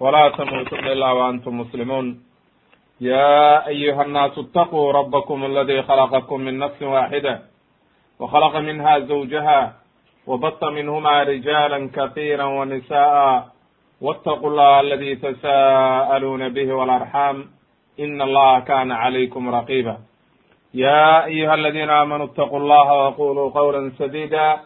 ولا تموتن إلا وأنتم مسلمون يا أيها الناس اتقوا ربكم الذي خلقكم من نفس واحدة وخلق منها زوجها وبط منهما رجالا كثيرا ونساء واتقوا الله الذي تساءلون به والأرحام إن الله كان عليكم رقيبا يا أيها الذين آمنوا اتقوا الله وقولوا قولا سديدا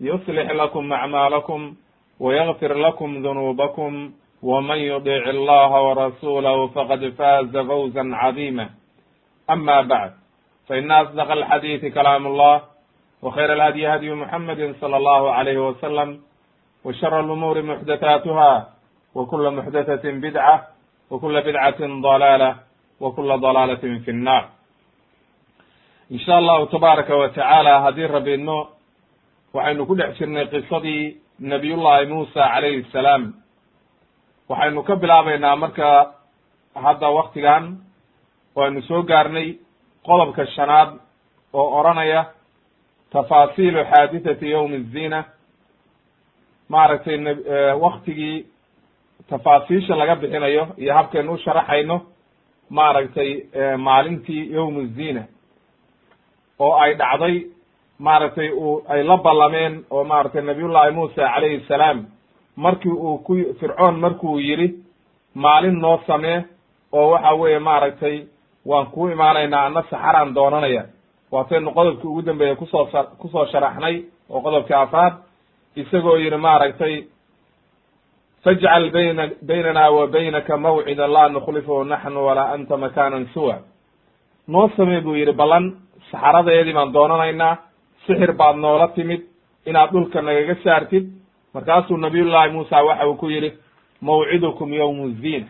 يصلح لكم أعمالكم ويغفر لكم ذنوبكم ومن يطع الله ورسوله فقد فاز فوزا عظيما أما بعد فإن أصدق الحديث كلام الله وخير الهدي هدي محمد صلى الله عليه وسلم وشر الأمور محدثاتها وكل محدثة بدعة وكل بدعة ضلالة وكل ضلالة في النار in sha allahu tabaaraka wa tacaala haddii rabi idno waxaynu ku dhex jirnay qisadii nabiyullahi muusa calayhi salaam waxaynu ka bilaabaynaa marka hadda waktigan waynu soo gaarnay qodobka shanaad oo odranaya tafaasiilu xaadithati yowmi zina maaragtay waktigii tafaasiisha laga bixinayo iyo habkaynu u sharaxayno maaragtay maalintii yowm zina oo ay dhacday maaragtay ay la ballameen oo maaragtay nabiyullahi muusa calayhi salaam markii uu ku fircoon markuu yidhi maalin noo samee oo waxa weeye maaragtay waan kuu imaanaynaa ana saxaraan doonanaya. Waataynu qodobkii ugu dambeeyey ku soo ku soo sharaxnay oo qodobkii afaad isagoo yidhi maaragtay fajcal bayna baynana wa baynaka mawcida laa nukhlifuhu naxnu walaa anta makanan suwa noo samee buu yidhi ballan saxaradeedii baan doonanaynaa sixir baad noola timid inaad dhulka nagaga saartid markaasuu nabiyullahi muusa waxa uu ku yidhi mawcidukum yowmu zina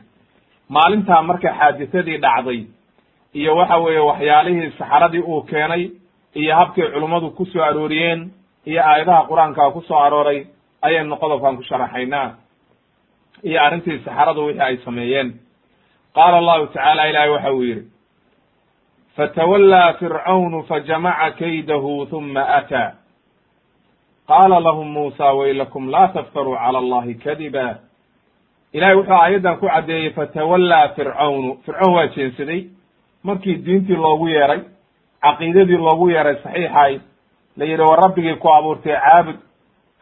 maalintaa marka xaadisadii dhacday iyo waxa weeye waxyaalihii saxaradii uu keenay iyo habkay culummadu ku soo arooriyeen iyo aayadaha qur'aanka ku arooray ayaynu qodobkan ku sharaxaynaa iyo arrintii saxaradu wixii ay sameeyeen. Qaala allahu tacaala ilahay waxa uu yidhi fatawallaa fircaunu fajamaca kaydahu huma ataa qaala lahum muusa waylakum laa taftaruu cala allahi kadiba ilahay wuxuu aayaddan ku caddeeyey fatawallaa fircawnu fircown waa jeensaday markii diintii loogu yeeray caqiidadii loogu yeeray saxiixay la yidhi war rabbigii ku abuurtay caabud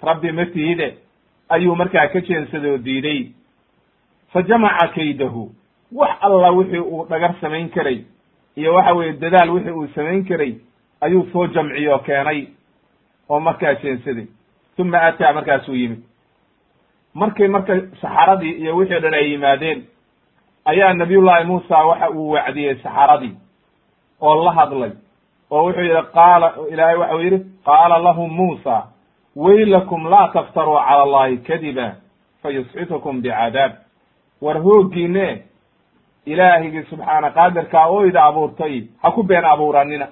rabbi ma tihide ayuu markaa ka jeensaday oo diiday fa jamaca kaydahu wax alla wixii uu dhagar samayn karay iyo waxa weeye dadaal wixii uu samayn karay ayuu soo jamciye oo keenay oo markaa jeensaday uma ataa markaasuu yimid. Markay marka saxaradii iyo wixii dhan ay yimaadeen ayaa nabiyullahi muusa waxa uu wacdiyey saxaradii oo la hadlay oo wuxuu yidhi qaala ilaahay waxau yidhi qaala lahum muusa waylakum laa taftaruu cala allahi kadiba fayusxitukum bicadaab war hooggiine ilaahigii subxaana qaadirkaa oo ida abuurtay ha ku been abuuranina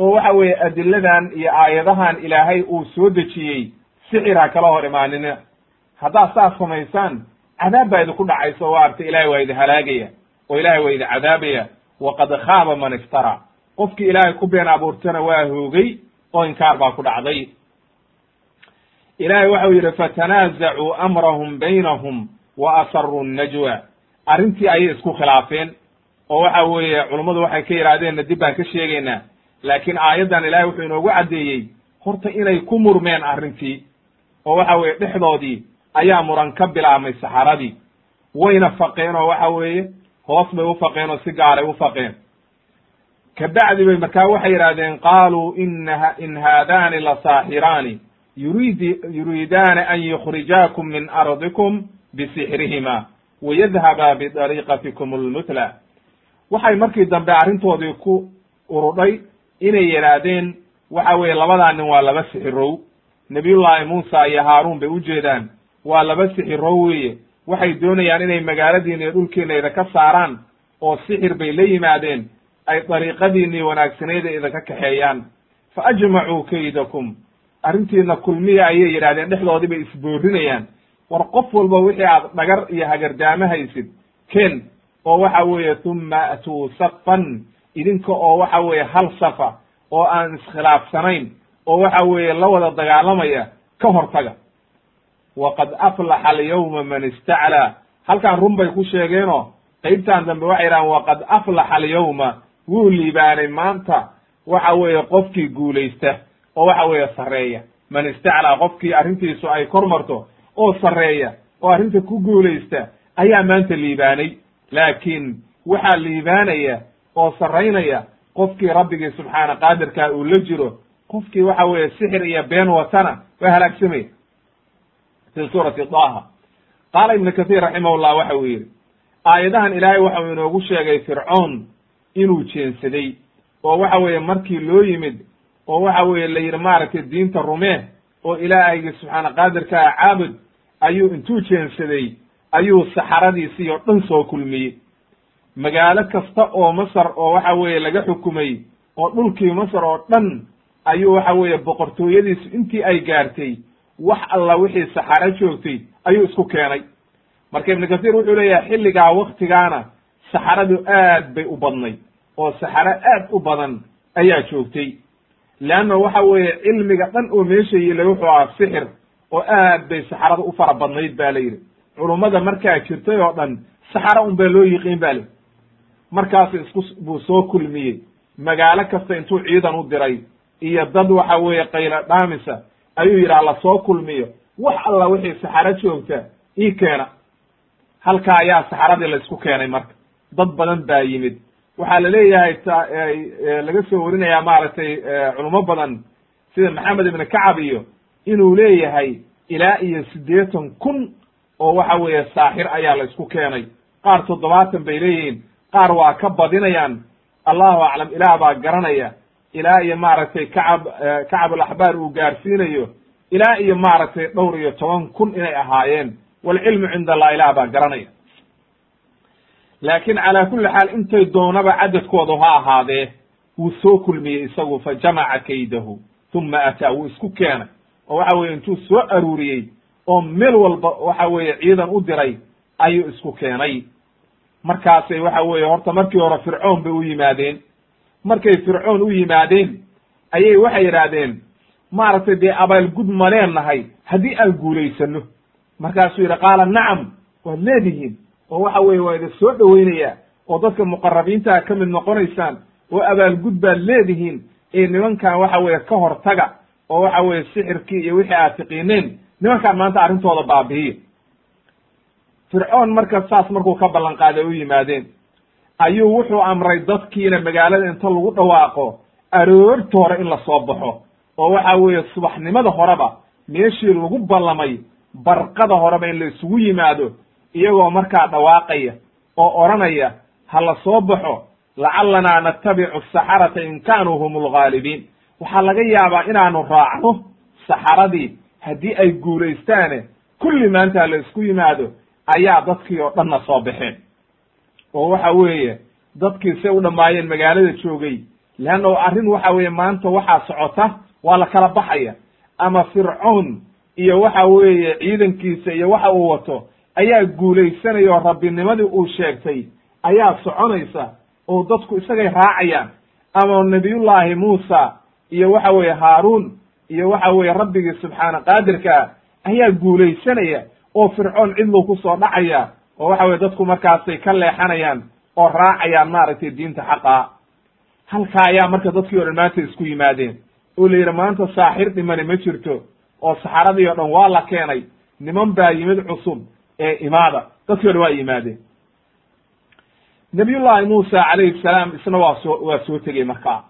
oo waxa weeye adiladan iyo aayadahan ilaahay uu soo dejiyey sixir ha kala hor imaanina haddaad saas samaysaan cadaab baa idinku dhacaysa oo arta ilahay waa idi halaagaya oo ilahay waa idi cadaabaya. Waqad khaaba man iftara. Qofkii ilaahay ku been abuurtana waa hoogay oo inkaar baa ku dhacday. Ilahay waxau yidhi fatanaazacuu amrahum baynahum wa asaruu najwa. Arrintii ayay isku khilaafeen oo waxa weeye culummadu waxay ka yidhaahdeenna dib baan ka sheegaynaa laakiin aayaddan ilahay wuxuu inoogu caddeeyey horta inay ku murmeen arrintii oo waxa weeye dhexdoodii ayaa muran ka bilaabmay saxaradii. Wayna faqeen oo waxa weeye hoos bay u faqeen oo si gaaray u faqeen. Kabacdi bay markaa waxay yidhahdeen qaaluu ina in haadani la saaxiraani yuriidi yuriidaani an yukhrijaakum min ardikum bisixrihima wayadhaba bidariiqatikum almutla. Waxay markii dambe arrintoodii ku urudhay inay yidhaahdeen waxa weeye labadaa nin waa laba sixirow. Nabiyullaahi muusa iyo haaruun bay ujeedaan waa laba sixirow weeye. Waxay doonayaan inay magaaladiina iyo dhulkiina idinka saaraan oo sixir bay la yimaadeen ay dariiqadiinii wanaagsaneeda idinka kaxeeyaan. Fa ajmacuu kaydakum. Arrintiina kulmiya ayay yidhahdeen dhexdoodii bay isboorinayaan war qof walba wixii aad dhagar iyo hagardaamo haysid ken oo waxa weeye tuma atuu safan idinka oo waxa weeye hal safa oo aan iskhilaafsanayn oo waxa weeye la wada dagaalamaya ka hortaga. Waqad aflaxa alyawma man istaclaa. Halkaan run bay ku sheegeenoo qeybtan dambe waxay yidhahaan waqad aflaxa alyawma wuu liibaanay maanta waxa weeye qofkii guulaysta oo waxa weeye sarreeya. Man istaclaa qofkii arrintiisu ay kor marto oo sarreeya oo arrinta ku guulaysta ayaa maanta liibaanay. Laakiin waxaa liibaanaya oo sarraynaya qofkii rabbigii subxaana qaadirkaa uu la jiro qofkii waxa weeye sixir iyo been watana waa halaagsamaya fi suurati daha qaala ibnu kathiir raximahullah waxa uu yidhi aayadahan ilaahay waxau inoogu sheegay fircoon inuu jeensaday oo waxa weeye markii loo yimid oo waxa weeye la yidhi maaragtay diinta rumee oo ilaahaygi subxaana qaadirka ah caabud ayuu intuu jeensaday ayuu saxaradiisii oo dhan soo kulmiyey magaalo kasta oo masar oo waxa weeye laga xukumay oo dhulkii masar oo dhan ayuu waxa weeye boqortooyadiisu intii ay gaartay wax alla wixii saxaro joogtay ayuu isku keenay. Marka ibnu kathiir wuxuu leeyahay xilligaa waktigaana saxaradu aad bay u badnay oo saxaro aad u badan ayaa joogtay. Leanna waxa weeye cilmiga dhan oo meesha yilay wuxuu ahaa sixir oo aad bay saxarada u fara badnayd ba la yidhi. Culummada markaa jirtay oo dhan saxaro un baa loo yiqiin ba li markaas isku buu soo kulmiyey. Magaalo kasta intuu ciidan u diray. Iyo dad waxa weeye qaylo dhaamisa. Ayuu yidhaha la soo kulmiyo. Wax alla wixii saxaro joogta ii keena. Halkaa ayaa saxaradii la isku keenay marka. Dad badan baa yimid. Waxaa la leeyahay t laga soo warinayaa maaragtay culimo badan sida maxamed ibn kacab iyo inuu leeyahay ilaa iyo siddeetan kun oo waxa weeye saaxir ayaa la isku keenay. Qaar toddobaatan bay leeyihiin qaar waa ka badinayaan. Allahu aclam ilaah baa garanaya. Ilaa iyo maaragtay kacab kacab alaxbaar uu gaarsiinayo. Ilaa iyo maaragtay dhowr iyo toban kun inay ahaayeen. Walcilmu cinda allah ilaah baa garanaya. Laakiin calaa kulli xaal intay doonaba cadadkoodu ha ahaadee wuu soo kulmiyey isagu fa jamaca kaydahu uma ataa wuu isku keenay. Oo waxa weye intuu soo aruuriyey oo meel walba waxa weeye ciidan u diray ayuu isku keenay markaasay waxa weeye horta markii hore fircoon bay u yimaadeen. Markay fircoon u yimaadeen ayay waxay yidhaahdeen maaragtay dee abaalgud ma leenahay haddii aan guulaysano markaasuu yidhi qaala nacam waad leedihiin. Oo waxa weeye waa idin soo dhoweynayaa oo dadka muqarabiintaa ka mid noqonaysaan oo abaalgud baad leedihiin ee nimankan waxa weeye ka hortaga. Oo waxa weeye sixirkii iyo wixii aad tiqiineen nimankaan maanta arrintooda baabi'iya fircoon marka saas markuu ka ballan qaaday u yimaadeen ayuu wuxuu amray dadkiina magaalada inta lagu dhawaaqo aroorta hore in la soo baxo oo waxa weeye subaxnimada horeba meeshii lagu ballamay barqada horeba in la isugu yimaado iyagoo markaa dhawaaqaya oo odhanaya ha la soo baxo lacalanaa natabicu asaxarata in kaanuu hum alghaalibiin waxaa laga yaabaa inaanu raacno saxaradii haddii ay guulaystaane kulli maanta la isku yimaado ayaa dadkii oo dhanna soo baxeen oo waxa weeye dadkii say u dhammaayeen magaalada joogay leanna arrin waxa weeye maanta waxaa socota waa la kala baxaya. Ama fircoon iyo waxa weeye ciidankiisa iyo waxa uu wato ayaa guulaysanaya oo rabbinimadii uu sheegtay ayaa soconaysa oo dadku isagay raacayaan. Ama nabiyullaahi muusa iyo waxa weeye haaruun iyo waxa weeye rabbigii subxaana qaadirkaa ayaa guulaysanaya oo fircoon cidlow ku soo dhacaya oo waxa weye dadku markaasay ka leexanayaan oo raacayaan maaragtay diinta xaqaa halkaa ayaa marka dadkii o dhan maanta isku yimaadeen. Oo la yidhi maanta saaxir dhimani ma jirto oo saxaradii o dhan waa la keenay niman baa yimid cusub ee imaada. Dadkii o dhan waa yimaadeen. Nabiyullaahi muusa calayhi salaam isna waa soo waa soo tegey markaa.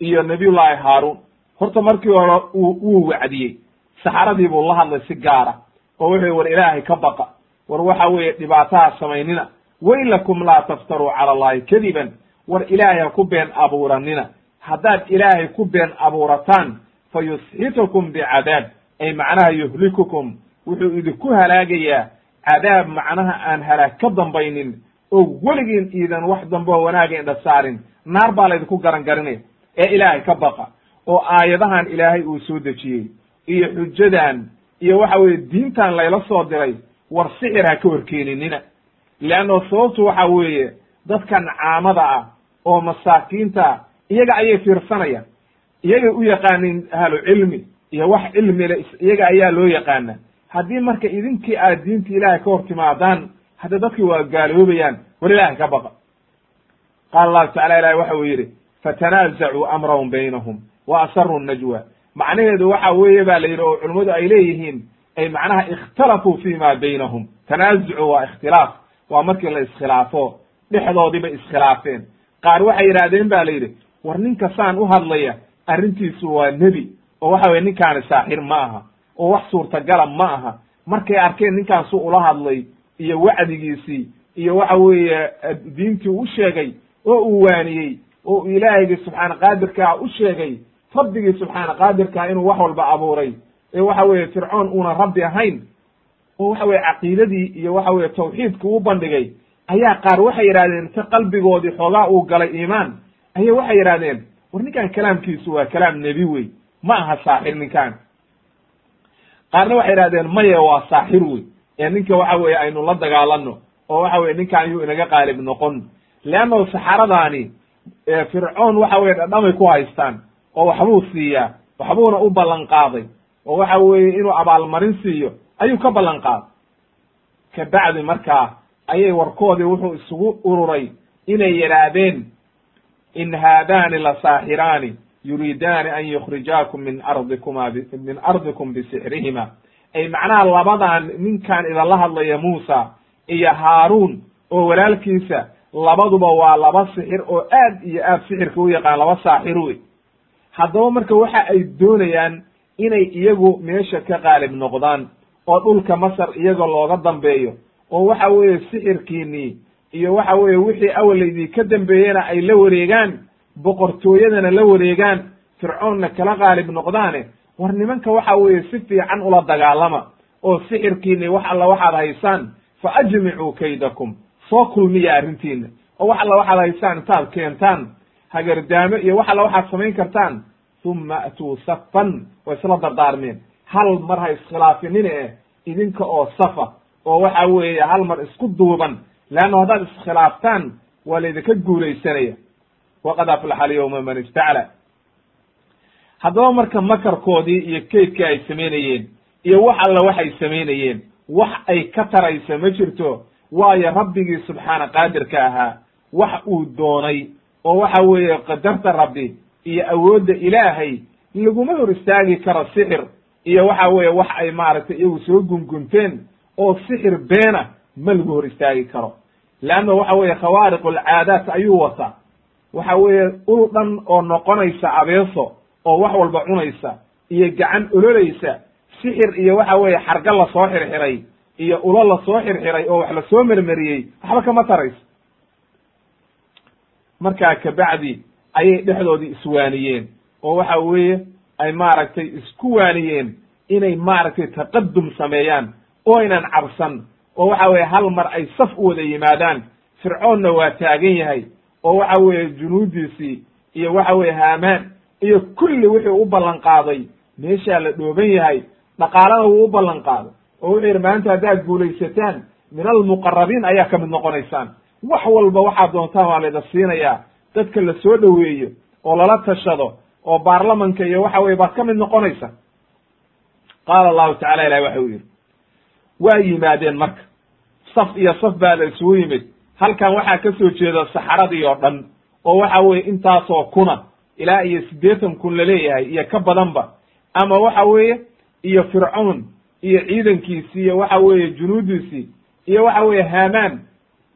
Iyo nabiyullaahi haaruun. Horta markii hore uu wuu wacdiyey. Saxaradii buu la hadlay si gaara oo wuxuu war ilaahay ka baqa. War waxa weeye dhibaataha samaynina. Waylakum laa taftaruu cala allahi kadiban. War ilaahay ha ku been abuuranina haddaad ilaahay ku been abuurataan fa yusxitukum bicadaab ay macnaha yuhlikukum. Wuxuu idinku halaagayaa cadaab macnaha aan halaag ka dambaynin oo weligiin iidan wax dambe oo wanaaga indha saarin. Naar baa laydinku garan garinaya ee ilaahay ka baqa. Oo aayadahan ilaahay uu soo dejiyey iyo xujadan iyo waxa weeye diintan layla soo diray war sixir ha ka horkeeninina leanno sababtu waxa weeye dadkan caamada ah oo masaakiinta iyaga ayay fiirsanayaan. Iyagay u yaqaanin ahlu cilmi iyo wax cilmile iyaga ayaa loo yaqaana. Haddii marka idinkii aad diinta ilaahay ka hor timaadaan hadda dadkii waa gaaloobayaan war ilaahay ka baqa. Qaala allahu tacala ilahi waxa uu yidhi fatanaazacuu amrahum baynahum wa asaruu najwa macnaheedu waxa weeye ba la yidhi oo culimmadu ay leeyihiin ay macnaha ikhtalafuu fi ma baynahum. Tanaazucu waa ikhtilaaf. Waa markii la iskhilaafo dhexdoodiibay iskhilaafeen. Qaar waxay yidhahdeen ba la yidhi war ninka saan u hadlaya arrintiisu waa nebi oo waxa weye ninkaani saaxir ma aha oo wax suurtagala ma aha. Markay arkeen ninkaasu ula hadlay iyo wacdigiisii iyo waxa weeye diintii u sheegay oo uu waaniyey oo ilaahaygi subxaana qaadirkaa u sheegay rabbigii subxaana qaadirkaa inuu wax walba abuuray. Ee waxa weeye fircoon uuna rabbi ahayn oo waxa weye caqiidadii iyo waxa weye tawxiidku u bandhigay ayaa qaar waxay yidhahdeen ta qalbigoodii xoogaa uu galay iimaan. Aya waxay yidhahdeen war ninkan kalaamkiisu waa kalaam nebi wey ma aha saaxir ninkan qaarna waxay yidhahdeen maye waa saaxir wey ee ninka waxa weeye aynu la dagaalano oo waxa weye ninkan yuu inaga qaalib noqon. Leannahu saxaradaani fircoon waxa weye dhadhamay ku haystaan oo waxbuu siiyaa waxbuuna u ballan qaaday oo waxa weeye inuu abaalmarin siiyo ayuu ka ballan qaaday kabacdi markaa ayay warkoodii wuxuu isugu ururay inay yidhaahdeen in haadaani la saaxiraani yuriidaani an yukhrijaakum min ardikuma min ardikum bisixrihima ay macnaha labadan ninkan idinla hadlaya muusa iyo haaruun oo walaalkiisa labaduba waa laba sixir oo aad iyo aad sixirka u yaqaan laba saaxir wey haddaba marka waxa ay doonayaan inay iyagu meesha ka qaalib noqdaan oo dhulka masar iyaga looga dambeeyo oo waxa weeye sixirkiinii iyo waxa weeye wixii awalaydii ka dambeeyena ay la wareegaan boqortooyadana la wareegaan fircoonna kala qaalib noqdaane war nimanka waxa weeye si fiican ula dagaalama oo sixirkiini wax alla waxaad haysaan fa ajmicuu kaydakum soo kulmiya arrintiina oo wax alla waxaad haysaan intaad keentaan hagardaamo iyo wax alla waxaad samayn kartaan uma atuu safan way isla dardaarmeen hal mar ha iskhilaafinin e idinka oo safa oo waxa weeye hal mar isku duuban leanna haddaad iskhilaaftaan waa laydinka guulaysanaya waqad aflaxa alyawma man istacla haddaba marka makarkoodii iyo kaydkii ay samaynayeen iyo wax alla waxay samaynayeen wax ay ka taraysa ma jirto waayo rabbigii subxaana qaadirka ahaa wax uu doonay oo waxa weeye qadarta rabbi iyo awoodda ilaahay laguma hor istaagi karo sixir. Iyo waxa weeye wax ay maaragtay iyagu soo gungunteen oo sixir beena ma lagu hor istaagi karo. Leanna waxa weeye khawaariq alcaadaat ayuu wataa waxa weeye ul dhan oo noqonaysa abeeso oo wax walba cunaysa iyo gacan ololaysa sixir iyo waxa weeye xarga la soo xirxiray iyo ulo la soo xirxiray oo wax la soo mermeriyey waxba kama tarayso. Markaa kabacdi ayay dhexdoodii iswaaniyeen. oo waxa weeye ay maaragtay isku waaniyeen inay maaragtay taqadum sameeyaan oo aynan cabsan. oo waxa weeye hal mar ay saf u wada yimaadaan. Fircoonna waa taagan yahay. oo waxa weeye junuudiisii iyo waxa weeye haamaan iyo kulli wixii u ballan qaaday. meeshaa la dhooban yahay. dhaqaalana wuu u ballan qaaday. oo wuxuu yidhi maanta haddaad guulaysataan min almuqarabiin ayaa ka mid noqonaysaan. wax walba waxaad doontaan waa layda siinayaa dadka la soo dhoweeyo oo lala tashado oo baarlamanka iyo waxa weye baad ka mid noqonaysa. Qaala allahu tacala ilahi waxa uu yidhi waa yimaadeen marka. Saf iyo saf baa la isugu yimid. Halkan waxaa ka soo jeeda saxaradii oo dhan oo waxa weeye intaasoo kuna ilaa iyo siddeetan kun la leeyahay iyo ka badanba. Ama waxa weeye iyo fircoon iyo ciidankiisii iyo waxa weeye junuudiisii iyo waxa weeye haamaan.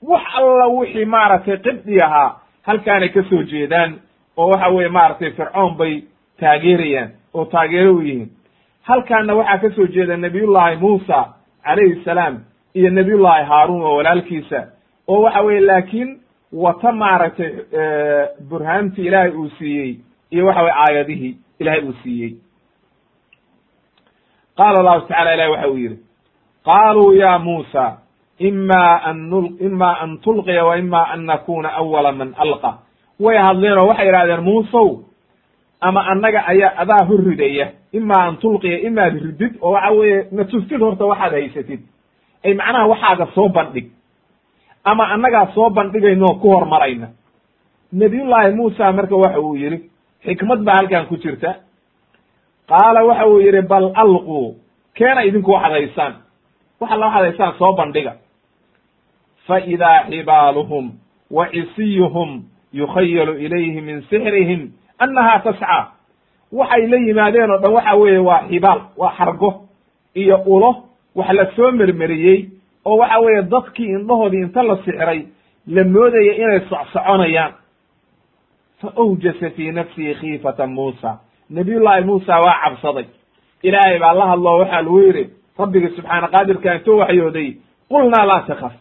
Wax alla wixii maaragtay qibdi ahaa halkaanay ka soo jeedaan oo waxa weeye maaragtay fircoon bay taageerayaan oo taageero u yihiin. Halkaana waxaa ka soo jeeda nabiyullaahi muusa calayhi salaam iyo nabiyullaahi haaruun oo walaalkiisa oo waxa weye laakiin wata maaragtay burhaantii ilaahay uu siiyey iyo waxa weye aayadihii ilaahay uu siiyey. Qaala allahu tacala ilahi waxa uu yidhi qaaluu ya muusa ima an ima an tulqiya wa ima an nakuna awala man alqa. Way hadleen oo waxay idhahdeen muusow ama annaga ayaa adaa hor ridaya ima an tulqiya imaad ridid oo waxa weeye na tustid horta waxaad haysatid. Ay macnaha waxaaga soo bandhig. Ama annagaa soo bandhigayno ku hormarayna. Nabiyullaahi muusa marka waxa uu yidhi xikmad baa halkan ku jirta. Qaala waxa uu yidhi bal alquu keena idinku waxaad haysaan. Wax alla waxaad haysaan soo bandhiga fa idaa xibaaluhum wa cisiyuhum yukhayalu ilayhi min sixrihim annaha tascaa waxay la yimaadeen oo dhan waxa weeye waa xibaal waa xargo iyo ulo wax la soo mermeriyey oo waxa weeye dadkii indhahoodii inta la sixray la moodaya inay socsoconayaan fa awjasa fii nafsihi khiifata muusa nabiyullaahi muusa waa cabsaday ilaahay baa la hadloo waxaa lagu yidhi rabbigii subxaana qaadirka intuu waxyooday qulnaa laa takaf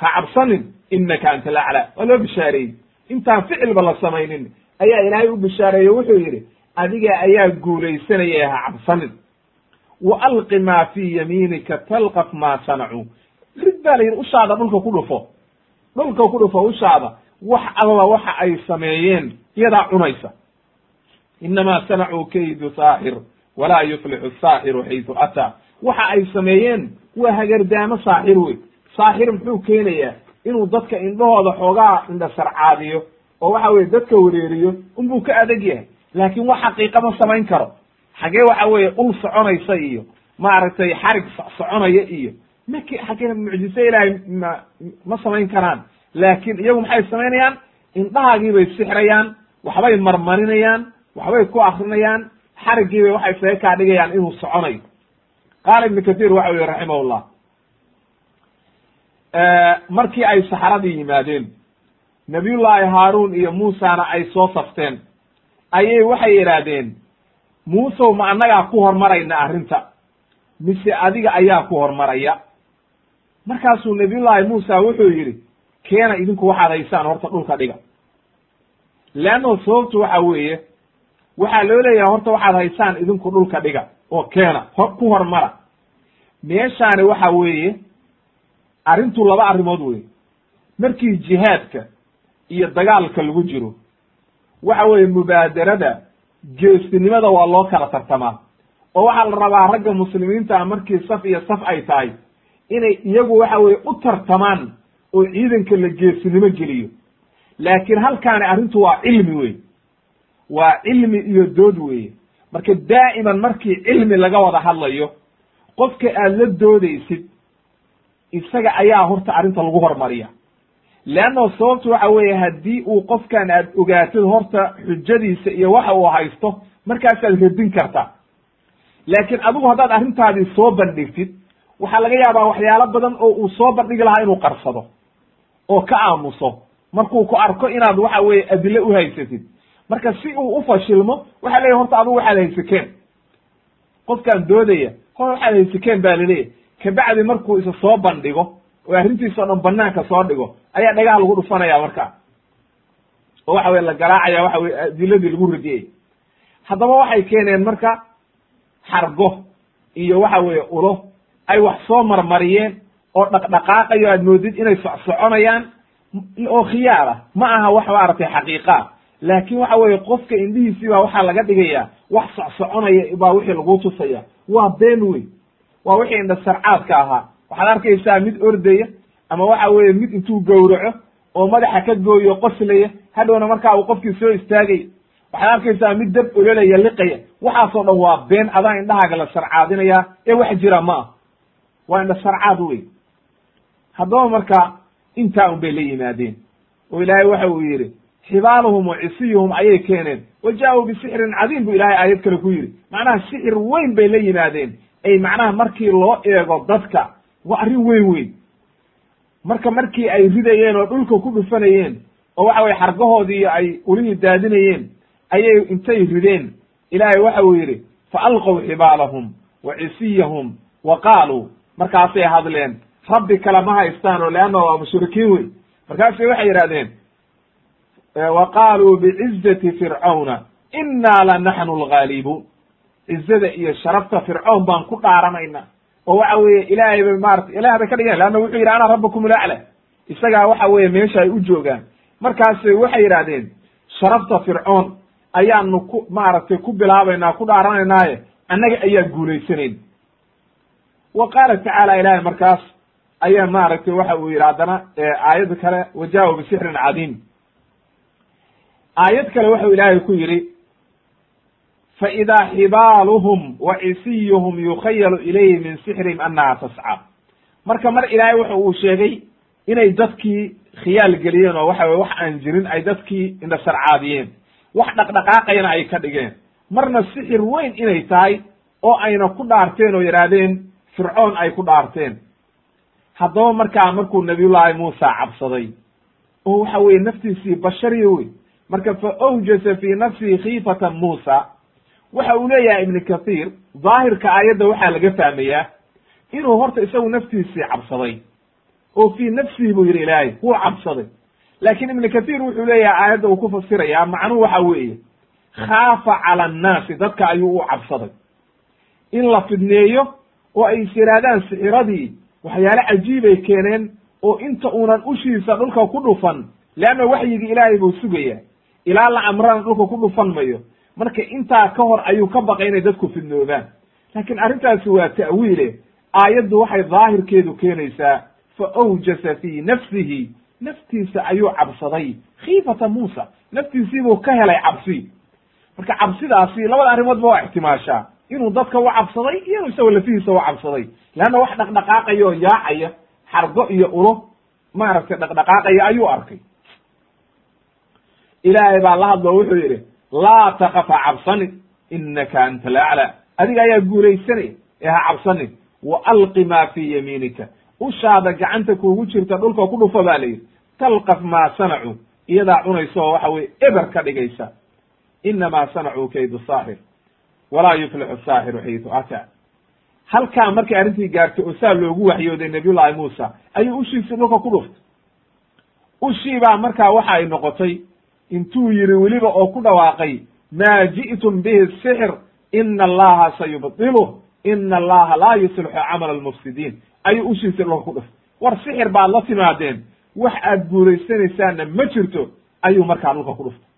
ha cabsanin inaka anta alaclaa waa loo bishaareeyey. Intaan ficilba la samaynin ayaa ilaahay u bishaareeye wuxuu yidhi adiga ayaa guulaysanaya ha cabsanin. Wa alqi maa fii yamiinika talqaf maa sanacuu rid baa la yidhi ushaada dhulka ku dhufo. Dhulka ku dhufo ushaada. Wax alla waxa ay sameeyeen iyadaa cunaysa. Inamaa sanacuu kaydu saaxir walaa yuflixu saaxiru xaytu ataa. Waxa ay sameeyeen waa hagardaamo saaxir wey saaxir muxuu keenayaa inuu dadka indhahooda xoogaa indha sarcaadiyo oo waxa weye dadka wareeriyo unbuu ka adeg yahay. Laakin wax xaqiiqa ma samayn karo. Xagee waxa weeye ul soconaysa iyo maaragtay xarig soconaya iyo maki xagee mucjize ilaahay ma ma samayn karaan. Laakin iyagu maxay samaynayaan? Indhahaagii bay sixrayaan waxbay marmarinayaan waxbay ku akrinayaan xarigiibay waxay saga kaa dhigayaan inuu soconayo. Qaala ibnu kathir waxa yihi raximahullah markii ay saxradii yimaadeen nabiyullaahi haaruun iyo muusana ay soo safteen. Ayay waxay idhaahdeen muusow ma annagaa ku hormarayna arrinta? Mise adiga ayaa ku hormaraya? Markaasuu nabiyullaahi muusa wuxuu yidhi keena idinku waxaad haysaan horta dhulka dhiga. Leanno sababtu waxa weeye waxaa loo leeyahay horta waxaad haysaan idinku dhulka dhiga. Oo keena ku hormara. Meeshaani waxa weeye arrintu laba arrimood wey markii jihaadka iyo dagaalka lagu jiro waxa weeye mubaadarada geestinimada waa loo kala tartamaa. Oo waxaa la rabaa ragga muslimiinta markii saf iyo saf ay tahay inay iyagu waxa weye u tartamaan oo ciidanka la geesinimo geliyo. Laakiin halkaani arrintu waa cilmi wey waa cilmi iyo dood weeye marka daa'iman markii cilmi laga wada hadlayo qofka aad la doodaysid isaga ayaa horta arrinta lagu hormariya. Leanno sababtu waxa weeye haddii uu qofkan aad ogaatid horta xujadiisa iyo waxa uu haysto markaasaad radin kartaa laakiin adigu haddaad arrintaadii soo bandhigtid waxaa laga yaabaa waxyaalo badan oo uu soo bandhigi lahaa inuu qarsado oo ka aamuso. Markuu ku arko inaad waxa weeye adile u haysatid marka si uu ufashilmo waxa leeyahy horta adigu waxaad haysekeen qofkaan doodaya hor waxaad haysekeen ba laleeyahy kabacdi markuu isa soo bandhigo oo arrintiisa o dhan banaanka soo dhigo ayaa dhagaha lagu dhufanaya marka. Oo waxa weye la garaacaya waxa weye adiladii lagu radiyay haddaba waxay keeneen marka xargo iyo waxa weeye ulo ay wax soo marmariyeen oo dhaqdhaqaaqayo aad moodid inay socsoconayaan oo khiyaar ah ma aha wax maaragtay xaqiiqaa laakin waxa weeye qofka indhihiisii baa waxaa laga dhigaya wax socsoconaya baa wixii lagu tusaya waa been wey waa wixii indha sarcaadka ahaa. Waxaad arkaysaa mid ordaya ama waxa weeye mid intuu gowraco oo madaxa ka gooyo qoslaya hadhowna markaa uu qofkii soo istaagay. Waxaad arkaysaa mid dab ololaya liqaya. Waxaasoo dhan waa been adaa indhahaaga la sarcaadinaya. Ee wax jira ma ah waa indha sarcaad wey haddaba marka intaa un bay la yimaadeen. Oo ilaahay waxa uu yidhi xibaaluhum wa cisiyuhum ayay keeneen. Wa jaa-uu bisixrin cadiim bu ilahay aayad kale ku yidhi. Macnaha sixir weyn bay la yimaadeen ay macnaha markii loo eego dadka waa arrin weyn weyn. Marka markii ay ridayeen oo dhulka ku dhufanayeen oo waxa weye xargahoodii ay ulihii daadinayeen ayay intay rideen. Ilaahay waxa uu yidhi fa alqow xibaalahum wa cisiyahum wa qaaluu markaasay hadleen rabbi kale ma haystaan oo leanna waa mushrikiin wey markaasay waxay yidhahdeen wa qaaluu bicizati fircauna innaa la naxnu algaalibuun cizada iyo sharafta fircoon baan ku dhaaranayna oo waxa weeye ilaahay bay maarata ilaah bay ka dhigeen. Leanna wuxuu yidhi ana rabbakum ulacla isagaa waxa weeye meesha ay u joogaan. Markaas waxay yidhahdeen sharafta fircoon ayaanu ku maaragtay ku bilaabaynaa ku dhaaranaynaaye annaga ayaa guulaysanayn wa qaala tacaala ilahay markaas ayaa maaragtay waxa uu yidhi haddana aayadda kale wajaahu bisixrin cadiim. Aayad kale waxau ilaahay ku yidhi faidaa xibaaluhum wa cisiyuhum yukhayalu ilayhi min sixrihim annaha tascaa marka mar ilaahay waxa uu sheegay inay dadkii khiyaal geliyeen oo waxa weye wax aan jirin ay dadkii indhasarcaadiyeen wax dhaqdhaqaaqayana ay ka dhigeen marna sixir weyn inay tahay oo ayna ku dhaarteen oo yidhaahdeen fircoon ay ku dhaarteen haddaba markaa markuu nabiyullaahi muusa cabsaday oo waxa weye naftiisii bashariya wey marka fa awjasa fii nafsihi khiifatan muusa waxa uu leeyahay ibnu kathiir daahirka aayadda waxaa laga fahmayaa inuu horta isagu naftiisii cabsaday. Oo fii nafsihi buu yidhi ilaahay wuu cabsaday. Laakiin ibnu kathiir wuxuu leeyahay aayadda uu ku fasirayaa macnuhu waxa weeye khaafa cala annaasi dadka ayuu u cabsaday. In la fidneeyo oo ay is yidhaahdaan sixiradii waxyaale cajiibay keeneen oo inta uunan ushiisa dhulka ku dhufan leanna waxyigii ilaahay buu sugayaa. Ilaa la amrana dhulka ku dhufan mayo marka intaa ka hor ayuu ka baqay inay dadku fidnoobaan laakiin arrintaasi waa ta'wiile. Aayaddu waxay daahirkeedu keenaysaa fa awjasa fii nafsihi. Naftiisa ayuu cabsaday. Khiifata muusa. Naftiisiibuu ka helay cabsi. Marka cabsidaasi labada arrimoodba waa ixtimaashaa. Inuu dadka u cabsaday iyo inuu isagoo lafihiisa u cabsaday. Leanna wax dhaqdhaqaaqaya oo yaacaya xargo iyo ulo maaragtay dhaqdhaqaaqaya ayuu arkay. Ilaahay baa la hadlo wuxuu yidhi laa takafa cabsanin inaka anta laclaa adiga ayaa guulaysanaya ee ha cabsanin wa alqi maa fii yamiinika. Ushaada gacanta kuugu jirta dhulka ku dhufa baa layidhi talqaf maa sanacuu iyadaa cunaysa oo waxa weye eber ka dhigaysa. Inamaa sanacuu kaydu saaxir walaa yuflixu saaxiru xaytu ataa. Halkaa markay arrintii gaartay oo saa loogu waxyooday nabiyullahi muusa ayuu ushiisii dhulka ku dhuftay. Ushii baa markaa waxa ay noqotay intuu yidhi weliba oo ku dhawaaqay maa ji'tum bihi sixr ina allaha sayubdiluh ina allaha laa yuslixu camala almufsidiin. Ayuu ushiisii dhulka ku dhuftay war sixir baad la timaadeen wax aad guulaysanaysaanna ma jirto ayuu markaa dhulka ku dhuftay.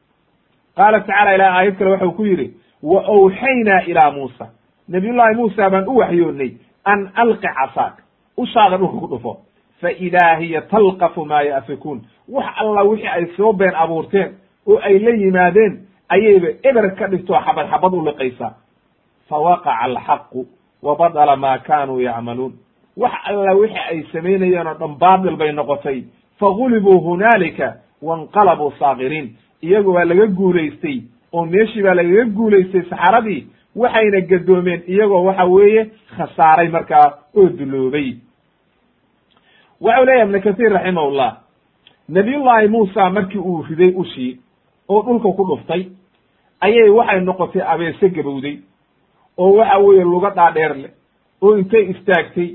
Qaala tacala ilahi aayad kale waxau ku yidhi wa awxaynaa ilaa muusa. Nabiyullahi muusa baan u waxyoonnay an alqi casaak ushaada dhulka ku dhufo fa idaa hiya talqafu maa ya'fikuun wax alla wixii ay soo been abuurteen oo ay la yimaadeen ayayba eber ka dhigtoo xabad xabad u liqaysaa fa waqaca alxaqu wa badala maa kaanuu yacmaluun wax alla wixii ay samaynayeen oo dhan baatil bay noqotay fagulibuu hunaalika wainqalabuu saakiriin iyagu waa laga guulaystay oo meeshii baa lagaga guulaystay saxaradii waxayna gadoomeen iyagoo waxa weeye khasaaray markaa oo duloobay waxau leeyahay ibnu kathiir raximahullah. Nabiyullaahi muusa markii uu riday ushii oo dhulka ku dhuftay ayay waxay noqotay abeese gabowday oo waxa weeye luga dhaadheer leh oo intay istaagtay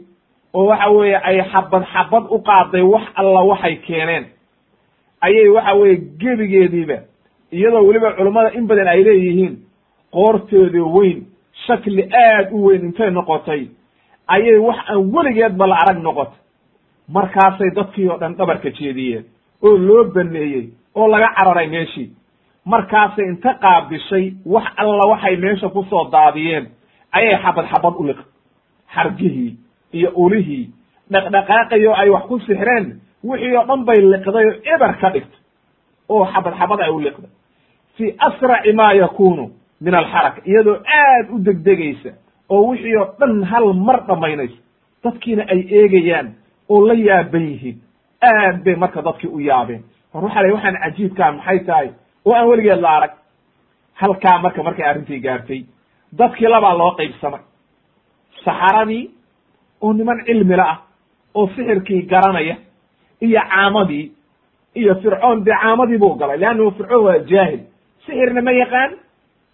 oo waxa weeye ay xabad xabad u qaaday wax alla waxay keeneen. Ayay waxa weeye gebigeediiba iyadoo weliba culummada in badan ay leeyihiin qoorteeda weyn shakli aad u weyn intay noqotay ayay wax aan weligeedba la arag noqotay markaasay dadkii oo dhan dhabarka jeediyeen oo loo baneeyey oo laga cararay meeshii markaasay inta qaabishay wax alla waxay meesha ku soo daadiyeen ayay xabad xabad u liq. Xargihii iyo ulihii dhaqdhaqaaqayo ay wax ku sixreen wixii oo dhan bay liqday oo eber ka dhigtay oo xabad xabad ay u liqday. Fii asraci maa yakunu min alxaraka iyadoo aad u degdegaysa oo wixii oo dhan hal mar dhammaynaysa dadkiina ay eegayaan oo la yaaban yihiin. Aad bay marka dadkii u yaabeen. La waxaan cajiibkaa maxay tahay? Oo aan weligeed la arag. Halkaa marka markay arrintii gaartay dadkii labaa loo qaybsamay. Saxaradii oo niman cilmila ah oo sixirkii garanaya iyo caamadii iyo fircoon dee caamadii buu galay leannahu fircoon waa jaahil. Sixirna ma yaqaan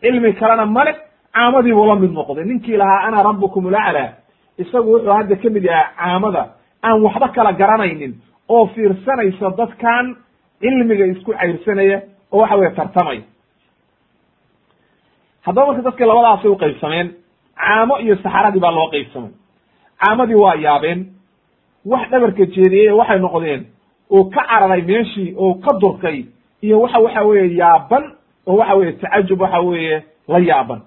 cilmi kalena male caamadii buu la mid noqday. Ninkii lahaa ana rabbukum ulaclaa. Isagu wuxuu hadda ka mid yahay caamada aan waxba kala garanaynin oo fiirsanaysa dadkan cilmiga isku cayrsanaya oo waxa weye tartamaya haddaba marka dadka labadaasay u qaybsameen caamo iyo saxaradii baa loo qaybsamay. Caamadii waa yaabeen wax dhabarka jeediyey waxay noqdeen oo ka cararay meeshii oo ka durkay iyo waxa waxa weeye yaaban oo waxa weeye tacajub waxa weeye la yaaban.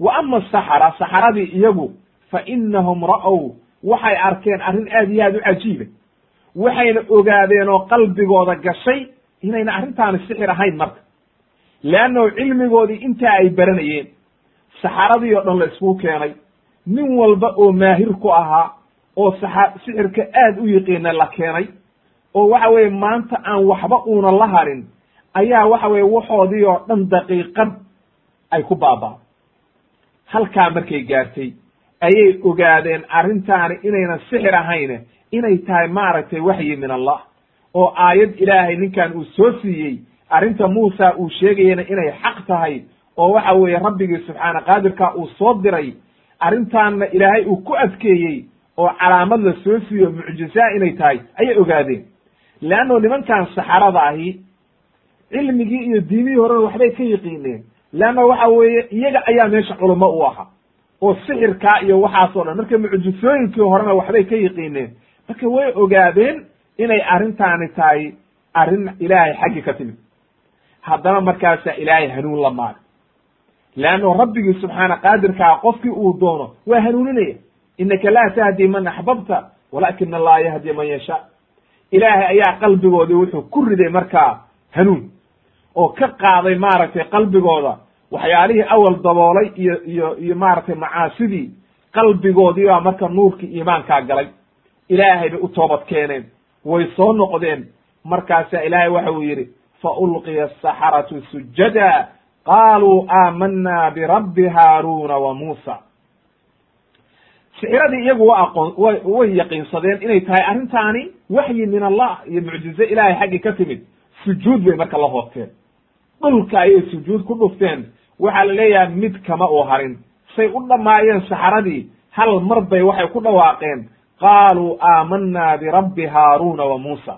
Wa ama asaxara saxaradii iyagu fa inahum ra'ow waxay arkeen arrin aad iyo aad u cajiiba waxayna ogaadeen oo qalbigooda gashay inayna arrintaani sixir ahayn marka. Leannahu cilmigoodii intaa ay baranayeen saxaradii oo dhan la iskugu keenay nin walba oo maahir ku ahaa oo saxa sixirka aad u yiqiina la keenay oo waxa weeye maanta aan waxba uuna la harin ayaa waxa weye waxoodii oo dhan daqiiqad ay ku baabaa halkaa markay gaartay ayay ogaadeen arrintaani inaynan sixir ahayn inay tahay maaragtay waxyi min allah oo aayad ilaahay ninkan uu soo siiyey arrinta muusa uu sheegayana inay xaq tahay oo waxa weeye rabbigii subxaana qaadirka uu soo diray arrintaanna ilaahay uu ku adkeeyey oo calaamad la soo siiyo mucjizaa inay tahay ayay ogaadeen. Leanno nimankan saxarada ahi cilmigii iyo diimihii horena waxbay ka yiqiineen. Leanna waxa weeye iyaga ayaa meesha culamo u ahaa oo sixirkaa iyo waxaasoo dhan. Marka mucjisooyinkii horena waxbay ka yiqiineen. Marka way ogaadeen inay arrintaani tahay arrin ilaahay xaggi ka timid. Haddana markaasaa ilaahay hanuun la maagay leanno rabbigii subxaana qaadirkaa qofkii uu doono waa hanuuninaya. Inaka laa tahdi man axbabta walaakina allaha yahdi man yashaa. Ilaahay ayaa qalbigoodii wuxuu ku riday markaa hanuun. Oo ka qaaday maaragtay qalbigooda waxyaalihii awal daboolay iyo iyo iyo maaragtay macaasidii qalbigoodii baa marka nuurkii iimaankaa galay. Ilaahay bay u toobad keeneen. Way soo noqdeen. Markaasaa ilaahay waxa uu yidhi fa ulqiya asaxaratu sujada qaaluu aamanaa birabbi haaruuna wa muusa. Sixiradii iyagu wa aqoon way way yaqiinsadeen inay tahay arrintaani waxyi min allah iyo mucjize ilaahay xaggii ka timid. Sujuud bay marka la hoobteen dhulka ayay sujuud ku dhufteen waxaa la leeyahay mid kama uu harin. Say u dhammaayeen saxaradii hal mar bay waxay ku dhawaaqeen qaaluu aamanaa birabbi haaruuna wa muusa.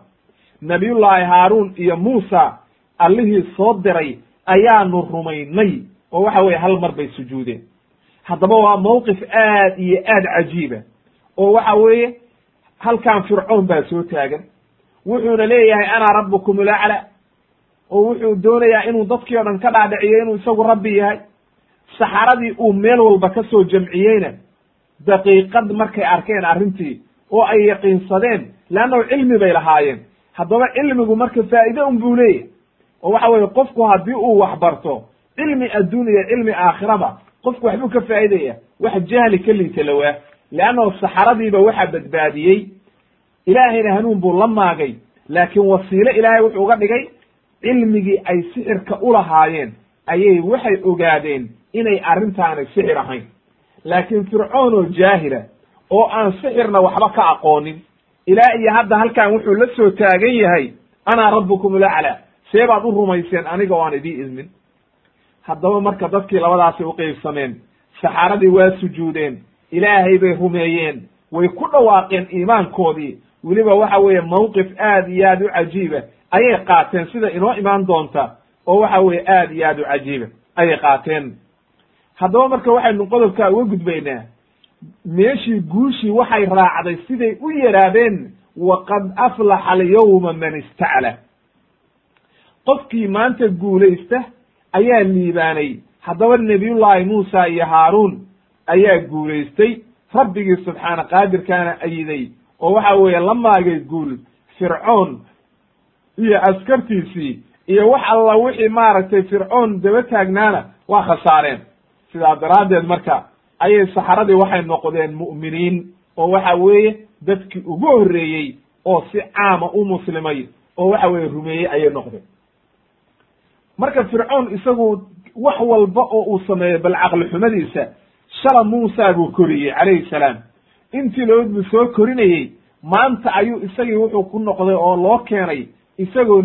Nabiyullaahi haaruun iyo muusa allihii soo diray ayaanu rumaynay oo waxa weye hal mar bay sujuudeen. Haddaba waa mawqif aad iyo aad cajiiba oo waxa weeye halkan fircoon baa soo taagan. Wuxuuna leeyahay ana rabbukum ulacla oo wuxuu doonayaa inuu dadkii o dhan ka dhaadhiciyo inuu isagu rabbi yahay. Saxaradii uu meel walba ka soo jamciyeyna daqiiqad markay arkeen arrintii oo ay yaqiinsadeen leannahu cilmi bay lahaayeen. Haddaba cilmigu marka faa'iide un buu leeyahay. Oo waxa weeye qofku haddii uu wax barto cilmi adduun iyo cilmi aakhiraba qofku waxbuu ka faa'idaya wax jahli ka liita lawaa leannahu saxaradiiba waxaa badbaadiyey. Ilaahayna hanuun buu la maagay laakiin wasiile ilaahay wuxuu uga dhigay cilmigii ay sixirka u lahaayeen ayay waxay ogaadeen inay arrintaani sixir ahayn. Laakiin fircoon oo jaahila oo aan sixirna waxba ka aqoonin ilaa iyo hadda halkan wuxuu la soo taagan yahay anaa rabbukum ulaclaa see baad u rumayseen aniga oo aan idii idmin haddaba marka dadkii labadaasay uqeybsameen saxaaradii waa sujuudeen ilaahay bay rumeeyeen way ku dhawaaqeen iimaankoodii. Weliba waxa weeye mawqif aad iyo aad u cajiiba ayay qaateen sida inoo imaan doonta oo waxa weeye aad iyo aad u cajiiba. Ayay qaateen. Haddaba marka waxaynu qodobkaa uga gudbaynaa meeshii guushii waxay raacday siday u yaraadeen waqad aflaxa alyawma man istacla. Qofkii maanta guulaysta ayaa liibaanay. Haddaba nebiyullaahi muusa iyo haaruun ayaa guulaystay. Rabbigii subxaana qaadirkaana ayiday oo waxa weeye la maagay guul. Fircoon iyo askartiisii iyo wax alla wixii maaragtay fircoon daba taagnaana waa khasaareen. Sidaa daraaddeed marka ayay saxaradii waxay noqdeen mu'miniin oo waxa weeye dadkii ugu horreeyey oo si caama u muslimay oo waxa weeye rumeeyey ayay noqdeen. Marka fircoon isagu wax walba oo uu sameeyo bal caqli xumadiisa shala muusa buu koriyey calayhi salaam. Intii lood buu soo korinayey maanta ayuu isagii wuxuu ku noqday oo loo keenay isagoo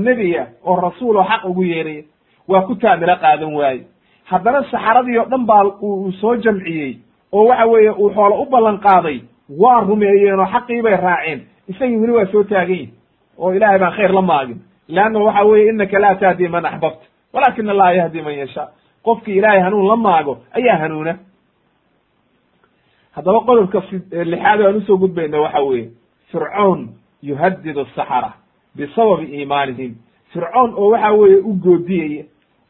oo rasuul oo xaq ugu yeeraya waa ku taamilo qaadan waaye. Haddana saxaradii oo dhan baa uu soo jamciyey oo waxa weeye uu xoolo u ballan qaaday waa rumeeyeen oo xaqii bay raaceen. Isagii weli waa soo taagan yihi oo ilaahay baan khayr la maagin. Leanna waxa weeye innaka laa tahdi man axbabta walakin allaha yahdi man yashaa. Qofkii ilaahay hanuun la maago ayaa hanuuna. Haddaba qodobka lixaad aan u soo gudbayna waxa weeye fircoon yuhadid asaxara bisababi iimaanihim fircoon oo waxa weeye u goodiyaya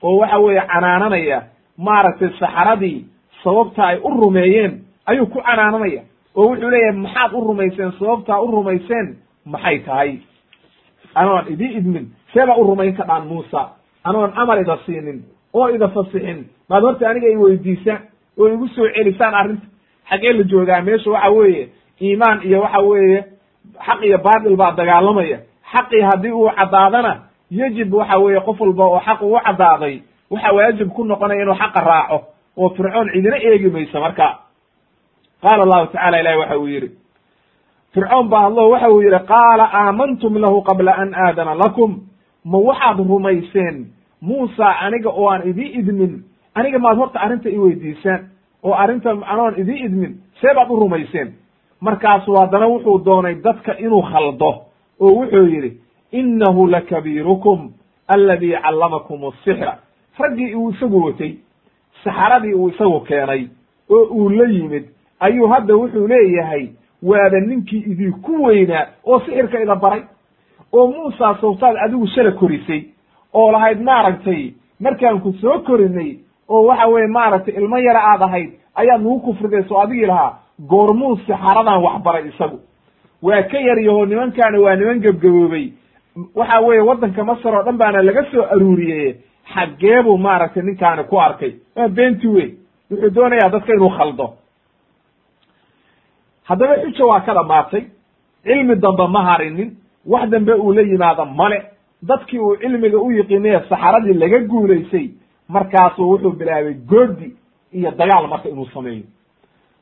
oo waxa weeye canaananaya maaragtay saxaradii sababta ay u rumeeyeen ayuu ku canaananaya oo wuxuu leeyahay maxaad u rumayseen sababtaa u rumayseen maxay tahay anoon idii idmin seebaa u rumayn ka dhaan muusa anoon amar ida siinin oo ida fasixin maad horta aniga i weydiisaan oo igu soo celisaan arrinta xaggee la joogaa meesha waxa weeye iimaan iyo waxa weeye xaq iyo baatil baa dagaalamaya xaqii haddii uu caddaadana yejib waxa weeye qof walba oo xaq ugu caddaaday waxa waajib ku noqonaya inuu xaqa raaco oo fircoon cidina eegi mayso marka. Qaala allahu tacala ilahi waxa uu yidhi fircoon baa hadlo waxa uu yidhi qaala aamantum lahu qabla an aadana lakum ma waxaad rumayseen? Muusa aniga oo aan idii idmin aniga maad horta arrinta i weydiisaan oo arrinta anoon idii idmin see baad u rumayseen? Markaasu haddana wuxuu doonay dadka inuu khaldo oo wuxuu yidhi innahu lakabiirukum alladii callamakum asixra raggii uu isagu watay saxaradii uu isagu keenay oo uu la yimid ayuu hadda wuxuu leeyahay waaba ninkii idinku weynaa oo sixirka ida baray oo muusa sawtaad adigu shala korisay oo lahayd maaragtay markaan ku soo korinay oo waxa weye maaragtay ilmo yara aad ahayd ayaad nagu kufridayso adigii lahaa goormuu saxaradan waxbaray isagu waa ka yaryaho nimankaana waa niman gebgaboobay. Waxa weeye waddanka masar oo dhan baana laga soo aruuriyey xaggee buu maaragtay ninkaani ku arkay. Waa beenti wey wuxuu doonayaa dadka inuu khaldo. Haddaba xuja waa ka dhamaatay cilmi dambe ma harinin. Wax dambe uu la yimaado male. Dadkii uu cilmiga u yiqiinay saxaradii laga guulaysay markaasuu wuxuu bilaabay goodi iyo dagaal marka inuu sameeyo.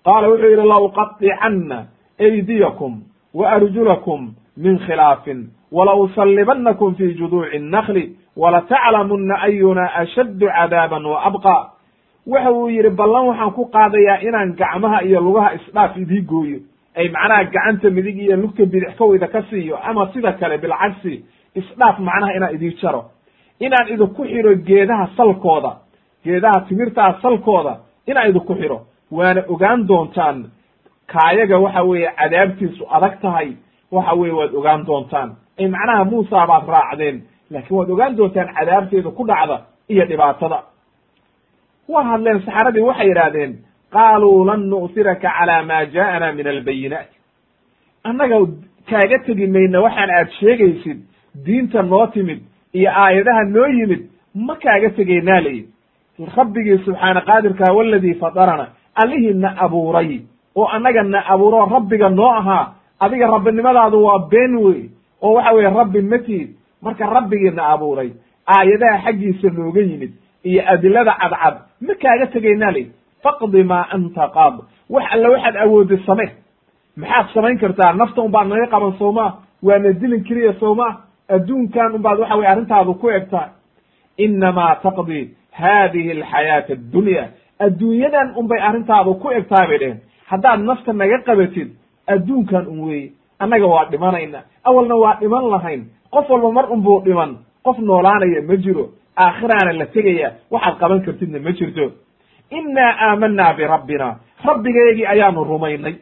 Qaala wuxuu yidhi la uqaطicanna aydiyakum wa arjulakum min khilaafin wala usallibanakum fi juduuci الnakli walataclamuna ayuna ashaddu cadaaban wa abqa waxa uu yidhi ballan waxaan ku qaadayaa inaan gacmaha iyo lugaha isdhaaf idii gooyo ay macnaha gacanta midig iyo lugta bidix kawida ka siiyo ama sida kale bilcagsi isdhaaf macnaha inaan idii jaro inaan idinku xiro geedaha salkooda geedaha timirtaa salkooda inaan idinku xiro waana ogaan doontaan kaayaga waxa weeye cadaabtiisu adag tahay waxa weye waad ogaan doontaan. Ay macnaha muusa baad raacdeen laakiin waad ogaan doontaan cadaabteeda ku dhacda iyo dhibaatada. Waa hadleen saxaradii waxay yidhaahdeen qaaluu lan nu'siraka calaa maa jaa'ana min albayinaati annaga kaaga tegi mayna waxaan aad sheegaysid diinta noo timid iyo aayadaha noo yimid ma kaaga tegaynaa layi rabbigii subxaana qaadirkaa waladii fadarana allihii na abuuray oo annaga na abuuro rabbiga noo ahaa adiga rabbinimadaadu waa been wey oo waxa weye rabbi matid marka rabbigii na abuuray aayadaha xaggiisa nooga yimid iyo adilada cadcad ma kaaga tegaynaa layi faqdi maa anta qaad wax alle waxaad awoodday same maxaad samayn kartaa nafta un baad naga qaban soomaa waana dilin keliya soomaa adduunkan un baad waxa weye arrintaadu ku egtaa inamaa taqdi hadihi alxayaata addunya. Adduunyadan un bay arrintaadu ku egtaa bay dheheen haddaad nafta naga qabatid adduunkan un weeye. Annaga waa dhimanayna. Awalna waa dhiman lahayn. Qof walba mar un buu dhiman. Qof noolaanaya ma jiro. Aakhiraana la tegaya waxaad qaban kartidna ma jirto. Innaa aamanaa birabbina rabbigeygii ayaanu rumaynay.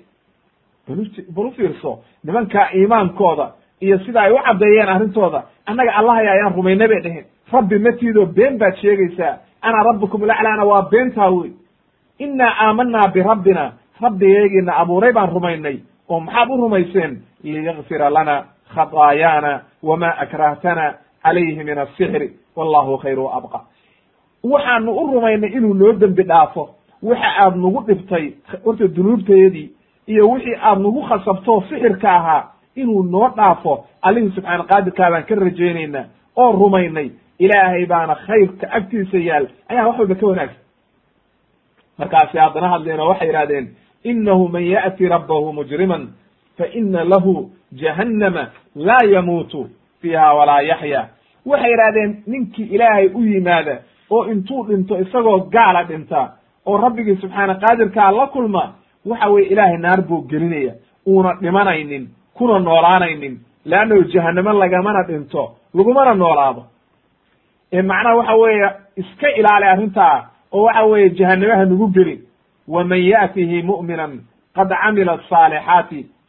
Bal u fiirso nimankaa iimaankooda iyo sida ay u caddeeyeen arrintooda annaga allahaya ayaan rumaynay bay dheheen rabbi matiidoo been baad sheegaysaa. Ana rabbukum laclaana waa beentaa wey innaa aamanaa birabbina rabbigeygiina abuuray baan rumaynay oo maxaad u rumayseen? liyakfira lana khataayaana wama akrahtana calayhi min asixri wallahu khayru abqa. Waxaanu u rumaynay inuu noo dembi dhaafo. Waxa aad nagu dhibtay horta dunuubteedii iyo wixii aad nagu khasabtoo sixirka ahaa inuu noo dhaafo. Allihii subxaana qaadirkaa baan ka rajaynaynaa oo rumaynay. Ilaahay baana khayrka agtiisa yaal. Ayaa wax walba ka wanaagsan. Markaasi haddana hadleen oo waxay yidhahdeen inahu man ya'ti rabbahu mujriman fa ina lahu jahannama laa yamuutu fiiha walaa yaxya waxay yidhahdeen ninkii ilaahay u yimaada oo intuu dhinto isagoo gaala dhinta oo rabbigii subxaana qaadirkaa la kulma waxa weye ilaahay naar buu gelinaya uuna dhimanaynin kuna noolaanaynin leannahu jahanamo lagamana dhinto lagumana noolaado ee macnaha waxa weeye iska ilaali arrintaa oo waxa weeye jahanamaha nagu gelin waman ya'tihi mu'minan qad camila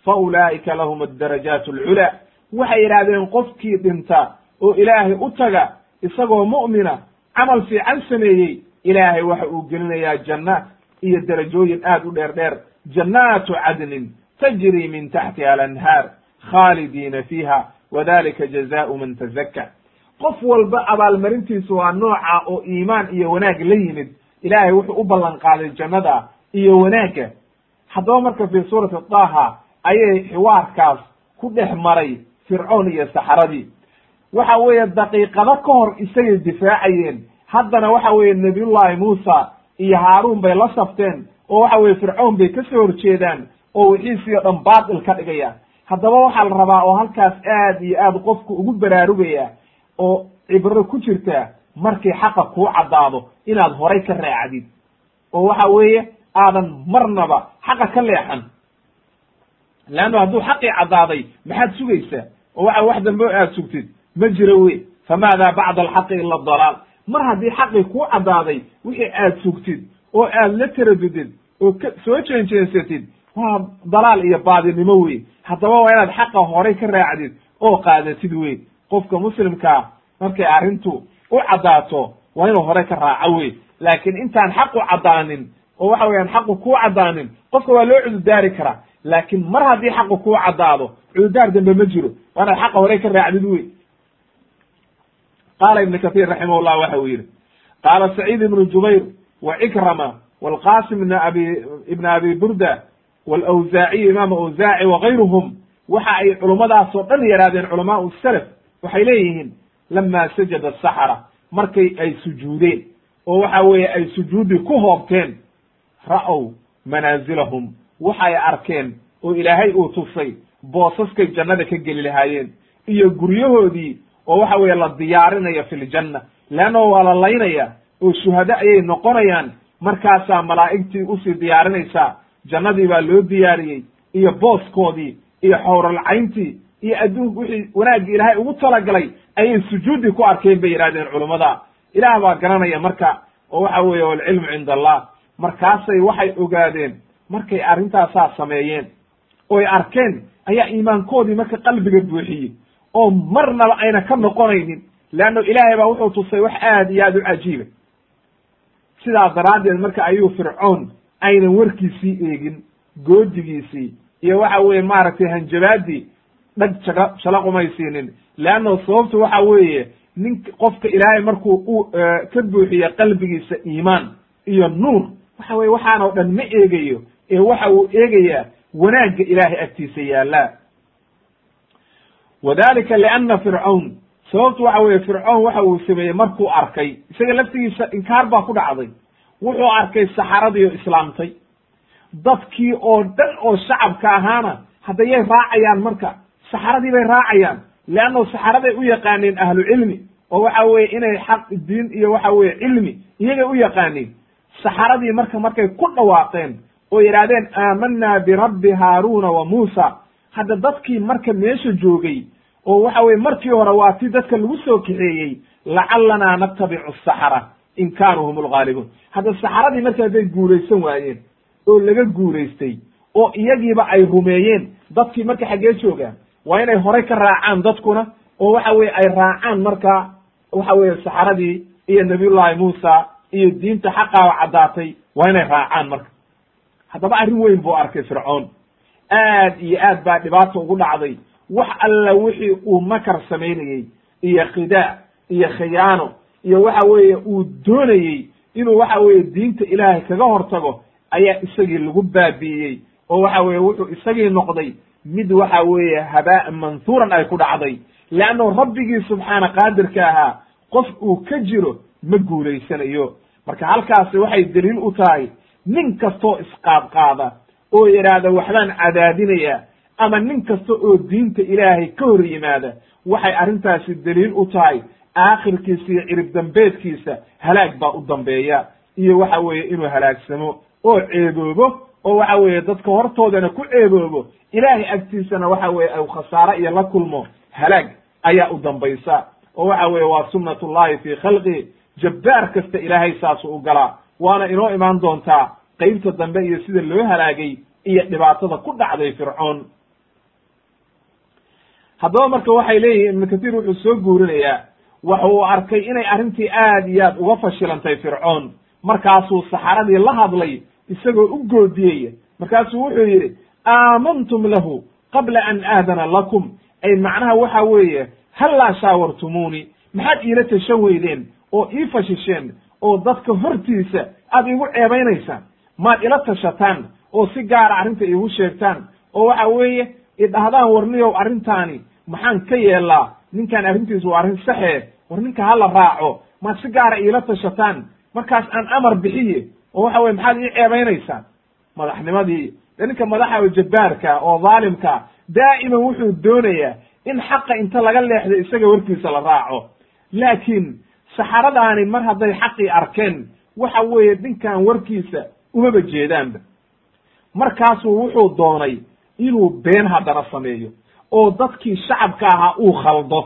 fa ulaa'ika lahum addarajaat alculaa waxay yidhaahdeen qofkii dhinta oo ilaahay u taga isagoo mu'mina camal fiican sameeyey ilaahay waxa uu gelinayaa jannaat iyo derajooyin aad u dheer dheer jannaatu cadnin tajri min taxtiha alanhaar khaalidiina fiiha wadalika jazaau man tazakka qof walba abaalmarintiisu waa nooca oo iimaan iyo wanaag la yimid ilaahay wuxuu u ballan qaaday jannada iyo wanaagga. Haddaba marka fii suurati daha ayay xiwaarkaas ku dhex maray fircoon iyo saxaradii. Waxa weeye daqiiqado ka hor isagay difaacayeen. Haddana waxa weeye nabiyullahi muusa iyo haaruun bay la safteen oo waxa weye fircoon bay ka soo horjeedaan oo wixiisii o dhan baatil ka dhigaya. Haddaba waxaa la rabaa oo halkaas aad iyo aad qofku ugu baraarugaya oo cibro ku jirta markii xaqa kuu caddaado inaad horay ka raacdid. oo waxa weeye aadan marnaba xaqa ka leexan. Leanno hadduu xaqii caddaaday maxaad sugaysaa oo waxa wax dambe aad sugtid ma jiro wey famaada bacda alxaqi ila dalaal. Mar haddii xaqii kuu caddaaday wixii aad sugtid oo aad la taradudid oo ka soo jeenjeensatid waa dalaal iyo baadinimo wey haddaba waa inaad xaqa horay ka raacdid oo qaadatid wey qofka muslimkaa markay arrintu u caddaato waa inuu horay ka raaco wey. Laakiin intaan xaqu caddaanin oo waxa weeyaan xaqu kuu caddaanin qofka waa loo cududaari karaa. Laakiin mar haddii xaqu kuu caddaado cududaar dambe ma jiro. Waa inaad xaqa horay ka raacdid wey. Qaala ibnu kahiir raximahullah waxa uu yidhi qaala saciid ibnu jubayr wa cikrama walqasim ibn abi ibn abi burda walawsaaciy imaam awsaaci wagayruhum waxa ay culummadaasoo dhan yaraadeen culamaau salaf waxay leeyihiin lama sajada asaxara markay ay sujuudeen oo waxa weeye ay sujuudi ku hoobteen ra'ow manaazilahum waxay arkeen oo ilaahay uu tusay boosaskay jannada ka geli lahaayeen iyo guryahoodii oo waxa weeye la diyaarinayo fi ljanna leanno waa la laynaya oo shuhado ayay noqonayaan markaasaa malaa'igtii u sii diyaarinaysaa jannadii baa loo diyaariyey iyo booskoodii iyo xowralcayntii iyo adduun wixii wanaaggii ilaahay ugu talagalay ayay sujuudi ku arkeen bay yidhahdeen culummada ilaah baa garanaya marka oo waxa weeye walcilmu cinda allah markaasay waxay ogaadeen markay arrintaasaa sameeyeen oy arkeen ayaa iimaankoodii marka qalbiga buuxiyey. Oo marnaba ayna ka noqonaynin leanno ilaahay baa wuxuu tusay wax aad iyo aad u cajiiba sidaas daraaddeed marka ayuu fircoon aynan warkiisii eegin goodigiisii iyo waxa weeye maaragtay hanjabaadii dhag jaga shalaqumaysiinin leanno sababtu waxa weeye nin qofka ilaahay markuu u ka buuxiye qalbigiisa iimaan iyo nuur waxa weye waxaan oo dhan ma eegayo ee waxa uu eegayaa wanaagga ilaahay agtiisa yaallaa. Wadalika lianna fircawn sababtu waxa weeye fircoon waxa uu sameeyey markuu arkay isaga laftigiisa inkaar baa ku dhacday. Wuxuu arkay saxaradii oo islaamtay. Dadkii oo dhan oo shacabka ahaana haddayay raacayaan marka saxaradii bay raacayaan leanno saxaraday u yaqaaneen ahlu cilmi oo waxa weeye inay xaq diin iyo waxa weeye cilmi iyagay u yaqaaneen saxaradii marka markay ku dhawaaqeen oo yidhaahdeen aamanaa birabbi haaruuna wa muusa. Hadda dadkii marka meesha joogay oo waxa weye markii hore waa tii dadka lagu soo kaxeeyey lacalanaa natabicu asaxara in kaanuu hum lgaalibuun hadda saxaradii marka hadday guulaysan waayeen oo laga guulaystay oo iyagiiba ay rumeeyeen dadkii marka xaggee joogaan waa inay horay ka raacaan dadkuna oo waxa weye ay raacaan marka waxa weeye saxaradii iyo nabiyullahi muusa iyo diinta xaqaaba caddaatay waa inay raacaan marka. Haddaba arrin weyn buu arkay fircoon. Aad iyo aad baa dhibaata ugu dhacday. Wax alla wixii uu makar samaynayey iyo khidaa iyo khiyaano iyo waxa weeye uu doonayey inuu waxa weeye diinta ilaahay kaga hortago ayaa isagii lagu baabi'iyey oo waxa weeye wuxuu isagii noqday mid waxa weeye habaa'an manhuuran ay ku dhacday. Leanno rabbigii subxaana qaadirka ahaa qof uu ka jiro ma guulaysanayo marka halkaasi waxay daliil u tahay nin kastoo isqaadqaada oo yidhaahda waxbaan cadaadinaya ama nin kasta oo diinta ilaahay ka hor yimaada waxay arrintaasi daliil u tahay. Aakhirkiisa iyo cirib dambeedkiisa halaag baa u dambeeya. Iyo waxa weeye inuu halaagsamo oo ceeboobo oo waxa weeye dadka hortoodana ku ceeboobo ilaahay agtiisana waxa weeye ay khasaare iyo la kulmo halaag ayaa u dambaysa. Oo waxa weeye waa sunnat ullahi fii khalqi jabbaar kasta ilaahay saasu u galaa. Waana inoo imaan doontaa qeybta dambe iyo sida loo halaagay iyo dhibaatada ku dhacday fircoon. Haddaba marka waxay leeyihiin ibnu kathiir wuxuu soo guurinayaa waxa uu arkay inay arrintii aad iyo aad uga fashilantay fircoon. Markaasuu saxaradii la hadlay isagoo u goodiyey. Markaasuu wuxuu yidhi aamantum lahu qabla an aadana lakum. Ay macnaha waxa weeye hallaa shaawartumuuni? Maxaad iila tashan weydeen oo ii fashisheen oo dadka hortiisa aad iigu ceebaynaysaan maad ila tashataan oo si gaara arrinta iigu sheegtaan oo waxa weeye idhahdaan warniyow arrintaani maxaan ka yeelaa ninkaan arrintiisu waa arrin saxe war ninka hala raaco? Maad si gaara iila tashataan? Markaas aan amar bixiye oo waxa weye maxaad ii ceebaynaysaan madaxnimadii. Ninka madaxa jabbaarka oo dhaalimka daa'iman wuxuu doonayaa in xaqa inta laga leexdo isaga warkiisa la raaco. Laakiin saxaradaani mar hadday xaqii arkeen waxa weeye ninkan warkiisa umaba jeedaanba. Markaasuu wuxuu doonay inuu been haddana sameeyo oo dadkii shacabka ahaa uu khaldo.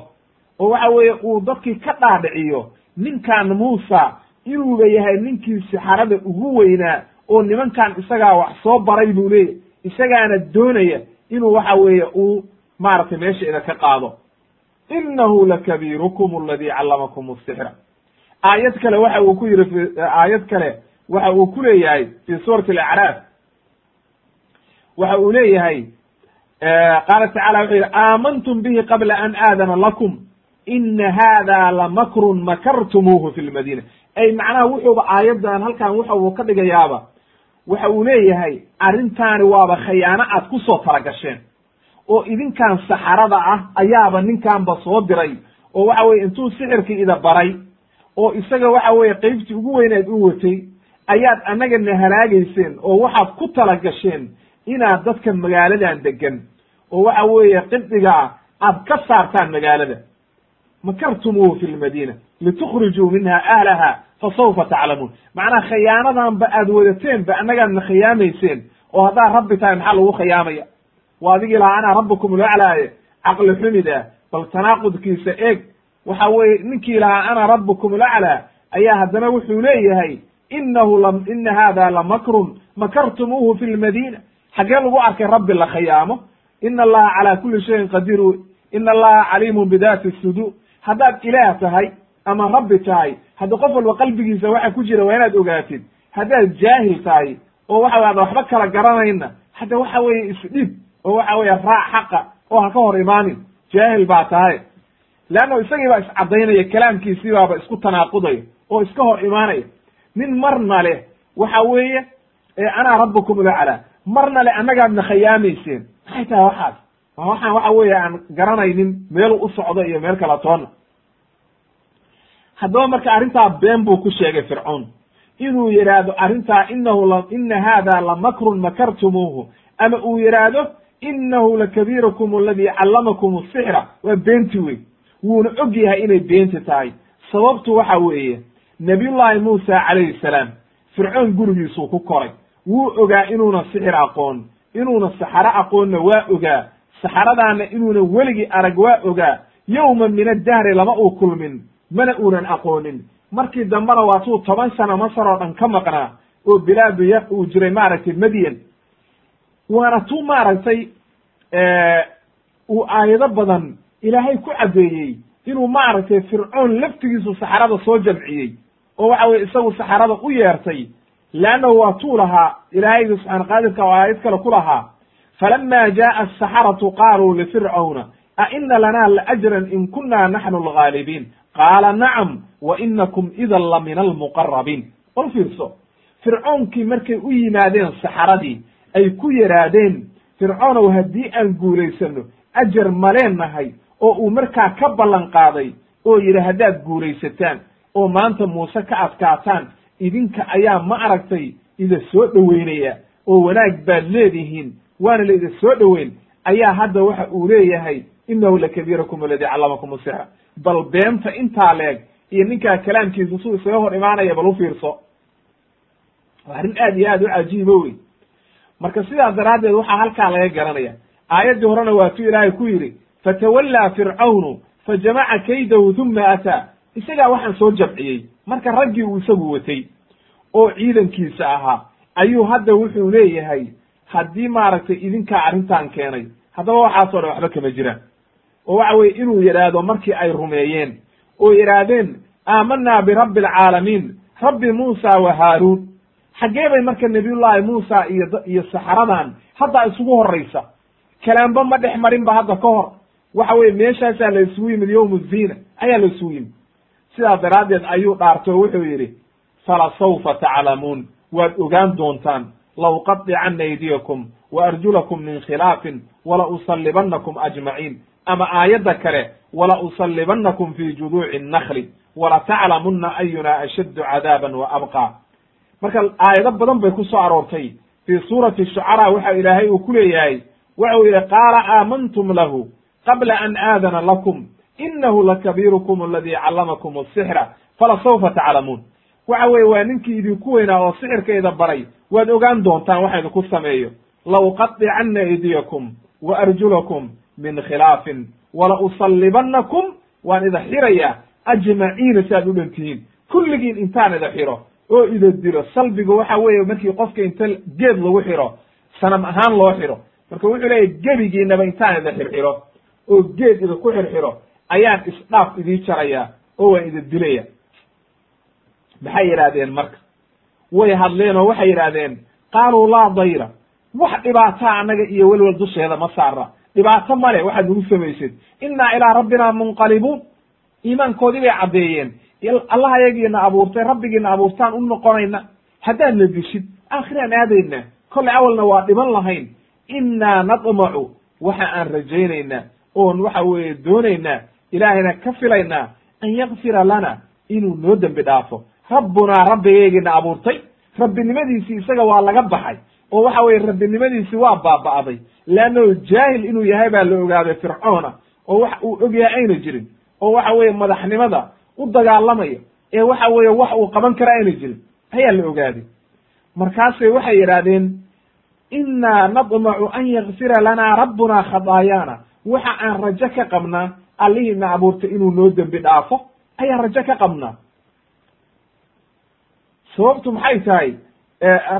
Oo waxa weeye uu dadkii ka dhaadhiciyo ninkan muusa inuuba yahay ninkii saxarada ugu weynaa oo nimankan isagaa wax soo baray buu leeyahy isagaana doonaya inuu waxa weeye uu maaragtay meesha idinka qaado. Inahu lakabiirukum aladii callamakum asixra aayad kale waxa uu ku yihi aayad kale waxa uu ku leeyahay fi suurati alacraaf waxa uu leeyahay qaala tacala wuxuu yihi aamantum bihi qabla an aadana lakum. Ina hada lamakrun makartumuuhu fi lmadiina ay macnaha wuxuuba aayaddan halkan waxa uu ka dhigayaaba waxa uu leeyahay arrintaani waaba khayaano aad ku soo talagasheen oo idinkan saxarada ah ayaaba ninkanba soo diray oo waxa weye intuu sixirkii ida baray oo isaga waxa weeye qeybtii ugu weyneed u watay ayaad annagana halaagayseen oo waxaad ku talagasheen inaad dadka magaaladan degan oo waxa weeye qibdigaa aad ka saartaan magaalada. Makartumuuhu fi lmadiina litukhrijuu minha ahlaha fasawfa taclamuun macnaha khiyaanadanba aad wadateen ba annagaadna khiyaamayseen oo haddaad rabbi tahay maxaa lagu khiyaamaya waa adigii lahaa anaa rabbukum laclaaye caqli xumid ah bal tanaaqudkiisa eeg waxa weeye ninkii lahaa ana rabbukum laclaa ayaa haddana wuxuu leeyahay inahu la ina hada lamakrun makartumuuhu fi lmadiina xaggee lagu arkay rabbi la khiyaamo ina allaha calaa kuli shayin qadiir ina allaha caliimun bidaati suduur haddaad ilaah tahay ama rabbi tahay hadda qof walba qalbigiisa waxa ku jira waa inaad ogaatid. Haddaad jaahil tahay oo waxa wey ada waxba kala garanayna hadda waxa weeye isdhib oo waxa weeye raac xaqa oo ha ka hor imaanin. Jaahil baa tahay. Leanno isagii baa iscadaynaya kalaamkiisii baaba isku tanaaqudaya oo iska hor imaanaya. Nin marna leh waxa weeye anaa rabbukum laclaa marna le annagaadna khiyaamayseen maxay tahay waxaas? Waxaan waxa weeye aan garanaynin meelu u socdo iyo meel kala toonna haddaba marka arrintaa been buu ku sheegay fircoon. Inuu yidhaahdo arrintaa inahu la ina hada lamakrun makartumuuhu. Ama uu yidhaahdo inahu lakabiirukum aladii callamakum asixra waa beenti wey wuuna og yahay inay beenti tahay. Sababtu waxa weeye nabiyullaahi muusa calayhi salaam fircoon gurigiisuu ku koray. Wuu ogaa inuuna sixir aqoon inuuna saxaro aqoonna waa ogaa saxaradaana inuuna weligii arag waa ogaa. Yowma min addahri lama uu kulmin mana uunan aqoonin? Markii dambena waatuu toban sano masar oo dhan ka maqnaa oo bilaadu ya uu jiray maaragtay madyan waana tu maaragtay uu aayado badan ilaahay ku caddeeyey inuu maaragtay fircoon laftigiisu saxarada soo jamciyey oo waxa weye isagu saxarada u yeertay. Leannahu waa tuu lahaa ilaahayga subxaana qaadirka oo aayad kale ku lahaa falama jaءa asaxaratu qaaluu lifircawna a ina lana laajran in kuna naxnu algaalibiin qaala nacam wa inakum idan la min almuqarabiin bal fiirso fircoonkii markay u yimaadeen saxaradii ay ku yidhaahdeen fircoonow haddii aan guulaysano ajar maleennahay oo uu markaa ka ballan qaaday oo yidhi haddaad guulaysataan oo maanta muuse ka adkaataan idinka ayaa ma aragtay ida soo dhoweynaya oo wanaag baad leedihiin waana la ida soo dhoweyn ayaa hadda waxa uu leeyahay inahu lakabiirakum aladii callamakum asixra bal beenta intaa leeg iyo ninkaa kalaamkiisa suu isaga hor imaanaya bal u fiirso waa arrin aad iyo aad u cajiibo wey marka sidaas daraaddeed waxaa halkaa laga garanaya aayaddii horena waa tu ilaahay ku yidhi fatawallaa fircawnu fajamaca kaydahu huma ataa isagaa waxaan soo jamciyey marka raggii uu isagu watay oo ciidankiisa ahaa ayuu hadda wuxuu leeyahay haddii maaragtay idinkaa arrintan keenay haddaba waxaasoo dhan waxba kama jiraan oo waxa weye inuu yidhaahdo markii ay rumeeyeen oo yidhaahdeen aamanaa birabbi alcaalamiin rabbi muusa wa haaruun. Xaggee bay marka nabiyullaahi muusa iyo iyo saxaradan hadda isugu horraysa. Kalaamba ma dhex marin ba hadda ka hor. Waxa weye meeshaasaa la isugu yimid yowmu zina ayaa la isugu yimid. Sidaas daraaddeed ayuu dhaartay oo wuxuu yidhi fala sawfa taclamuun. Waad ogaan doontaan la uqadicanna aydiyakum wa arjulakum min khilaafin wala usallibannakum ajmaciin ama aayadda kale wala usallibannakum fi juduuci nnakli wala taclamunna ayuna ashaddu cadaaban wa abqa. Marka aayado badan bay ku soo aroortay. Fii suurati shucaraa waxa ilaahay uu ku leeyahay waxa uu yidhi qaala aamantum lahu qabla an aadana lakum inahu lakabiirukum aladii callamakum asixra fala sawfa taclamuun waxa weye waa ninkii idinku weynaa oo sixirkayda baray. Waad ogaan doontaan waxa idinku sameeyo. La uqadicanna aydiyakum wa arjulakum min khilaafin. Wala usallibannakum waan ida xirayaa ajmaciina si aad u dhan tihiin kulligiin intaan ida xiro oo ida dilo. Salbiga waxa weeye markii qofka inta geed lagu xiro sanam ahaan loo xiro. Marka wuxuu leeyahy gebigiinaba intaan ida xirxiro oo geed idinku xirxiro ayaan isdhaaf idii jarayaa oo waan ida dilaya maxay yidhaahdeen marka? Way hadleen oo waxay yidhaahdeen qaaluu laa dayra. Wax dhibaataa annaga iyo welwel dusheeda ma saara dhibaato male waxaad nagu samaysid. Innaa ilaa rabbina munqalibuun iimaankoodii bay caddeeyeen. Allah ayagiina abuurtay rabbigiina abuurtaan u noqonayna. Haddaad na dishid aakhiraan aadayna. Kolley awalna waa dhiman lahayn. Innaa nadmacu waxa aan rajaynaynaa. Oon waxa weeye doonaynaa ilaahayna ka filaynaa an yakfira lana inuu noo dembi dhaafo. Rabbunaa rabbigaygiina abuurtay. Rabbinimadiisii isaga waa laga baxay. Oo waxa weye rabbinimadiisi waa baaba'day leannahu jaahil inuu yahay baa la ogaaday fircoona oo wax uu og yahay ayna jirin oo waxa weeye madaxnimada u dagaalamaya ee waxa weeye wax uu qaban kara ayna jirin ayaa la ogaaday markaasay waxay yidhaahdeen innaa nadmacu an yakfira lanaa rabbunaa khadaayaana waxa aan rajo ka qabnaa allihiina abuurtay inuu noo dembi dhaafo ayaan rajo ka qabnaa sababtu maxay tahay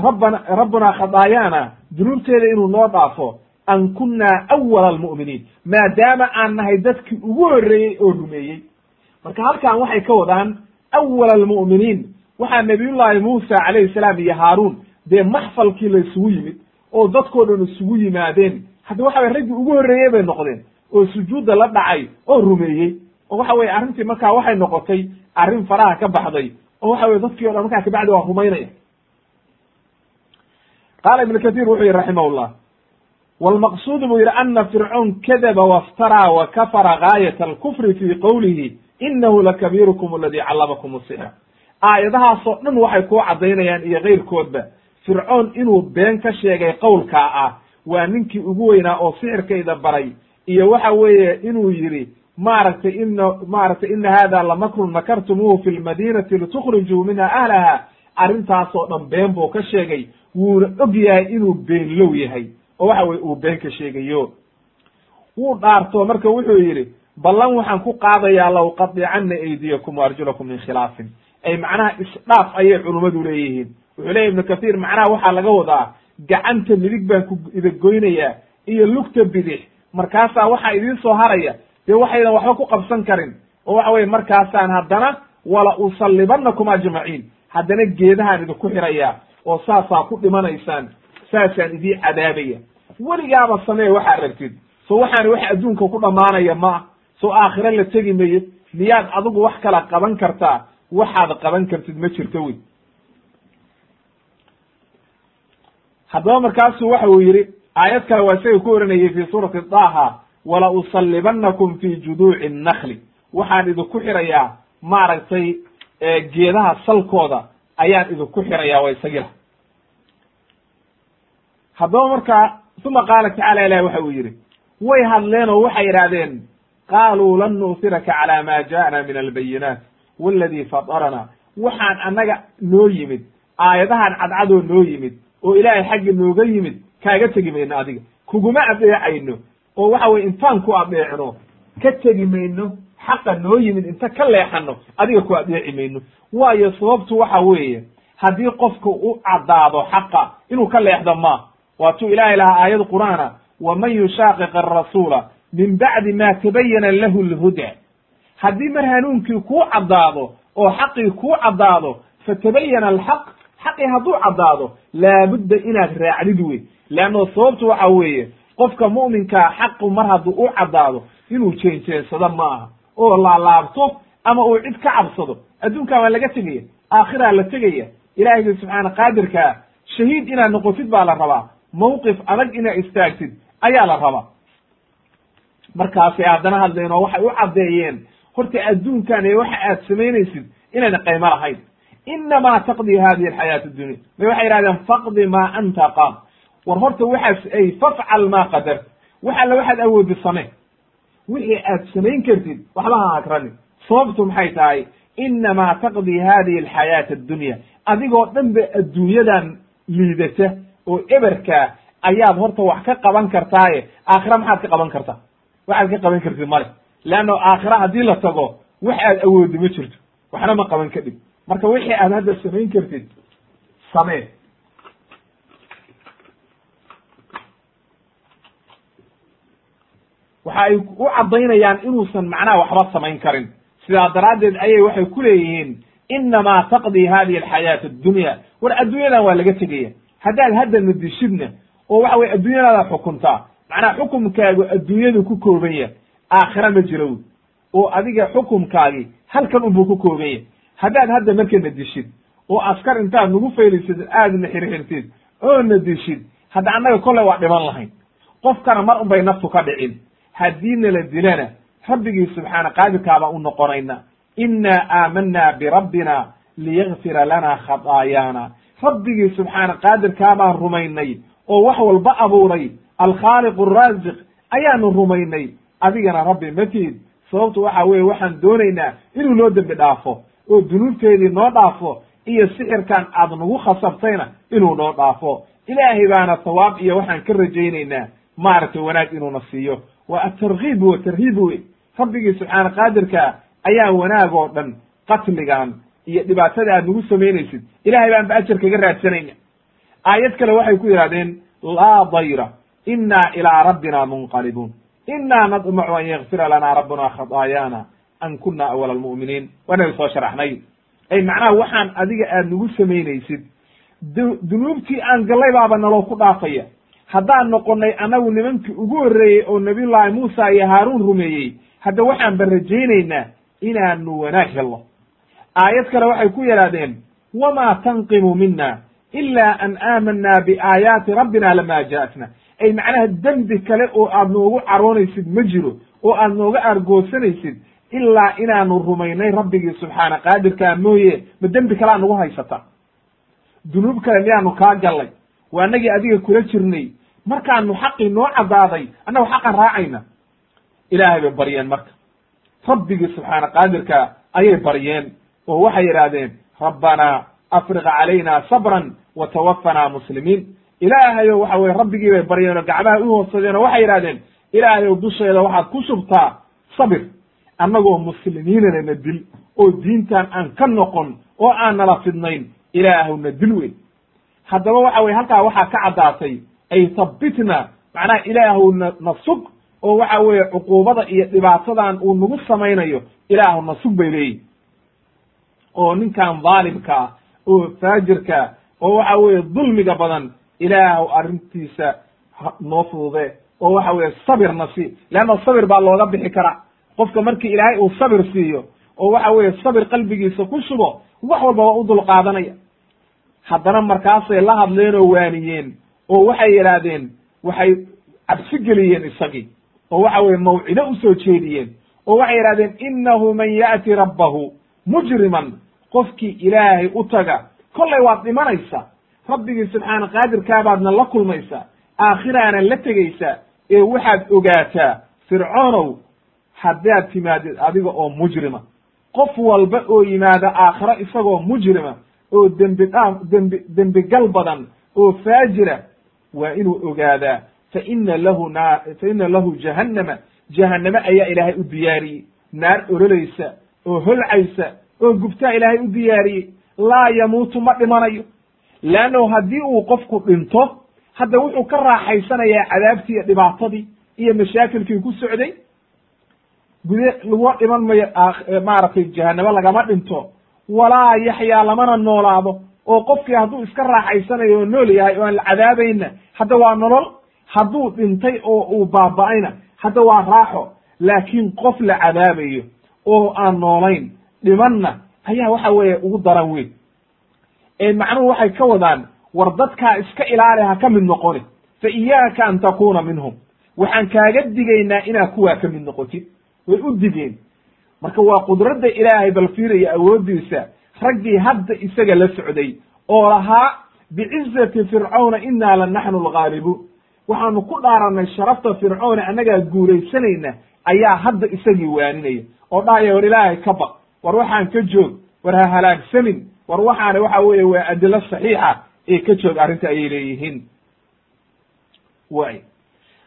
rabbana rabbunaa khadaayaana dunuubteeda inuu noo dhaafo an kunnaa awala almu'miniin maadaama aan nahay dadkii ugu horreeyey oo rumeeyey marka halkan waxay ka wadaan awala almu'miniin waxaa nabiyullaahi muusa calayhi salaam iyo haaruun dee maxfalkii la isugu yimid oo dadkoo dhan isugu yimaadeen hadda waxa weye raggii ugu horreeyey bay noqdeen oo sujuudda la dhacay oo rumeeyey oo waxa weye arrintii markaa waxay noqotay arrin faraha ka baxday oo waxa weye dadkii o dhan markaa kabacdi waa rumaynaya qaala ibnu kahiir wuxuu yihi raximahullah wlmaqsuud buu yidhi ana fircoon kadaba waftaraa wa kafara gaayat alkufri fi qowlihi inahu lakabiirukum aladi callamakum asixra aayadahaasoo dhan waxay kuu caddaynayaan iyo keyrkoodba fircoon inuu been ka sheegay qowlkaa ah waa ninkii ugu weynaa oo sixirkayda baray iyo waxa weeye inuu yidhi maaragtay ina maaragtay ina hada lamakrun makartumuuhu fi lmadinati litukhrijuu minha ahlaha arrintaasoo dhan been buu ka sheegay wuuna og yahay inuu beenlow yahay oo waxa weye uu been ka sheegayo wuu dhaarto. Marka wuxuu yidhi ballan waxaan ku qaadayaa la uqadicanna aydiyakum wa arjulakum min khilaafin. Ay macnaha isdhaaf ayay culummadu leeyihiin. Wuxuu leeyahy ibnu kathiir macnaha waxaa laga wadaa gacanta midig baan ku idagoynayaa iyo lugta bidix. Markaasaa waxaa idiin soo haraya dee waxaydan waxba ku qabsan karin. Oo waxa weye markaasaan haddana wala usallibanakum ajmaciin. Haddana geedahaan idinku xirayaa oo saasaa ku dhimanaysaan saasaan idii cadaabaya weligaaba samee waxaad rabtid. So waxaani wax adduunka ku dhammaanaya ma ah soo aakhiro la tegi mayo miyaad adigu wax kala qaban kartaa. Waxaad qaban kartid ma jirto wey haddaba markaasuu waxa uu yidhi aayad kale waa isaga ku oranayay fi suurati daha wala usallibanakum fi juduuci nnakli waxaan idinku xirayaa maaragtay geedaha salkooda ayaan idinku xirayaa waa isagila haddaba markaa uma qaala tacala ilahi waxa uu yidhi way hadleen oo waxay idhaahdeen qaaluu lan nu'siraka cala ma ja'ana min albayinaat waladi fatarana. Waxaan annaga noo yimid aayadahan cadcadoo noo yimid oo ilaahay xagga nooga yimid kaaga tegi mayno adiga. Kuguma adeecayno oo waxa weye intaan ku adeecno ka tegi mayno xaqa noo yimid inta ka leexano adiga ku adeeci mayno. Waayo sababtu waxa weeye haddii qofka u caddaado xaqa inuu ka leexdo ma waatuu ilaahay lahaa aayad qur'aana waman yushaaqiq arasuula min bacdi ma tabayana lahu lhuda. Haddii mar hanuunkii kuu caddaado oo xaqii kuu caddaado fatabayana alxaq xaqii hadduu caddaado laabudda inaad raacdid wey leanno sababtu waxa weeye qofka mu'minkaa xaqu mar hadduu u caddaado inuu jeenjeensado ma aha oo laalaabto ama uu cid ka cabsado adduunkan waa laga tegaya aakhiraa la tegaya. Ilaahiyga subxaana qaadirkaa shahiid inaad noqotid baa la rabaa mawqif adag inaad istaagtid ayaa la rabaa markaasay haddana hadleen oo waxay u caddeeyeen horta adduunkan ee waxa aad samaynaysid inayna qaymo lahayn. Inamaa taqdi hadihi alxayaat addunya may waxay yihahdeen faqdi maa anta qaad war horta waxaas ay fafcal maa qadar. Wax alla waxaad awoodi same wixii aad samayn kartid waxba ha hagrani sababtu maxay tahay? Inamaa taqdi hadihi alxayaat addunya adigoo dhan ba adduunyadan liidata oo eberkaa ayaad horta wax ka qaban kartaaye aakhira maxaad ka qaban kartaa? Waxaad ka qaban kartid male leanno aakhira haddii la tago wax aad awoodi ma jirto. Waxna ma qaban kadhib marka wixii aad hadda samayn kartid samee. Waxa ay u caddaynayaan inuusan macnaha waxba samayn karin. Sidaa daraaddeed ayay waxay ku leeyihiin inamaa taqdi hadihi alxayaat addunya. War adduunyadan waa laga tegaya haddaad hadda nadishidna oo waxa weye adduunyadaada xukuntaa macnaha xukumkaagu adduunyadu ku kooban yahay aakhira ma jiro wy oo adiga xukumkaagi halkan unbuu ku kooban yahay haddaad hadda marka nadishid oo askar intaad nagu faylisid aadna xirxirtid oo nadishid hadda annaga kolley waa dhiman lahayn. Qofkana mar unbay naftu ka dhicin. Haddii nala dilana rabbigii subxaana qaadirkaabaa u noqonayna inaa aamanaa birabbina liyakfira lana khataayaana rabbigii subxaana qaadirkaabaan rumaynay oo wax walba abuuray alkhaaliq araasiq ayaanu rumaynay. Adigana rabbi matid sababtu waxa weye waxaan doonaynaa inuu noo dembi dhaafo oo dunuubteedii noo dhaafo iyo sixirkan aad nagu khasabtayna inuu noo dhaafo. Ilaahay baana thawaab iyo waxaan ka rajaynaynaa maaragtay wanaag inuuna siiyo. Waa atarkiib wa tarhiib wey rabbigii subxaana qaadirka ayaa wanaag oo dhan qatligan iyo dhibaatada aad nagu samaynaysid. Ilahay baan ba ajar kaga raadsanayna aayad kale waxay ku yidhahdeen laa dayra inaa ilaa rabbina munqalibuun inaa nadmacu an yakfira lana rabbuna khataayaana an kuna awala almu'miniin waanaga soo sharaxnay. Ay macnaha waxaan adiga aad nagu samaynaysid. Dunuubtii aan gallay baaba naloo ku dhaafaya. Haddaan noqonnay annagu nimankii ugu horreeyey oo nabiyullaahi muusa iyo haaruun rumeeyey hadda waxaan rajaynaynaa inaanu wanaag helno aayad kale waxay ku yidhahdeen wamaa tanqimu mina ila an aamanaa biaayaati rabbina lama ja'atna ay macnaha dembi kale oo aad noogu caroonaysid ma jiro oo aad nooga argoosanaysid ilaa inaanu rumaynay rabbigii subxaana qaadirkaa mooye ma dembi kalea nagu haysata. Dunuub kale miyaanu kaa gallay waa anagii adiga kula jirnay markaanu xaqii noo caddaaday annagu xaqan raacayna. Ilaahay bay baryeen marka. Rabbigii subxaana qaadirka ayay baryeen oo waxay yidhaahdeen rabbanaa afriq calayna sabran wa tawafanaa muslimiin. Ilaahayow waxa weye rabbigii bay baryeen oo gacmaha u hoodsadeen oo waxay yidhahdeen ilaahayow dusheeda waxaad ku shubtaa sabir annagoo muslimiinana na dil oo diintan aan ka noqon oo aan nala fidnayn ilaahw na dil weyn. Haddaba waxa weye halkaa waxaa ka caddaatay ay habbitna macnaha ilaahw na na sug oo waxa weeye cuquubada iyo dhibaatadan uu nagu samaynayo ilaahw na sug bay leeyihiin oo ninkan dhaalimka ah oo faajirka oo waxa weeye dulmiga badan ilaahw arrintiisa noo fudude oo waxa weeye sabirna si leanna sabir baa looga bixi karaa qofka markii ilaahay uu sabir siiyo oo waxa weeye sabir qalbigiisa ku shubo wax walba waa u dul qaadanaya. Haddana markaasay la hadleen oo waaniyeen oo waxay yidhaahdeen waxay cabsi geliyeen isagii oo waxa weye mawcido u soo jeediyeen oo waxay yidhahdeen innahu man ya'ti rabbahu mujriman qofkii ilaahay u taga. Kollay waad dhimanaysaa rabbigii subxaana qaadirkaabaadna la kulmaysaa aakhiraana la tegaysaa ee waxaad ogaataa fircoonow haddaad timaadid adiga oo mujrima. Qof walba oo yimaada aakhiro isagoo mujrima oo dembi dhaaf dembi dembigal badan oo faajira waa inuu ogaadaa fa ina lahu naa fa ina lahu jahannama. Jahanname ayaa ilaahay u diyaariyey. Naar ololaysa oo holcaysa oo gubtaa ilaahay u diyaariyey laa yamuutu ma dhimanayo. Leannahu haddii uu qofku dhinto hadda wuxuu ka raaxaysanayaa cadaabtii iyo dhibaatadii iyo mashaakilkii ku socday. Gude laguma dhiman mayo maaragtay jahanabo lagama dhinto. Walaa yaxyaa lamana noolaado. Oo qofkii hadduu iska raaxaysanayo oo nool yahay oo aan la cadaabayna hadda waa nolol. Hadduu dhintay oo uu baaba'ayna hadda waa raaxo. Laakiin qof la cadaabayo oo aan noolayn dhimanna ayaa waxa weeye ugu daran weyn. Macnuhu waxay ka wadaan war dadkaa iska ilaali ha ka mid noqoni fa iyaaka an takuna minhum. Waxaan kaaga digaynaa inaad kuwaa ka mid noqotid way u digeen. Marka waa qudradda ilaahay bal fiiraya awooddiisa raggii hadda isaga la socday oo lahaa bicizati fircawna innaa la naxnu alghaalibuun waxaanu ku dhaarannay sharafta fircoona annagaa guulaysanayna ayaa hadda isagii waaninaya. Oo dhahaya war ilaahay ka baq war waxaan ka joog war ha halaagsamin war waxaana waxa weeye waa adilo saxiixa ee ka joog arrinta ayay leeyihiin. Way.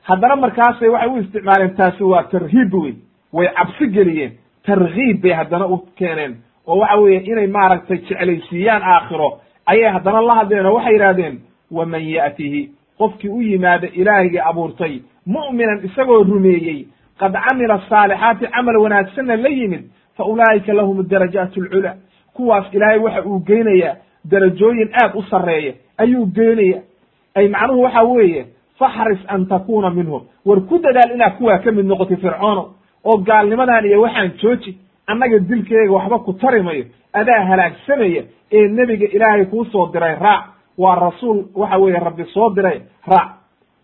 Haddana markaasay waxay u isticmaaleen taasi waa tarhiib wey way cabsi geliyeen. Tarkiib bay haddana u keeneen. Oo waxa weeye inay maaragtay jeclaysiiyaan aakhiro. Ayay haddana la hadleen oo waxay yidhahdeen waman ya'tihi? Qofkii u yimaada ilaahigii abuurtay mu'minan isagoo rumeeyey qad camila saalixaati camal wanaagsanna la yimid fa ulaa'ika lahum darajaat alculaa kuwaas ilaahay waxa uu geynayaa darajooyin aad u sarreeya ayuu geynaya ay macnuhu waxa weeye faxris an takuna minhum war ku dadaal inaad kuwaa ka mid noqotay fircoono oo gaalnimadan iyo waxaan jooji annaga dilkeega waxba ku tari mayo adaa halaagsamaya ee nebiga ilaahay kuu soo diray raac waa rasuul waxa weeye rabbi soo diray raac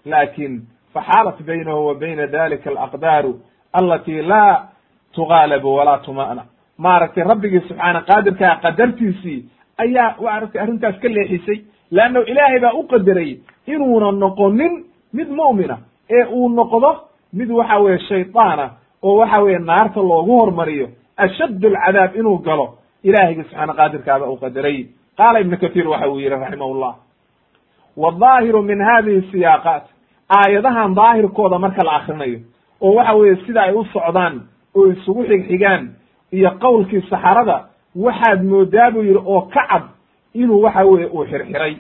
laakin faxaalat baynahu wa bayna dalika alaqdaaru alati laa tugaalabu walaa tuma'na. Maaragtay rabbigii subxaana qaadirkaa qadartiisii ayaa maaragtay arrintaas ka leexisay leanno ilaahay baa u qadarayy inuuna noqonin mid mu'mina. Ee uu noqdo mid waxa weeye shaydaana oo waxa weeye naarta loogu hormariyo. Ashadd alcadaab inuu galo ilaahayga subxaana qaadirkaaba u qadaray. Qaala ibnu kathiir waxa uu yihi raximahullah wadaahiru min hadihi siyaaqaat aayadahan daahirkooda marka la akrinayo oo waxa weeye sida ay u socdaan oo isugu xigxigaan iyo qowlkii saxarada waxaad moodaa buu yidhi oo ka cad inuu waxa weeye uu xirxiray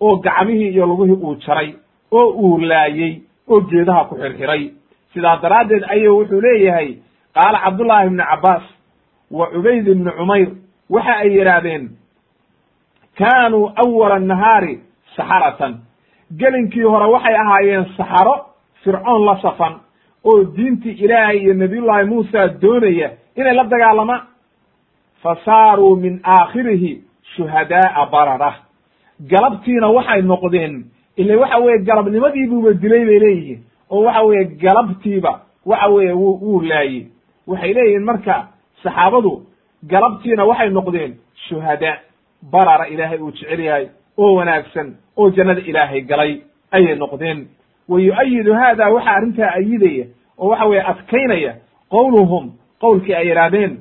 oo gacmihii iyo lugihii uu jaray oo uu laayey oo geedaha ku xirxiray. Sidaa daraaddeed ayuu wuxuu leeyahay qaala cabdullaahi ibnu cabbaas wa cubayd ibnu cumayr waxa ay yidhaahdeen kaanuu awala nahaari saxaratan. Gelinkii hore waxay ahaayeen saxaro fircoon la safan oo diintii ilaahay iyo nabiyullaahi muusa doonaya inay la dagaalamaan fa saaruu min aakhirihi shuhadaa'a barara. Galabtiina waxay noqdeen ile waxa weeye galabnimadiibuuba dilay bay leeyihiin oo waxa weeye galabtiiba waxa weeye wu wuu laayey waxay leeyihiin marka saxaabadu galabtiina waxay noqdeen shuhadaa barara ilaahay uu jecel yahay oo wanaagsan oo jannada ilaahay galay ayay noqdeen wa yu-ayidu haada waxaa arrintaa ayidaya oo waxa weeye adkaynaya qowluhum qowlkii ay yidhaahdeen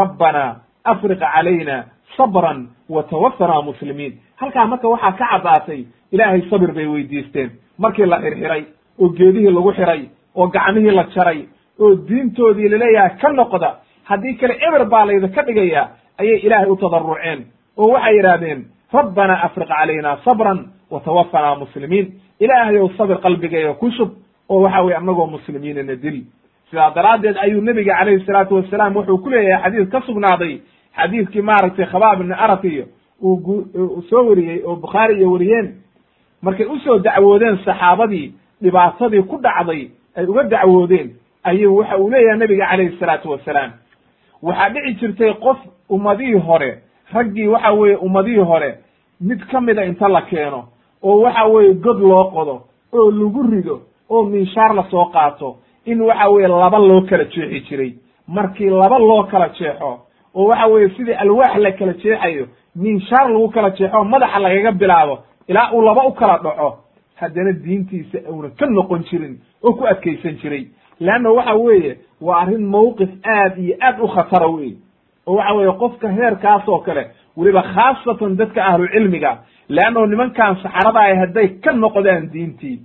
rabbanaa afriq calayna sabran wa tawafanaa muslimiin halkaa marka waxaa ka caddaatay ilaahay sabir bay weydiisteen markii la xirxiray oo geedihii lagu xiray oo gacmihii la jaray oo diintoodii la leeyahay ka noqda haddii kale eber baa laydinka dhigayaa ayay ilaahay u tadaruceen oo waxay yidhaahdeen rabbanaa afriq calayna sabran wa tawafanaa muslimiin ilaahayow sabir qalbigeega ku shub oo waxa weye annagoo muslimiinana dil. Sidaa daraaddeed ayuu nebiga calayhi salaatu wasalaam wuxuu ku leeyahay xadiis ka sugnaaday. Xadiiskii maaragtay khabaab ibni arat iyo uu soo wariyey oo bukhaari iyo wariyeen. Markay u soo dacwoodeen saxaabadii dhibaatadii ku dhacday ay uga dacwoodeen ayuu waxa uu leeyahay nebiga calayhi salaatu wasalaam waxaa dhici jirtay qof ummadihii hore raggii waxa weeye ummadihii hore mid ka mida inta la keeno oo waxa weeye god loo qodo oo lagu rido oo minshaar la soo qaato in waxa weeye laba loo kala jeexi jiray. Markii laba loo kala jeexo oo waxa weeye sidii alwaax la kala jeexayo minshaar lagu kala jeexo madaxa lagaga bilaabo ilaa uu laba u kala dhaco haddana diintiisa uuna ka noqon jirin oo ku adkaysan jiray. Leanna waxa weeye waa arrin mawqif aad iyo aad u khatara wey oo waxa weeye qofka heerkaas oo kale weliba khaasatan dadka ahlu cilmiga leannao nimankan saxarada ay hadday ka noqdaan diintii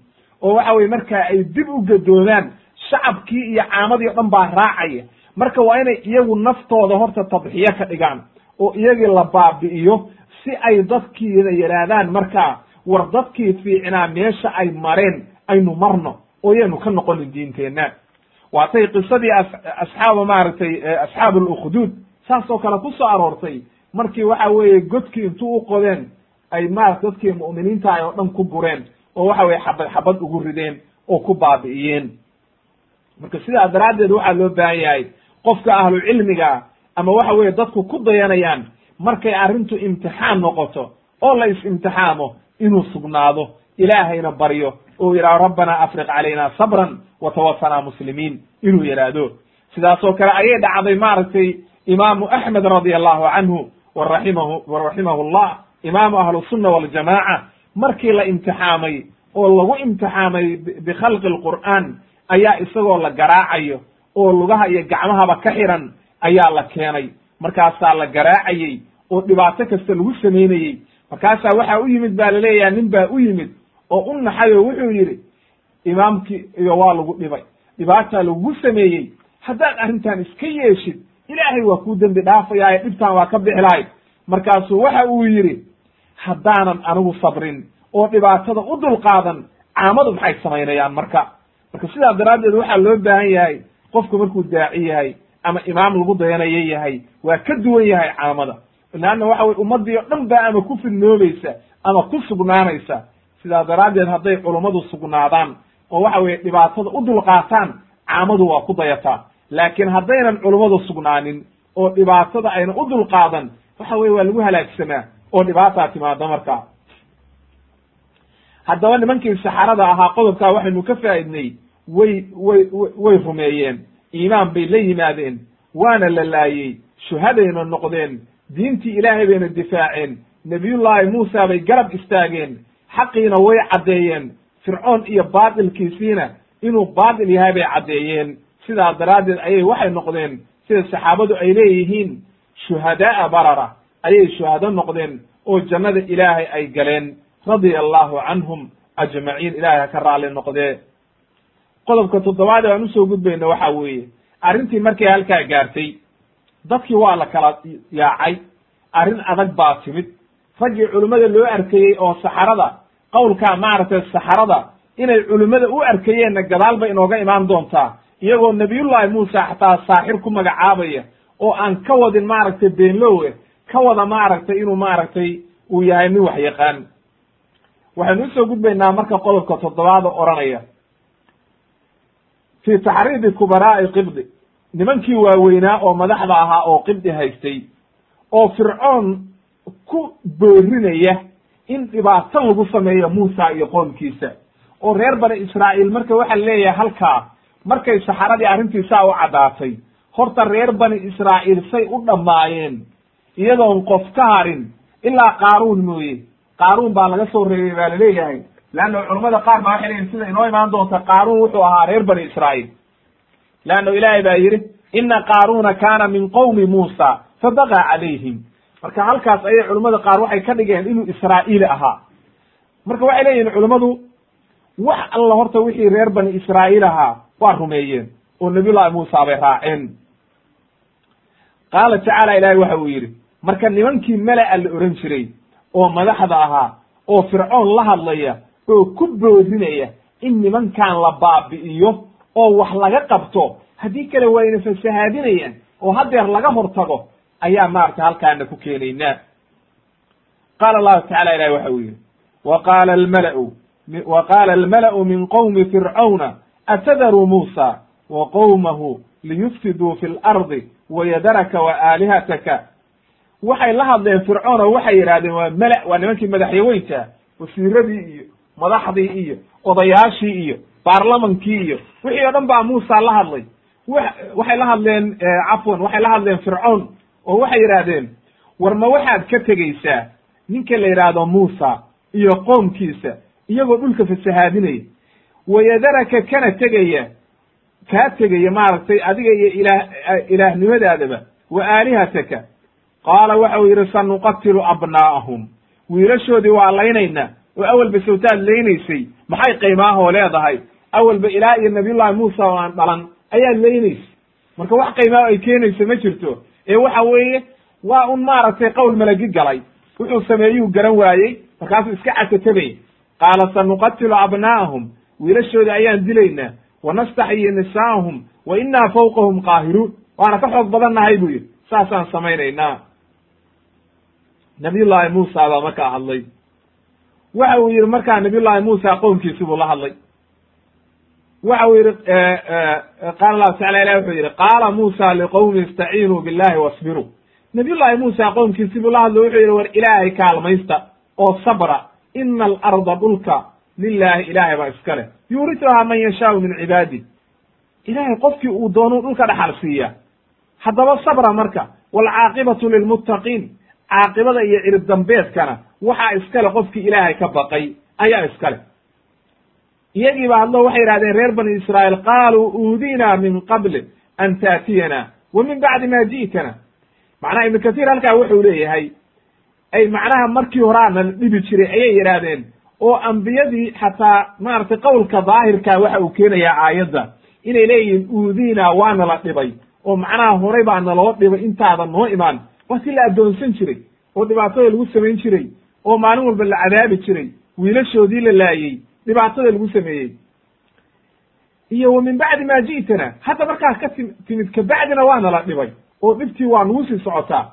oo waxa weye markaa ay dib u gadoodaan shacabkii iyo caamadii o dhan baa raacaya. Marka waa inay iyagu naftooda horta tadxiyo ka dhigaan oo iyagii la baabi'iyo si ay dadkiina yidhaahdaan markaa war dadkii fiicnaa meesha ay mareen aynu marno oo yaynu ka noqonin diinteenna. Waatay qisadii asxaaba maaragtay asxaab alukhduud saas oo kale ku soo aroortay markii waxa weeye godkii intuu u qodeen ay maarata dadkii mu'miniinta ay oo dhan ku gureen oo waxa weye xabad xabad ugu rideen oo ku baabi'iyeen. Marka sidaa daraaddeed waxaa loo baahan yahay qofka ahlu cilmiga ama waxa weeye dadku ku dayanayaan markay arrintu imtixaan noqoto oo la is-imtixaamo inuu sugnaado ilaahayna baryo oo yidhahdo rabbana afriq calayna sabran wa tawafanaa muslimiin inuu yidhaahdo. Sidaasoo kale ayay dhacday maaragtay imaamu axmed radia allahu canhu waraximahu waraximahu llah imaamu ahlusunna waljamaaca markii la imtixaamay oo lagu imtixaamay bikhalqi alqur'aan ayaa isagoo la garaacayo oo lugaha iyo gacmahaba ka xiran ayaa la keenay. Markaasaa la garaacayey oo dhibaato kasta lagu samaynayey markaasaa waxaa u yimid baa laleeyaha nin baa u yimid oo u naxay oo wuxuu yidhi imaamkii iyo waa lagu dhibay. Dhibaataa lagugu sameeyey. Haddaad arrintan iska yeeshid ilaahay waa kuu dembi dhaafayaaye dhibtaan waa ka bixi lahayd markaasuu waxa uu yidhi haddaanan anigu sabrin oo dhibaatada u dulqaadan caamadu maxay samaynayaan marka? Marka sidaa daraaddeed waxaa loo baahan yahay qofku markuu daaci yahay ama imaam lagu dayanayo yahay waa ka duwan yahay caamada. Leanna waxa weye ummaddii oo dhan baa ama ku fidnoobaysa ama ku sugnaanaysa. Sidaa daraaddeed hadday culummadu sugnaadaan oo waxa weye dhibaatada u dulqaataan caamadu waa ku dayataa laakiin haddaynan culummadu sugnaanin oo dhibaatada ayna u dulqaadan waxa weye waa lagu halaagsamaa oo dhibaataa timaada markaa haddaba nimankii saxarada ahaa qodobkaa waxaynu ka faa'idnay way way way rumeeyeen iimaan bay la yimaadeen waana la laayey shuhadayna noqdeen diintii ilaahay bayna difaaceen nebiyullaahi muusa bay garab istaageen xaqiina way caddeeyeen fircoon iyo baatilkiisiina inuu baatil yahay bay caddeeyeen sidaa daraaddeed ayay waxay noqdeen sida saxaabadu ay leeyihiin shuhada'a barara ayay shuhado noqdeen oo jannada ilaahay ay galeen radia allahu canhum ajmaciin ilaahay ha ka raalli noqdee. Qodobka toddobaad ee aan u soo gudbayna waxa weeye arrintii markay halkaa gaartay dadkii waa la kala yaacay arrin adag baa timid. Raggii culimmada loo arkayey oo saxarada qowlkaa maaragtay saxarada inay culimmada u arkayeenna gadaal bay inooga imaan doontaa iyagoo nabiyullaahi muusa xataa saaxir ku magacaabaya oo aan ka wadin maaragtay beenlowe ka wada maaragtay inuu maaragtay uu yahay nin wax yaqaan waxaynu u soo gudbaynaa marka qodobka toddobaad oo odhanaya. Fi taxriidi kubaraa'i qibdi nimankii waaweynaa oo madaxda ahaa oo qibdi haystay oo fircoon ku boorinaya in dhibaato lagu sameeyo muusa iyo qoomkiisa oo reer bani israa'iil marka waxaa leeyahay halkaa markay saxaradii arrintii saa u caddaatay horta reer bani israa'iil say u dhammaayeen iyadoon qof ka harin ilaa qaaruun mooye. Qaaruun baa laga soo reebay baa la leeyahay leanna culammada qaar baa waxay leeyihiin sida inoo imaan doonta qaaruun wuxuu ahaa reer bani israa'iil. Leanna ilaahay baa yidhi ina qaaruuna kaana min qowmi muusa fabagaa calayhim. Marka halkaas ayay culimmada qaar waxay ka dhigeen inuu israa'iili ahaa. Marka waxay leeyihiin culimmadu wax alla horta wixii reer bani israa'iil ahaa waa rumeeyeen oo nabiyullahi muusa bay raaceen. Qaala tacaala ilaahay waxa uu yidhi marka nimankii mela-a la ohan jiray oo madaxda ahaa oo fircoon la hadlaya oo ku boorinaya in nimankan la baabi'iyo oo wax laga qabto haddii kale waa ina fasahaadinayaan oo haddeer laga hortago ayaa maaragtay halkaana ku keenaynaa qaala allahu tacala ilahi waxa uu yidhi wa qaala almala'u wa qaala almala'u min qowmi fircawna atadaru muusa wa qowmahu liyufsiduu fi lardi wayadaraka wa aalihataka waxay la hadleen fircoon oo waxay yidhahdeen waa mela waa nimankii madaxyaweynta wasiiradii iyo madaxdii iyo odayaashii iyo baarlamankii iyo wixii oo dhan baa muusa la hadlay waxay la hadleen cafwan waxay la hadleen fircoon oo waxay yidhaahdeen war ma waxaad ka tegeysaa ninka la yidhaahdo muusa iyo qoomkiisa iyagoo dhulka fasahaadinaya. Wayadaraka kana tegaya kaa tegaya maaragtay adiga iyo ilaah ilaahnimadaadaba wa aalihataka. Qaala waxa uu yidhi sanuqatilu abnaa'ahum wiilashoodii waa laynaynaa oo awalba sawtaad laynaysay maxay qiimaahoo leedahay? Awalba ilaa iyo nabiyullahi muusa oo aan dhalan ayaad laynaysay. Marka wax qiimaaho ay keenayso ma jirto. Ee waxa weeye waa un maaragtay qowl malagi galay. Wuxuu sameeyuu garan waayey markaasuu iska casatabay qaala sanuqatilu abnaa'ahum wiilashooda ayaan dilaynaa wanastaxyi nisaa'ahum wa innaa fawqahum qaahiruun waana ka xoog badan nahay buu yidhi saasaan samaynaynaa nabiyullaahi muusa baa markaa hadlay waxa uu yidhi markaa nabiyullaahi muusa qoomkiisi buu la hadlay waxa uu yidhi qaala allahu tacala ilah wuxuu yidhi qaala muusa liqowmi istaciinuu billahi wasbiruu nabiyullaahi muusa qoomkiisi buu la hadlay wuxuu yidhi war ilaahay kaalmaysta oo sabra ina alarda dhulka lilaahi ilaahay baa iska leh yuurisuhaa man yashaau min cibaadi ilaahay qofkii uu doonuu dhulka dhaxal siiya haddaba sabra marka. waalcaaqibatu lilmuttaqiin caaqibada iyo cirib dambeedkana waxaa iskale qofkii ilaahay ka baqay ayaa iskale iyagiiba hadlo waxay yidhahdeen reer bani israa'iil qaaluu uudinaa min qabli an taatiyana wa min bacdi ma ji'tana. Macnaha ibnu katiir halkaa wuxuu leeyahay ay macnaha markii horaa nala dhibi jiray ayay yidhaahdeen oo ambiyadii xataa maaragtay qowlka daahirka waxa uu keenayaa aayadda. Inay leeyihiin uudinaa waa nala dhibay. Oo macnaha horay baa naloo dhibay intaadan noo imaan. Waa si la addoonsan jiray. Oo dhibaatada lagu samayn jiray. Oo maalin walba la cadaabi jiray. Wiilashoodii la laayey dhibaatada lagu sameeyey. Iyo wa min bacdi ma ji'tana. Hadda markaas ka ti timid kabacdina waa nala dhibay. Oo dhibtii waa nagu sii socotaa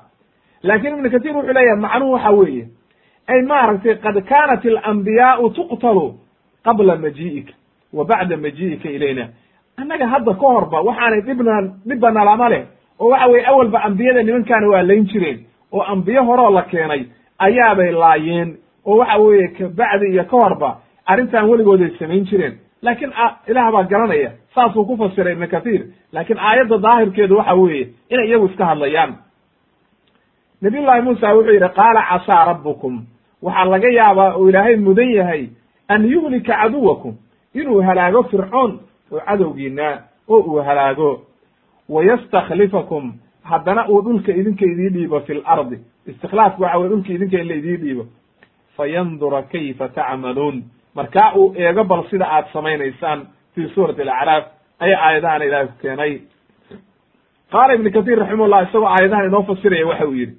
laakiin ibnu katiir wuxuu leeyahay macnuhu waxa weeye ay maaragtay qad kaanat alambiyaau tuqtalu qabla maji'ika wa bacda maji'ika ilayna. Annaga hadda ka horba waxaanay dhibna dhibba nalama leh oo waxa weye awalba ambiyada nimankaana waa layn jireen oo ambiyo horoo la keenay ayaabay laayeen oo waxa weeye kabacdi iyo ka horba arrintan weligooday samayn jireen. Laakiin ilaah baa garanaya saasuu ku fasiray ibnu kathiir laakiin aayadda daahirkeedu waxa weeye inay iyagu iska hadlayaan nabiyullahi muusa wuxuu yidhi qaala casaa rabbukum. Waxaa laga yaabaa uu ilaahay mudan yahay an yuhlika caduwakum inuu halaago fircoon oo cadowgiina oo uu halaago. Wayastakhlifakum haddana uu dhulka idinka idii dhiibo fi lardi istikhlaafku waxa weye dhulka idinka in la idii dhiibo. Fayandura kayfa tacmaluun. Markaa uu eego bal sida aad samaynaysaan fi suurati alacraaf ayaa aayadahana ilaahay ku keenay. Qaala ibnu katiir raximahullah isagoo aayadahan inoo fasiraya waxa uu yidhi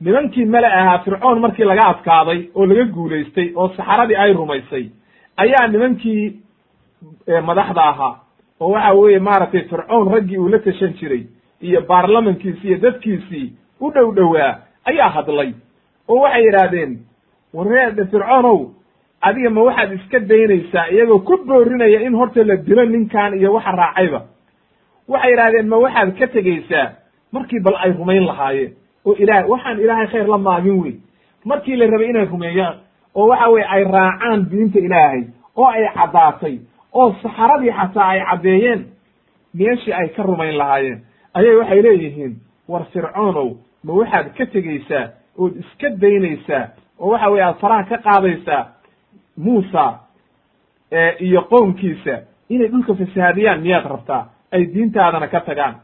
nimankii mele ahaa fircoon markii laga adkaaday oo laga guulaystay oo saxaradii ay rumaysay ayaa nimankii madaxda ahaa. Oo waxa weeye maaragtay fircoon raggii uu la tashan jiray iyo baarlamankiisi iyo dadkiisii u dhow dhowaa ayaa hadlay. Oo waxay yidhaahdeen warreede fircoonow adiga ma waxaad iska daynaysaa iyagoo ku boorinaya in horta la dilo ninkan iyo waxa raacayba? Waxay yidhahdeen ma waxaad ka tegaysaa markii bal ay rumayn lahaayeen oo ilahay waxaan ilaahay khayr la maagin wey. Markii la rabay inay rumeeyaan oo waxa weye ay raacaan diinta ilaahay oo ay caddaatay oo saxaradii xataa ay caddeeyeen meeshii ay ka rumayn lahaayeen ayay waxay leeyihiin war fircoonow ma waxaad ka tegaysaa ood iska daynaysaa oo waxa weye aad faraha ka qaadaysaa muusa iyo qoomkiisa inay dhulka fasahaadiyaan miyaad rabtaa ay diintaadana ka tagaan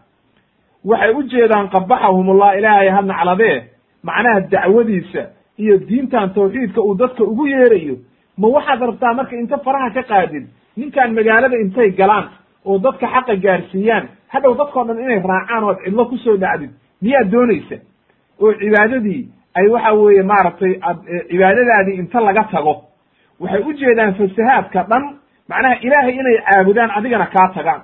waxay u jeedaan qabaxahumullah ilaahay ha nacladee. Macnaha dacwadiisa iyo diintan tawxiidka uu dadka ugu yeerayo. Ma waxaad rabtaa marka inta faraha ka qaadid ninkaan magaalada intay galaan oo dadka xaqa gaarsiiyaan hadhow dadkao dhan inay raacaan oo ad cidlo ku soo dhacdid miyaad doonaysa? Oo cibaadadii ay waxa weeye maaragtay ad cibaadadaadii inta laga tago. Waxay u jeedaan fasahaadka dhan macnaha ilaahay inay caabudaan adigana kaa tagaan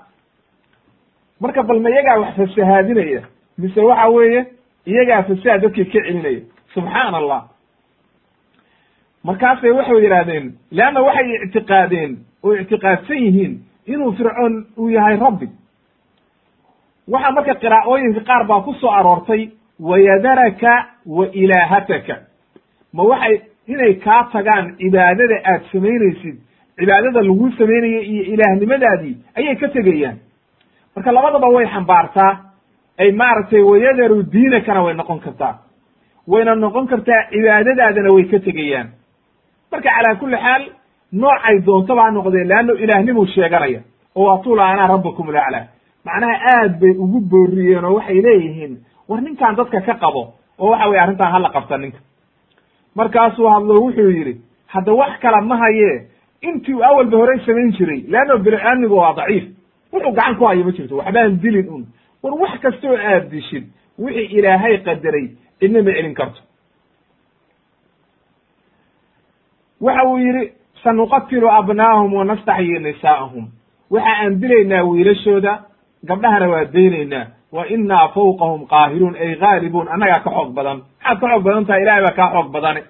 marka bal ma iyagaa wax fasahaadinaya mise waxa weeye iyagaa fasahaad dadkii ka celinaya. Subxaan allah markaasay waxay yidhahdeen leanna waxay ictiqaadeen oo ictiqaadsan yihiin inuu fircoon uu yahay rabbi. Waxaa marka qiraa'ooyinka qaar baa ku soo aroortay wayadaraka wa ilaahataka. Ma waxay inay kaa tagaan cibaadada aad samaynaysid cibaadada lagu samaynayo iyo ilaahnimadaadii ayay ka tegayaan marka labadaba way xambaartaa ay maaragtay wayadaru diinakana way noqon kartaa. Wayna noqon kartaa cibaadadaadana way ka tegayaan. Marka calaa kulli xaal noocay doontaba ha noqdeen leanno ilaahnimu sheeganaya. Oo waatuula anaa rabbakum laclaa macnaha aad bay ugu booriyeen oo waxay leeyihiin war ninkan dadka ka qabo. Oo waxa weye arrintan hala qabta ninka. Markaasuu hadlo wuxuu yidhi hadda wax kala ma hayee. Intii awalba horey samayn jiray. Leanno bini-aadmigu waa daciif wuxuu gacan ku hayo ma jirto waxbaan dilin un war wax kastoo aad dishid wixii ilaahay qadaray cidna celin karto. Waxa uu yidhi sanuqatilu abnaahum wanastaxyi nisaa'ahum. Waxa aan dilaynaa wiilashooda gabdhahana waa daynaynaa. Wa innaa fawqahum qaahiruun ay gaalibuun annagaa ka xoog badan. Maxaad ka xoog badan tahay? Ilahay baa kaa xoog badane.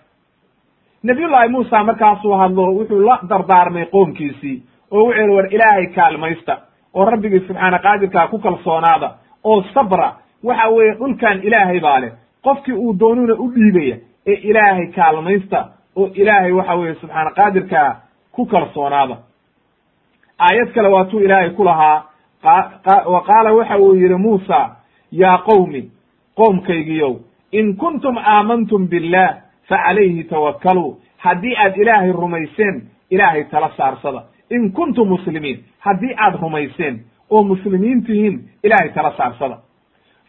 Nabiyullaahi muusa markaasuu hadlo wuxuu la dardaarmay qoomkiisii oo wuxuu yihi war ilaahay kaalmaysta oo rabbigii subxaana qaadirkaa ku kalsoonaada oo sabra waxa weeye dhulkan ilaahay baa leh. Qofkii uu doonuna u dhiibaya ee ilaahay kaalmaysta oo ilaahay waxa weeye subxaana qaadirkaa ku kalsoonaada. Aayad kale waatuu ilaahay ku lahaa wa qaala waxa uu yihi muusa yaa qowmi qoomkaygiyow in kuntum aamantum billah fa calayhi tawakkaluu. Haddii aad ilaahay rumayseen ilaahay tala saarsada in kuntum muslimiin haddii aad rumayseen oo muslimiin tihiin ilaahay tala saarsada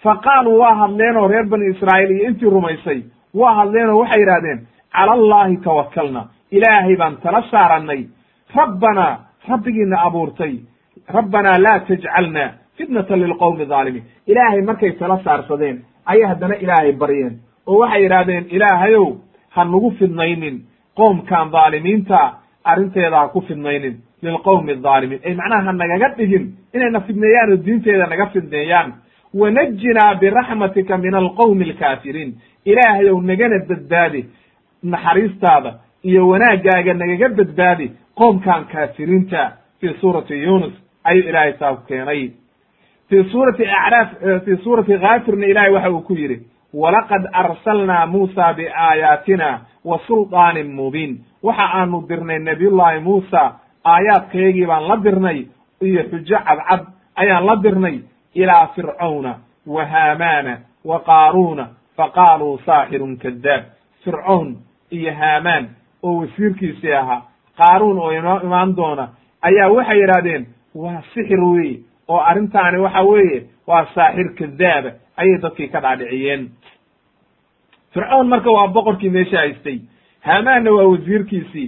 fa qaaluu waa hadleenoo reer bani israa'iil iyo intii rumaysay waa hadleenoo waxay yidhahdeen cala allaahi tawakkalna ilaahay baan tala saarannay rabbanaa rabbigiina abuurtay rabbanaa laa tajcalna fitnatan lilqowmi dhaalimiin ilaahay markay tala saarsadeen ayay haddana ilaahay baryeen oo waxay yidhahdeen ilaahayow ha nagu fidnaynin qoomkan dhaalimiinta arrinteeda ha ku fidnaynin lilqowmi adaalimiin ay macnaha ha nagaga dhigin inayna fidneeyaan oo diinteeda naga fidneeyaan wanajinaa biraxmatika min alqowmi alkaafiriin ilaahayow nagana badbaadi naxariistaada iyo wanaaggaaga nagaga badbaadi qoomkan kaafiriinta fii suurati yunus ayuu ilaahay saa keenay fii suurati acraaf fii suurati kaafirna ilahay waxa uu ku yidhi walaqad arsalnaa muusa biaayaatina wa sulطaanin mubiin waxa aanu dirnay nabiyullaahi muusa aayaadkayagii baan la dirnay iyo xujo cadcad ayaan la dirnay ilaa fircawna wa haamaana wa qaaruuna faqaaluu saaxirun kadaab fircown iyo haamaan oo wasiirkiisii ahaa qaaruun oo inoo imaan doona ayaa waxay yidhahdeen waa sixir weeye oo arrintaani waxa weeye waa saaxir kadaaba ayay dadkii ka dhaadhiciyeen. Fircoon marka waa boqorkii meesha haystay haamaanna waa wasiirkiisii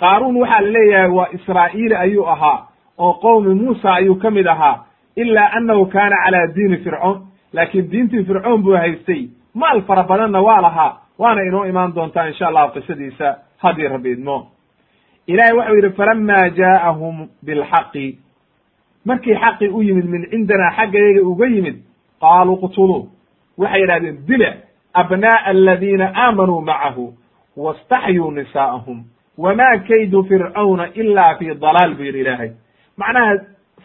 qaaruun waxaa la leeyahay waa israa'iili ayuu ahaa oo qowmi muusa ayuu ka mid ahaa ilaa annahu kaana calaa diini fircoon. Laakiin diintii fircoon buu haystay. Maal fara badanna waa lahaa waana inoo imaan doontaa insha allahu qisadiisa haddii rabbi idmo. Ilahay waxau yidhi falama jaa'ahum bilxaqi. Markii xaqi u yimid min cindanaa xaggayaga uga yimid qaaluu qtuluu waxay yidhahdeen dila abnaa'a aladiina aamanuu macahu wastaxyuu nisaa'ahum wamaa kaydu fircawna ilaa fi dalaal buu yidhi ilaahay. Macnaha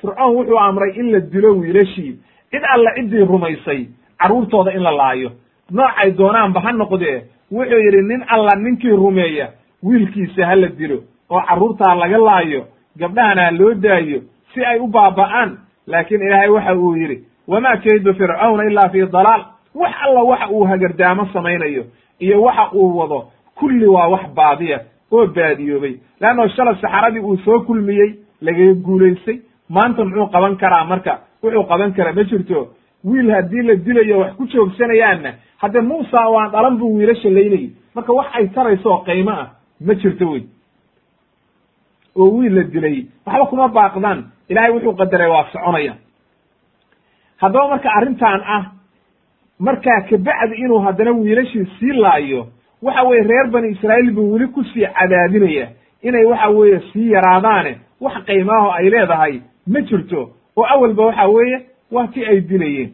fircoon wuxuu amray in la dilo wiilashii cid alla ciddii rumaysay carruurtooda in la laayo. Noocay doonaanba ha noqdee wuxuu yidhi nin alla ninkii rumeeya wiilkiisa ha la dilo oo carruurtaa laga laayo gabdhahana ha loo daayo si ay u baaba'aan. Laakiin ilaahay waxa uu yidhi wamaa kaydu fircawna ilaa fi dalaal. Wax alla waxa uu hagardaamo samaynayo iyo waxa uu wado kulli waa wax baadiya oo baadiyoobay. Leanno shalay saxaradii uu soo kulmiyey lagaga guulaystay maanta muxuu qaban karaa marka? Wuxuu qaban karaa ma jirto? Wiil haddii la dilayo wax ku joogsanayaanna hadde muusa oo aan dhalan buu wiilasha laynayay marka wax ay tarayso oo qiimo ah ma jirto wey. Oo wiil la dilay waxba kuma baaqdaan ilaahay wuxuu qadaray waa soconaya. Haddaba marka arrintan ah markaa kabacdi inuu haddana wiilashii sii laayo waxa weeye reer bani israa'iil buu weli ku sii cadaadinaya inay waxa weeye sii yaraadaane wax qiimaaho ay leedahay ma jirto oo awalba waxa weeye waa ti ay dilayeen.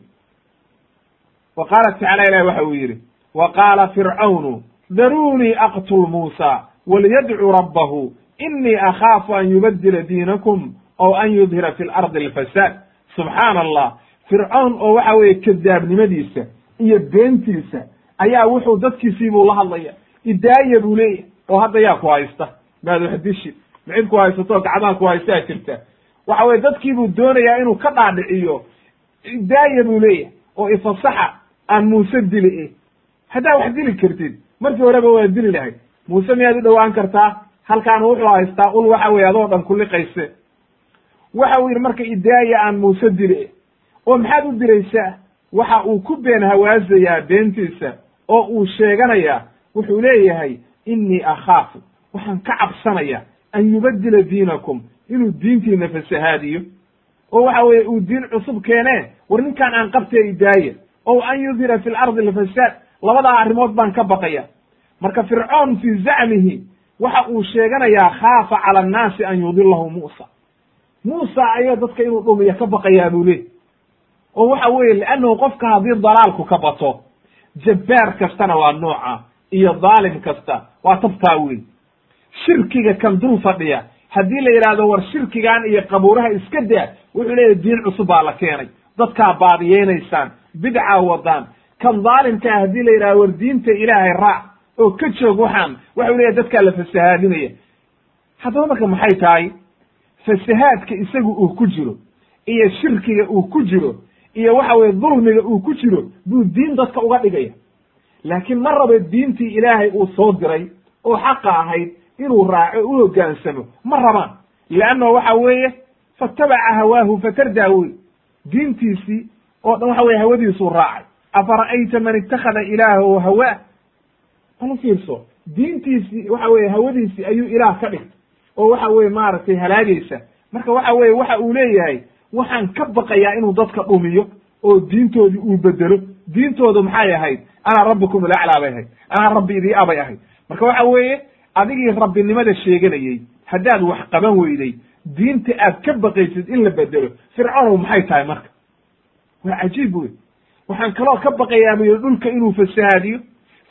Wa qaala tacala ilahi waxa uu yidhi wa qaala fircawnu daruunii aqtul muusa waliyadcu rabbahu inii akhaafu an yubadila diinakum ow an yudhira fi lardi alfasaad. Subxaana allah fircoon oo waxa weeye kadaabnimadiisa iyo beentiisa ayaa wuxuu dadkiisiibuu la hadlaya idaaya buu leeyahy oo hadda yaa ku haysta. Maad wax dishid macid ku haysato gacmaha ku haystaa jirta. Waxa weye dadkiibuu doonayaa inuu ka dhaadhiciyo. Idaaya buu leeyahay oo ifasaxa aan muuse dili e haddaa wax dili kartid markii horeba waa dili lahayd. Muuse miyaad u dhowaan kartaa? Halkaan wuxuu haystaa ul waxa weye adoo dhan kuliqayse waxa uu yidhi marka idaaya aan muuse dili e oo maxaad u diraysaa waxa uu ku been hawaasayaa beentiisa oo uu sheeganayaa wuxuu leeyahay innii akhaafu. Waxaan ka cabsanaya an yubadila diinakum inuu diintiina fasahaadiyo. Oo waxa weeye uu diin cusub keenee war ninkaan aan qabtee idaaya ow an yudhira fi lardi alfasaad labadaa arrimood baan ka baqaya. Marka fircoon fii zacmihi waxa uu sheeganayaa khaafa cala annaasi an yudilahu muusa. Muusa ayaa dadka inuu dhumiyo ka baqayaa buu leey oo waxa weeye liannahu qofka haddii dalaalku ka bato jabbaar kastana waa nooca iyo dhaalim kasta waa tabtaa weyn. Shirkiga kan dul fadhiya haddii la yidhaahdo war shirkigan iyo qabuuraha iska daa wuxuu leeyahy diin cusub baa la keenay. Dadkaa baadiyeynaysaan bidcaa wadaan. Kan dhaalimkaa haddii la yidhahdo war diinta ilaahay raac oo ka joog waxaan waxau leeyahy dadkaa la fasahaadinaya. Haddaba marka maxay tahay? Fasahaadka isagu uu ku jiro iyo shirkiga uu ku jiro iyo waxa weye dulmiga uu ku jiro buu diin dadka uga dhigaya laakiin ma rabo diintii ilaahay uu soo diray oo xaqa ahayd inuu raaco u hoggaansamo ma rabaan. Leanno waxa weeye fatabaca hawaahu fatardaa wey diintiisii oo dhan waxa weye hawadiisuu raacay. Afara'ayta man ittakhada ilaahahu hawaa ala fiirso diintiisii waxa weye hawadiisii ayuu ilaah ka dhigtay. Oo waxa weye maaragtay halaagaysa. Marka waxa weye waxa uu leeyahay waxaan ka baqayaa inuu dadka dhumiyo oo diintoodii uu bedelo. Diintoodu maxay ahayd? Ana rabbikum alaclaa bay ahayd. Anaa rabbi idii abay ahayd. Marka waxa weeye adigii rabbinimada sheeganayey haddaad wax qaban weyday diinta aad ka baqaysid in la bedelo fircoonow maxay tahay marka? Waa cajiib wey waxaan kaloo ka baqayaa bu yidhi dhulka inuu fasahaadiyo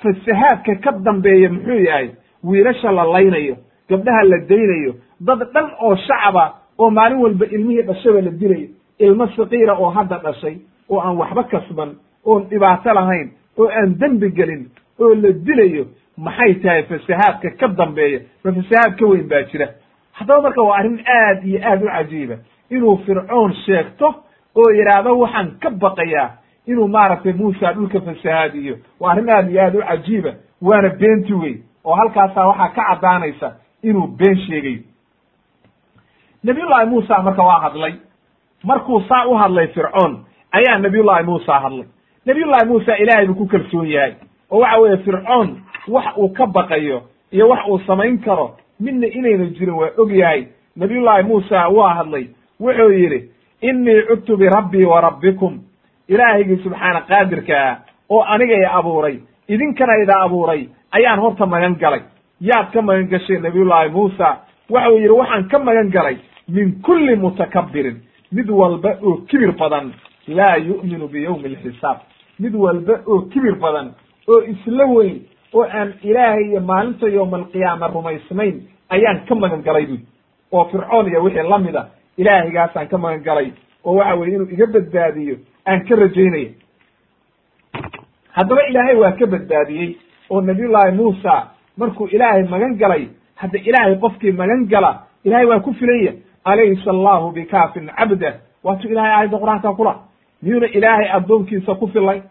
fasahaadka ka dambeeya muxuu yahay wiilasha la laynayo gabdhaha la daynayo dad dhan oo shacaba oo maalin walba ilmihii dhashaba la dilayo ilmo sakiira oo hadda dhashay oo aan waxba kasban oon dhibaato lahayn oo aan dembi gelin oo la dilayo maxay tahay fasahaadka ka dambeeya? Ma fasahaad ka weyn baa jira. Haddaba marka waa arrin aad iyo aad u cajiiba. Inuu fircoon sheegto oo yidhaahdo waxaan ka baqayaa inuu maaragtay muusa dhulka fasahaadiyo. Waa arrin aad iyo aad u cajiiba waana beenti wey oo halkaasaa waxaa ka caddaanaysa inuu been sheegayo nabiyullaahi muusa marka waa hadlay. Markuu saa u hadlay fircoon ayaa nabiyullaahi muusa hadlay. Nabiyullaahi muusa ilaahay buu ku kalsoon yahay. Oo waxa weeye fircoon wax uu ka baqayo iyo wax uu samayn karo midna inayna jirin waa og yahay. Nabiyullaahi muusa waa hadlay. Wuxuu yidhi innii cudtu birabbii wa rabbikum. Ilaahaygii subxaana qaadirka ah oo anigay abuuray idinkana ida abuuray ayaan horta magan galay. Yaad ka magan gashay nabiyullaahi muusa. Waxau yidhi waxaan ka magan galay min kulli mutakabbirin. Mid walba oo kibir badan. Laa yu'minu biyowmi alxisaab mid walba oo kibir badan. Oo isla weyn. Oo aan ilaahay iyo maalinta yowma alqiyaama rumaysnayn. Ayaan ka magan galay buy oo fircoon iyo wixii la mida ilaahaygaasaan ka magan galay. Oo waxa weye inuu iga badbaadiyo. Aan ka rajaynaya haddaba ilaahay waa ka badbaadiyey. Oo nabiyullaahi muusa markuu ilaahay magan galay hadda ilaahay qofkii magan gala ilahay waa ku filanya alaysa allahu bikaafin cabdah waatuu ilahay aayadda qur'aanka kula miyuuna ilaahay addoonkiisa ku filay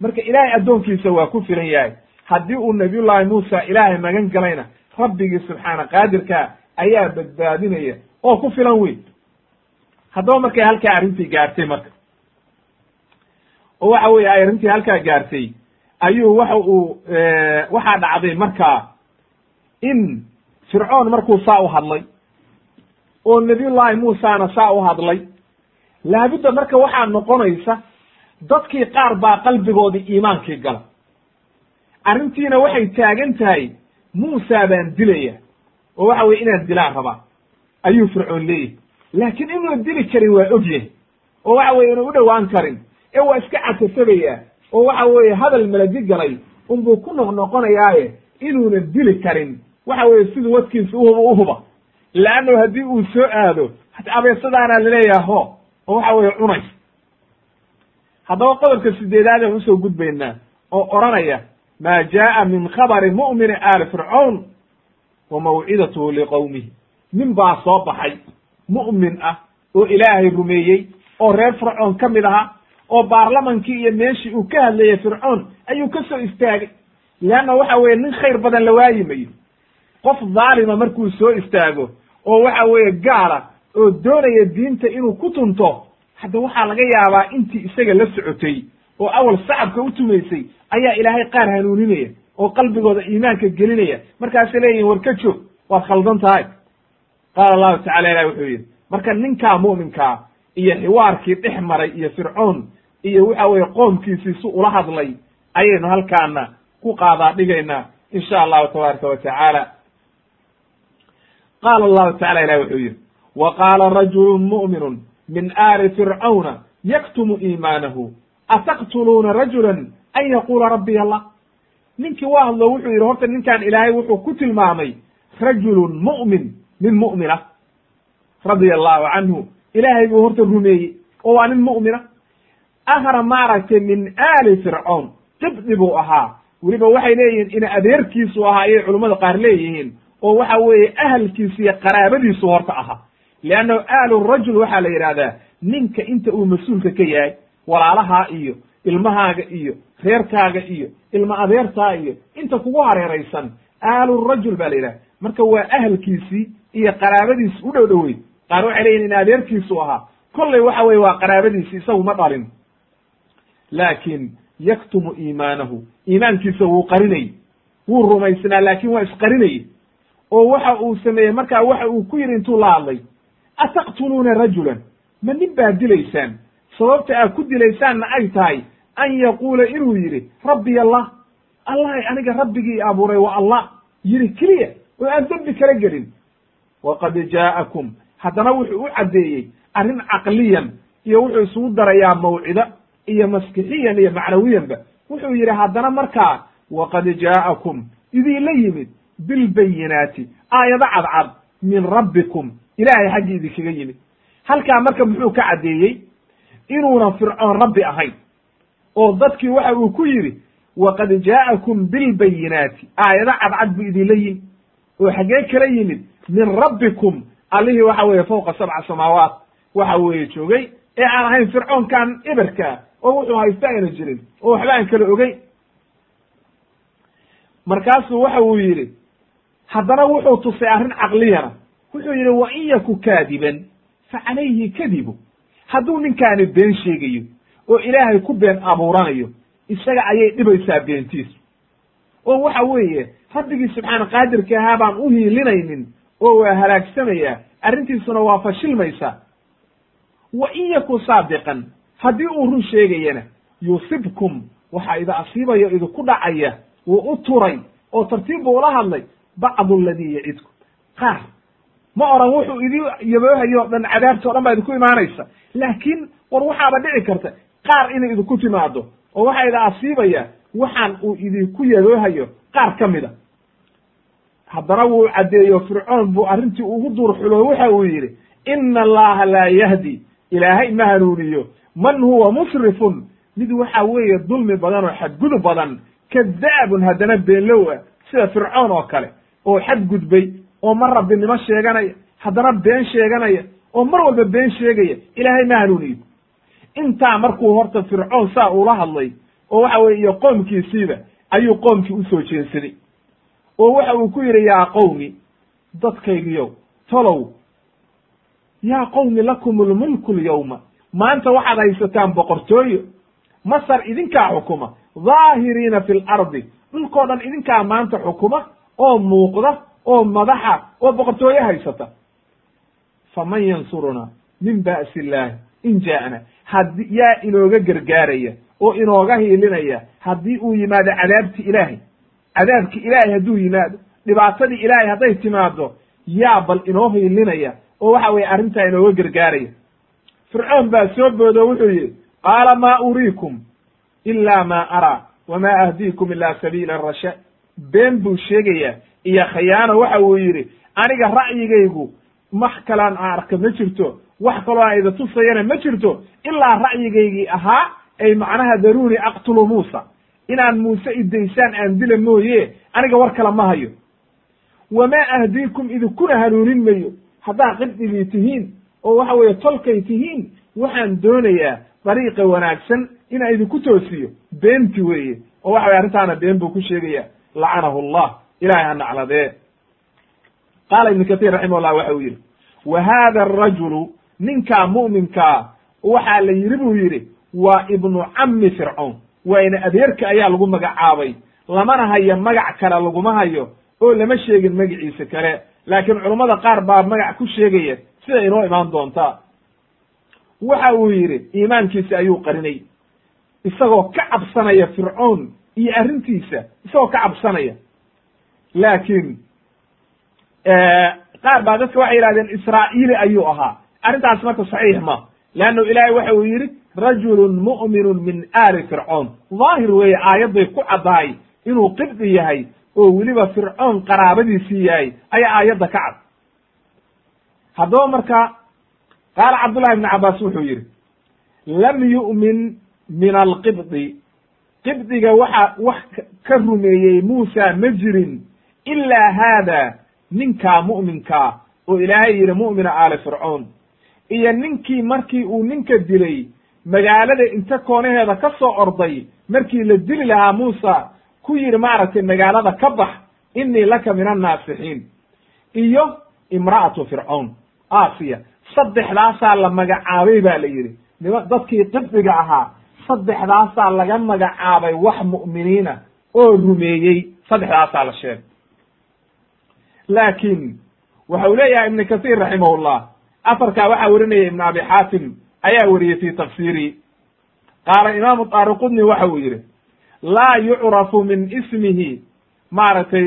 marka ilaahay addoonkiisa waa ku filan yahay haddii uu nabiyullaahi muusa ilaahay magan galayna rabbigii subxaana qaadirka ayaa badbaadinaya oo ku filan weyn haddaba markay halkaa arrintii gaartay marka oo waxa weye ay arrintii halkaa gaartay ayuu waxa uu waxaa dhacday markaa in fircoon markuu saa u hadlay oo nabiyullaahi muusana saa u hadlay. Laabudda marka waxaa noqonaysa dadkii qaar baa qalbigoodii iimaankii gala. Arrintiina waxay taagan tahay muusa baan dilaya oo waxa weye inaan dilaan rabaa. Ayuu fircoon leeyahy laakiin inuuna dili karin waa ogyahay oo waxa weye inuu u dhowaan karin. Ee waa iska catasabaya oo waxa weeye hadal maladi galay unbuu ku noqnoqonayaaye inuuna dili karin. Waxa weeye siduu wadkiisa uhuba uhuba leanno haddii uu soo aado abeesadaana laleeyaha ho oo waxa weeye cunays haddaba qodobka sideedaad aan u soo gudbaynaa oo odhanaya maa jaa'a min khabari mu'mini aali fircawn wa mawcidatuhu liqowmihi nin baa soo baxay mu'min ah oo ilaahay rumeeyey oo reer fircoon ka mid ahaa oo baarlamankii iyo meeshii uu ka hadlayay fircoon ayuu ka soo istaagay. Leanna waxa weeye nin khayr badan la waayi mayo qof dhaalima markuu soo istaago oo waxa weeye gaala oo doonaya diinta inuu ku tunto hadda waxaa laga yaabaa intii isaga la socotay oo awal sacabka u tumaysay ayaa ilaahay qaar hanuuninaya oo qalbigooda iimaanka gelinaya. Markaasay leeyihiin war ka joog waad khaldan tahay. Qaala allahu tacala ilahi wuxuu yidhi marka ninkaa mu'minkaa iyo xiwaarkii dhex maray iyo fircoon iyo waxa weeye qoomkiisii si ula hadlay ayaynu halkaana ku qaadaa dhigaynaa insha allahu tabaaraka wa tacaala qaala allahu tacala ilahi wuxuu yidhi wa qaala rajulu mu'minun min aali fircawna yaktumu iimaanahu ataqtuluuna rajulan an yaquula rabbiy allah ninkii waa hadlo wuxuu yidhi horta ninkan ilaahay wuxuu ku tilmaamay rajulun mu'min nin mu'mina radia allahu canhu ilaahay buu horta rumeeyey oo waa nin mu'mina ahra maaragtay min aali fircoon qibdi buu ahaa weliba waxay leeyihiin ina adeerkiisu ahaa ayay culummada qaar leeyihiin oo waxa weeye ahalkiisu iyo qaraabadiisu horta ahaa leannahu aalu rajul waxaa la yidhahdaa ninka inta uu mas'uulka ka yahay walaalahaa iyo ilmahaaga iyo reerkaaga iyo ilma adeertaa iyo inta kugu hareeraysan aalu rajul ba la yidhaha marka waa ahalkiisii iyo qaraabadiisi u dhow dhowey qaar waxay leeyihiin in adeerkiisu ahaa. Kollay waxa weye waa qaraabadiisi isagu ma dhalin. Laakin yaktumu iimaanahu iimaankiisa wuu qarinayey. Wuu rumaysnaa laakin waa isqarinayey oo waxa uu sameeyey markaa waxa uu ku yidhi intuu la hadlay ataqtuluuna rajulan? Ma nin baad dilaysaan. Sababta aad ku dilaysaanna ay tahay an yaquula inuu yidhi rabbiy allah allahay aniga rabbigii abuuray waa allah. Yidhi keliya oo aan dembi kala gelin. Waqad jaa'akum haddana wuxuu u caddeeyey arrin caqliyan iyo wuxuu isugu darayaa mawcido iyo maskixiyan iyo macnawiyanba. Wuxuu yidhi haddana markaa waqad jaa'akum idiinla yimid bilbayinaati aayado cadcad min rabbikum. Ilaahay xaggii idinkaga yimid. Halkaa marka muxuu ka caddeeyey? Inuuna fircoon rabbi ahayn. Oo dadkii waxa uu ku yidhi waqad jaa'akum bilbayinaati. Aayado cadcad buu idinla yimid. Oo xaggee kala yimid min rabbikum. Allihii waxa weeye fawqa sabca samaawaat waxa weeye joogay ee aan ahayn fircoonkan eberkaa oo wuxuu haysta ayna jirin oo waxba aan kala ogeyn markaasuu waxa uu yidhi haddana wuxuu tusay arrin caqliyana wuxuu yidhi wa in yaku kaadiban fa calayhi kadibu. Hadduu ninkaani been sheegayo oo ilaahay ku been abuuranayo isaga ayay dhibaysaa beentiisu. Oo waxa weeye rabbigii subxaana qaadirka ahaa baan u hiilinaynin oo waa halaagsamayaa arrintiisuna waa fashilmaysaa. Wa in yaku saadiqan haddii uu run sheegayana yusibkum waxaa ida asiibaya idinku dhacaya wuu u turay oo tartiib buu ula hadlay bacdu aladii yacidkum qaar ma oran wuxuu idin yaboohayo dhan cadaabti o dhan baa idinku imaanaysa. Laakiin war waxaaba dhici karta qaar inay idinku timaado oo waxaa ida asiibaya waxaan uu idinku yaboohayo qaar ka mida. Haddana wuu caddeeyo fircoon buu arrintii ugu duurxulo waxa uu yidhi ina allaha laa yahdi ilaahay ma hanuuniyo man huwa musrifun. Mid waxa weeye dulmi badan oo xadgudub badan kadaabun haddana beenlow ah sida fircoon oo kale oo xadgudbay oo mar rabbinimo sheeganaya haddana been sheeganaya oo mar walba been sheegaya ilaahay ma hanuuniyo intaa markuu horta fircoon saa uula hadlay oo waxa weye iyo qoomkiisiiba ayuu qoomkii u soo jeensaday. Oo waxa uu ku yidhi yaa qowmi dadkaygiyow tolow yaa qowmi lakum lmulku lyawma maanta waxaad haysataan boqortooyo masar idinkaa xukuma dhaahiriina fi lardi dhulkoo dhan idinkaa maanta xukuma oo muuqda oo madaxa oo boqortooyo haysata. Faman yansuruna min ba'si illaahi in jaa'na. Haddi yaa inooga gargaaraya oo inooga hiilinaya haddii uu yimaado cadaabti ilaahay. Cadaabki ilaahay hadduu yimaado dhibaatadii ilaahay hadday timaado yaa bal inoo hiilinaya oo waxa weye arrintaa inooga gargaaraya. Fircoon baa soo boodo wuxuu yidhi qaala maa uriikum ila ma araa wamaa ahdiikum ila sabiila rashaad been buu sheegayaa iyo khayaano waxa uu yidhi aniga ra'yigaygu wax kalaan aan arka ma jirto. Wax kaloo aan ida tusayana ma jirto. Ilaa ra'yigaygii ahaa ay macnaha daruuni aqtulu muusa. Inaan muuse idaysaan aan dila mooye aniga war kale ma hayo. Wamaa ahdiikum idinkuna hanuunin mayo. Haddaa qibdigii tihiin oo waxa weeye tolkay tihiin waxaan doonayaa dariiqa wanaagsan inaan idinku toosiyo. Beenti weeye oo waxa weye arrintaana been buu ku sheegaya lacanahu allah ilahay ha nacladee qaala ibnu katiir raximahullah waxa uu yidhi wa hada arajulu ninkaa mu'minkaa waxaa la yidhi buu yidhi waa ibnu cammi fircoon. Waayna adeerka ayaa lagu magacaabay. Lamana hayo magac kale laguma hayo oo lama sheegin magaciisa kale. Laakiin culummada qaar baa magac ku sheegaya sida inoo imaan doonta. Waxa uu yidhi iimaankiisa ayuu qarinay. Isagoo ka cabsanaya fircoon iyo arrintiisa isagoo ka cabsanaya. Laakiin qaar baa dadka waxay yihahdeen israa'iili ayuu ahaa. Arrintaas marka saxiix ma. Leannu ilaahay waxa uu yidhi rajulun mu'minun min aali fircoon. Daahir weeye aayadday ku caddahay inuu qibdi yahay oo weliba fircoon qaraabadiisii yahay ayaa aayadda ka cad. Haddaba marka qaala cabdullahi ibni cabbaas wuxuu yidhi lam yu'min min alqibdi qibdiga waxa wax ka rumeeyey muusa ma jirin ilaa haada ninkaa mu'minkaa oo ilaahay yidhi mu'mina aali fircoon. Iyo ninkii markii uu ninka dilay magaalada inta koonaheeda ka soo orday markii la dili lahaa muusa ku yidhi maaragtay magaalada ka bax innii laka min annaasixiin iyo imra'atu fircoon aasiya saddexdaasaa la magacaabay ba la yidhi. Dadkii qibdiga ahaa saddexdaasaa laga magacaabay wax mu'miniina oo rumeeyey saddexdaasaa la sheegay. Laakiin waxa uu leeyahay ibnu kasiir raximahullah afarkaa waxaa werinaya ibnu abi xaatim ayaa weriyey fi tafsiiri. Qaala imaamu daaruqudni waxa uu yidhi laa yucrafu min ismihi maaragtay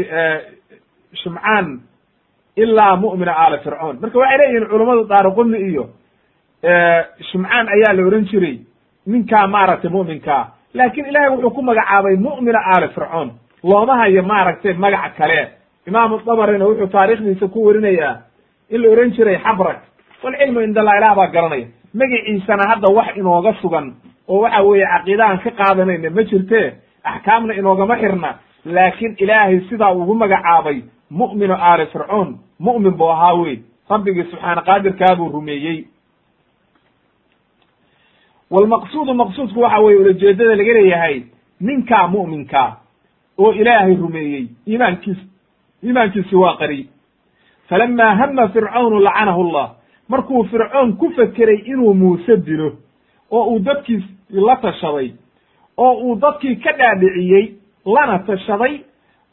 shumcaan ilaa mu'mina aali fircoon. Marka waxay leeyihiin culummadu daaruqudni iyo shumcaan ayaa la ohan jiray ninkaa maaragtay mu'minkaa laakin ilahay wuxuu ku magacaabay mu'mina aali fircoon. Looma hayo maaragtay magac kale. Imaamu dabarina wuxuu taarikhdiisa ku werinayaa in la ohan jiray xabrak walcilmu cind allah ilaah baa garanaya. Magiciisana hadda wax inooga sugan oo waxa weeye caqiidahan ka qaadanayna ma jirte axkaamna inoogama xirna. Laakin ilaahay sidaa ugu magacaabay mu'minu aali fircoon. Mu'min buu ahaa wey rabbigii subxaana qaadirkaabuu rumeeyey walmaqsuudu maqsuudku waxa weye ulajeedada laga leeyahay ninkaa mu'minkaa oo ilaahay rumeeyey iimaankiis iimaankiisi waa qari. Falama hama fircawnu lacanahu llah markuu fircoon ku fekeray inuu muuse dilo oo uu dadkii la tashaday oo uu dadkii ka dhaadhiciyey lana tashaday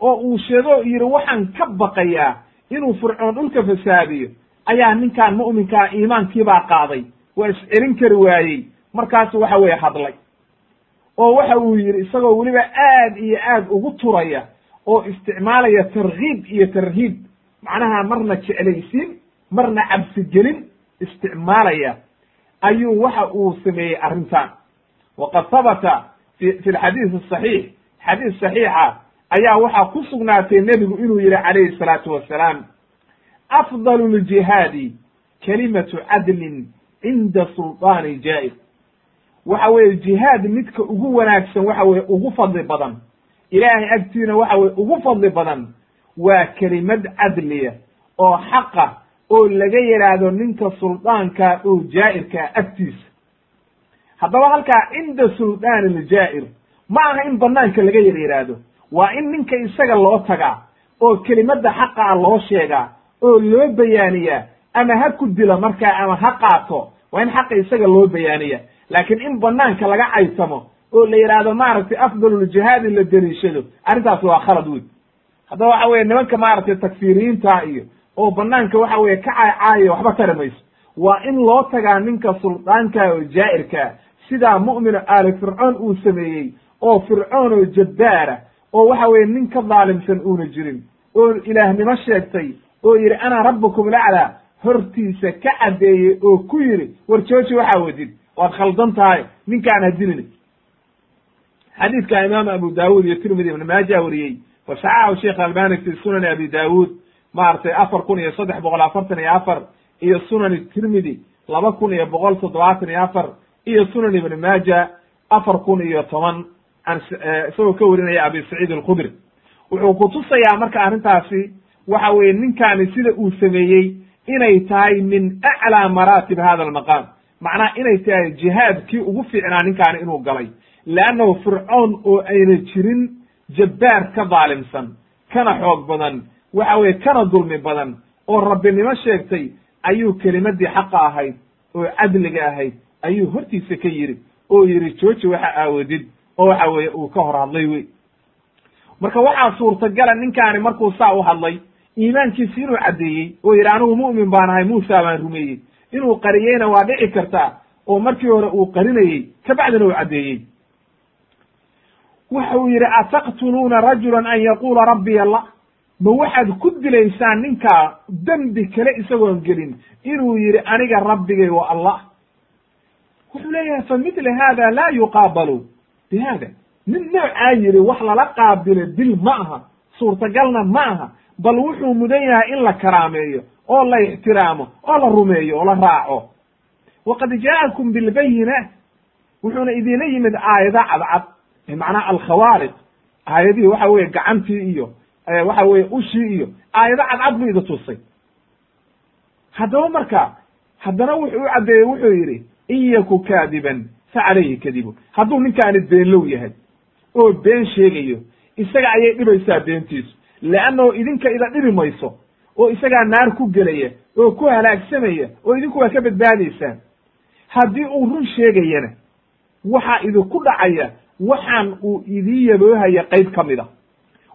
oo uu sheego yidhi waxaan ka baqayaa inuu fircoon dhulka fasaadiyo ayaa ninkaan mu'minkaa iimaankiibaa qaaday. Waa iscelin kari waayey markaasu waxa weeye hadlay. Oo waxa uu yidhi isagoo weliba aad iyo aad ugu turaya oo isticmaalaya tarkiib iyo tarhiib. Macnaha marna jeclaysiin marna cabsigelin isticmaalaya. Ayuu waxa uu sameeyey arrintan. Waqad habata fi fi lxadiis asaxiix xadiis saxiixa ayaa waxaa ku sugnaatay nebigu inuu yihi calayhi salaatu wassalaam afdalu ljihaadi kalimatu cadlin cinda sulطaani jaa'ir waxa weeye jihaad midka ugu wanaagsan waxa weye ugu fadli badan. Ilaahay agtiina waxa weye ugu fadli badan waa kelimad cadliya oo xaqa oo laga yidhaahdo ninka suldaanka oo jaa'irkaa agtiisa. Haddaba halkaa cinda suldaani ljaa'ir ma aha in banaanka laga yar yidhaahdo waa in ninka isaga loo tagaa oo kelimadda xaqa a loo sheegaa oo loo bayaaniyaa ama ha ku dilo markaa ama ha qaato waa in xaqa isaga loo bayaaniya laakiin in banaanka laga caysamo oo la yidhaahdo maaragtay afdaluljihaadi la deliishado arrintaas waa khalad wey haddaba waxa weye nimanka maaragtay takfiiriyiinta iyo oo banaanka waxa weye ka caaycaaya waxba tari mayso waa in loo tagaa ninka suldaanka oo jaa'irkaa sidaa mu'minu aali fircoon uu sameeyey oo fircoon oo jabbaara oo waxa weye nin ka daalimsan uuna jirin oo ilaahnimo sheegtay oo yidhi ana rabbukum laclaa hortiisa ka caddeeyey oo ku yidhi war jooji waxaa wadid waad khaldan tahay ninkaan hadilin xadiidka imaam abu daawud iyo tirmidi ibn maaja wariyey wa saxaxahu sheekh albani fi sunani abi daawud maaragtay afar kun iyo saddex boqol afartan iyo afar iyo sunani tirmidi laba kun iyo boqol toddobaatan iyo afar iyo sunan ibn maaja afar kun iyo toban. An isagoo ka warinaya abi saciid alkhudri. Wuxuu kutusayaa marka arrintaasi waxa weeye ninkaani sida uu sameeyey inay tahay min aclaa maraatib hada almaqaam macnaha inay tahay jihaadkii ugu fiicnaa ninkaani inuu galay. Leannahu fircoon oo ayna jirin jabbaar ka daalimsan kana xoog badan waxa weye kana dulmi badan oo rabbinimo sheegtay ayuu kelimadii xaqa ahayd oo cadliga ahayd ayuu hortiisa ka yidhi oo yidhi jooji waxa aawadid oo waxa weeye uu ka hor hadlay wey. Marka waxaa suurtagala ninkaani markuu saa u hadlay iimaankiisi inuu caddeeyey oo yidhi anigu mu'min baan ahay muusa baan rumeeyey inuu qariyeyna waa dhici kartaa oo markii hore uu qarinayey kabacdina uu caddeeyey. Waxa uu yidhi ataqtuluuna rajulan an yaquula rabbiy allah ma waxaad ku dilaysaan ninkaa dembi kale isagoon gelin inuu yidhi aniga rabbigay wa allah. Wuxuu leeyahay fa midla hada laa yuqaabalu. Bi hada nin noocaa yidhi wax lala qaabilo dil ma aha suurtagalna ma aha bal wuxuu mudan yahay in la karaameeyo oo la ixtiraamo oo la rumeeyo oo la raaco. Waqad jaa'akum bilbayinaat wuxuuna idinla yimid aayada cadcad macnaha alkhawaariq. Aayadihii waxa weye gacantii iyo waxa weye ushii iyo aayado cadcad buu idi tusay haddaba marka haddana wuxuu u caddeeyey wuxuu yidhi in yaku kaadiban fa calayhi kadibu. Hadduu ninkaani beenlow yahay oo been sheegayo isaga ayay dhibaysaa beentiisu. Leannahu idinka ida dhibi mayso oo isagaa naar ku gelaya oo ku halaagsamaya oo idinku waa ka badbaadaysaan haddii uu run sheegayana waxaa idinku dhacaya waxaan uu idii yaboohaya qayb ka mid a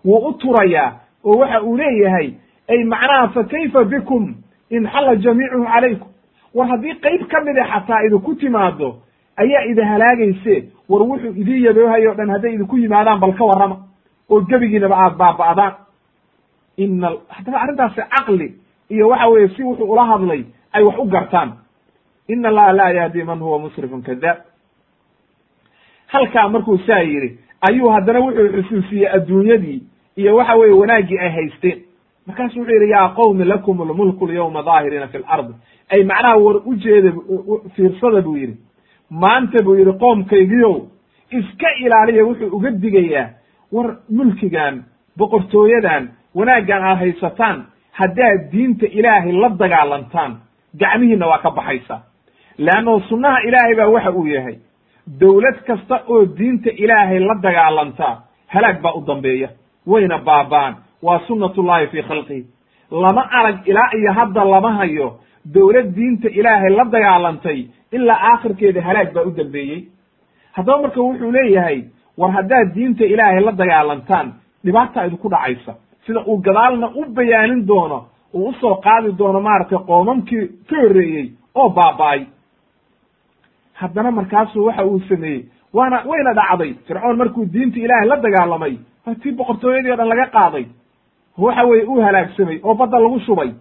wuu u turayaa oo waxa uu leeyahay ay macnaha fa kayfa bikum in xalla jamiicuhu calaykum? War haddii qayb ka mida xataa idinku timaado ayaa idi halaagayse war wuxuu idii yaboohayo o dhan hadday idinku yimaadaan bal ka warrama oo gebigiinaba aad baaba'daan ina haddaba arrintaasi caqli iyo waxa weeye si wuxuu ula hadlay ay wax u gartaan ina allaha laa yahdi man huwa musrifun kadaab halkaa markuu saa yidhi ayuu haddana wuxuu xusuusiyey adduunyadii iyo waxa weeye wanaaggii ay haysteen markaasu wuxuu yidhi yaa qowmi lakum lmulku lyawma daahiriina fi lardi ay macnaha war ujeeda fiirsada buu yidhi maanta buu yidhi qoomkaygiiow iska ilaaliya wuxuu uga digayaa war mulkigan boqortooyadan wanaaggan aad haysataan haddaad diinta ilaahay la dagaalantaan gacmihiinna waa ka baxaysaa leanno sunnaha ilaahay baa waxa uu yahay dowlad kasta oo diinta ilaahay la dagaalantaa halaag baa u dambeeya. Wayna baaba'an waa sunnatullahi fii khalqihi lama arag ilaa iyo hadda lama hayo dowlad diinta ilaahay la dagaalantay ilaa aakhirkeeda halaag baa u dambeeyey. Haddaba marka wuxuu leeyahay war haddaad diinta ilaahay la dagaalantaan dhibaata idinku dhacaysa sida uu gadaalna u bayaanin doono uu u soo qaadi doono maaragtay qoomamkii ka horreeyey oo baaba'ay. Haddana markaasuu waxa uu sameeyey waana wayna dhacday. Fircoon markuu diinta ilaahay la dagaalamay tii boqortooyadii o dhan laga qaaday. Waxa weye uu halaagsamay oo badda lagu shubay.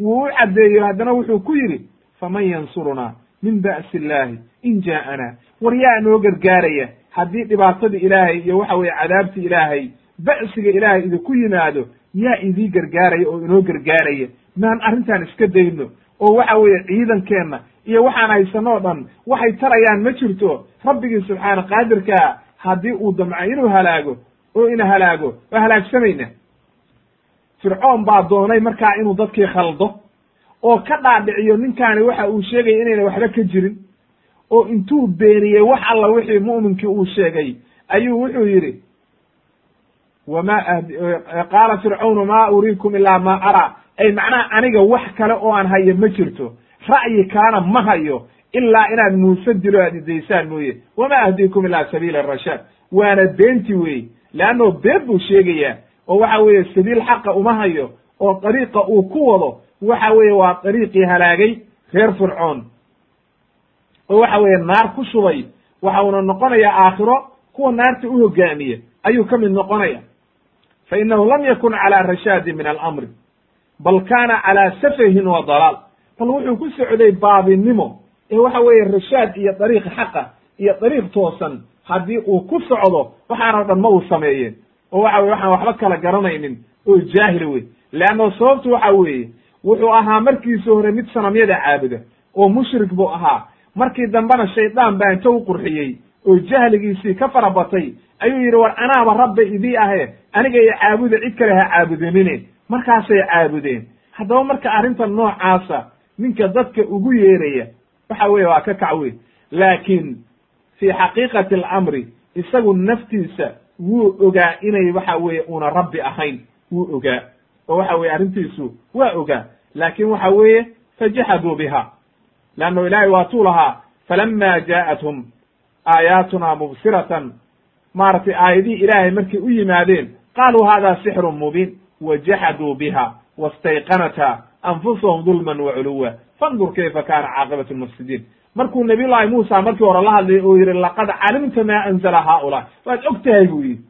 Wuu u caddeeyo haddana wuxuu ku yidhi faman yansurunaa min ba'si illaahi in jaa'anaa. War yaa noo gargaaraya haddii dhibaatadii ilaahay iyo waxa weye cadaabtii ilaahay ba'siga ilaahay idinku yimaado yaa idii gargaaraya oo inoo gargaaraya. Maan arrintan iska dayno oo waxa weeye ciidankeenna iyo waxaan haysano o dhan waxay tarayaan ma jirto. Rabbigii subxaana qaadirkaa haddii uu damco inuu halaago oo ina halaago waa halaagsamayna fircoon baa doonay markaa inuu dadkii khaldo oo ka dhaadhiciyo ninkaani waxa uu sheegaya inayna waxba ka jirin oo intuu beeniyey wax alla wixii mu'minkii uu sheegay ayuu wuxuu yidhi wama qaala fircawnu ma uriikum ilaa ma araa ay macnaha aniga wax kale oo aan hayo ma jirto ra'yi kaana ma hayo ilaa inaad muuse dilo aad idaysaan mooye wama ahdiikum ilaa sabiila rashaad waana beenti weeye leannao been buu sheegayaa oo waxa weeye sabiil xaqa uma hayo oo dariiqa uu ku wado waxa weeye waa dariiqii halaagay reer fircoon oo waxa weeye naar ku shubay waxa uuna noqonayaa aakhiro kuwa naarta u hogaamiya ayuu ka mid noqonaya fa inahu lam yakun calaa rashaadi min alamri bal kaana calaa safahin wa dalaal bal wuxuu ku socday baabinimo ee waxa weeye rashaad iyo dariiq xaqa iyo dariiq toosan haddii uu ku socdo waxaanoo dhan ma uu sameeyeen oo waxa weye waxaan waxba kala garanaynin oo jaahil wey leanno sababtu waxa weeye wuxuu ahaa markiisa hore mid sanamyada caabuda oo mushrik buu ahaa markii dambena shaydaan baa inta u qurxiyey oo jahligiisii ka fara batay ayuu yidhi war anaaba rabba idii ahe aniga iyo caabuda cid kale ha caabudinine markaasay caabudeen. Haddaba marka arrinta noocaasa ninka dadka ugu yeeraya waxa weeye waa ka kac wey laakiin fii xaqiiqati alamri isagu naftiisa wuu ogaa inay waxa weeye una rabbi ahayn wuu ogaa. Oo waxa weye arrintiisu waa ogaa. Laakin waxa weeye fajaxaduu biha leanno ilaahay waatuu lahaa falama jaa'athum aayaatuna mubsiratan. Maaragtay aayadihii ilaahay markay u yimaadeen qaaluu hada sixrun mubiin wajaxaduu biha wastayqanatha anfusahum dulman waculuwa fandur kayfa kana caaqibatu lmufsidiin. Markuu nabiy llahi muusa markii hore la hadlay oo yihi laqad calimta ma anzala haaulaa. Waad og tahay buu yidhi.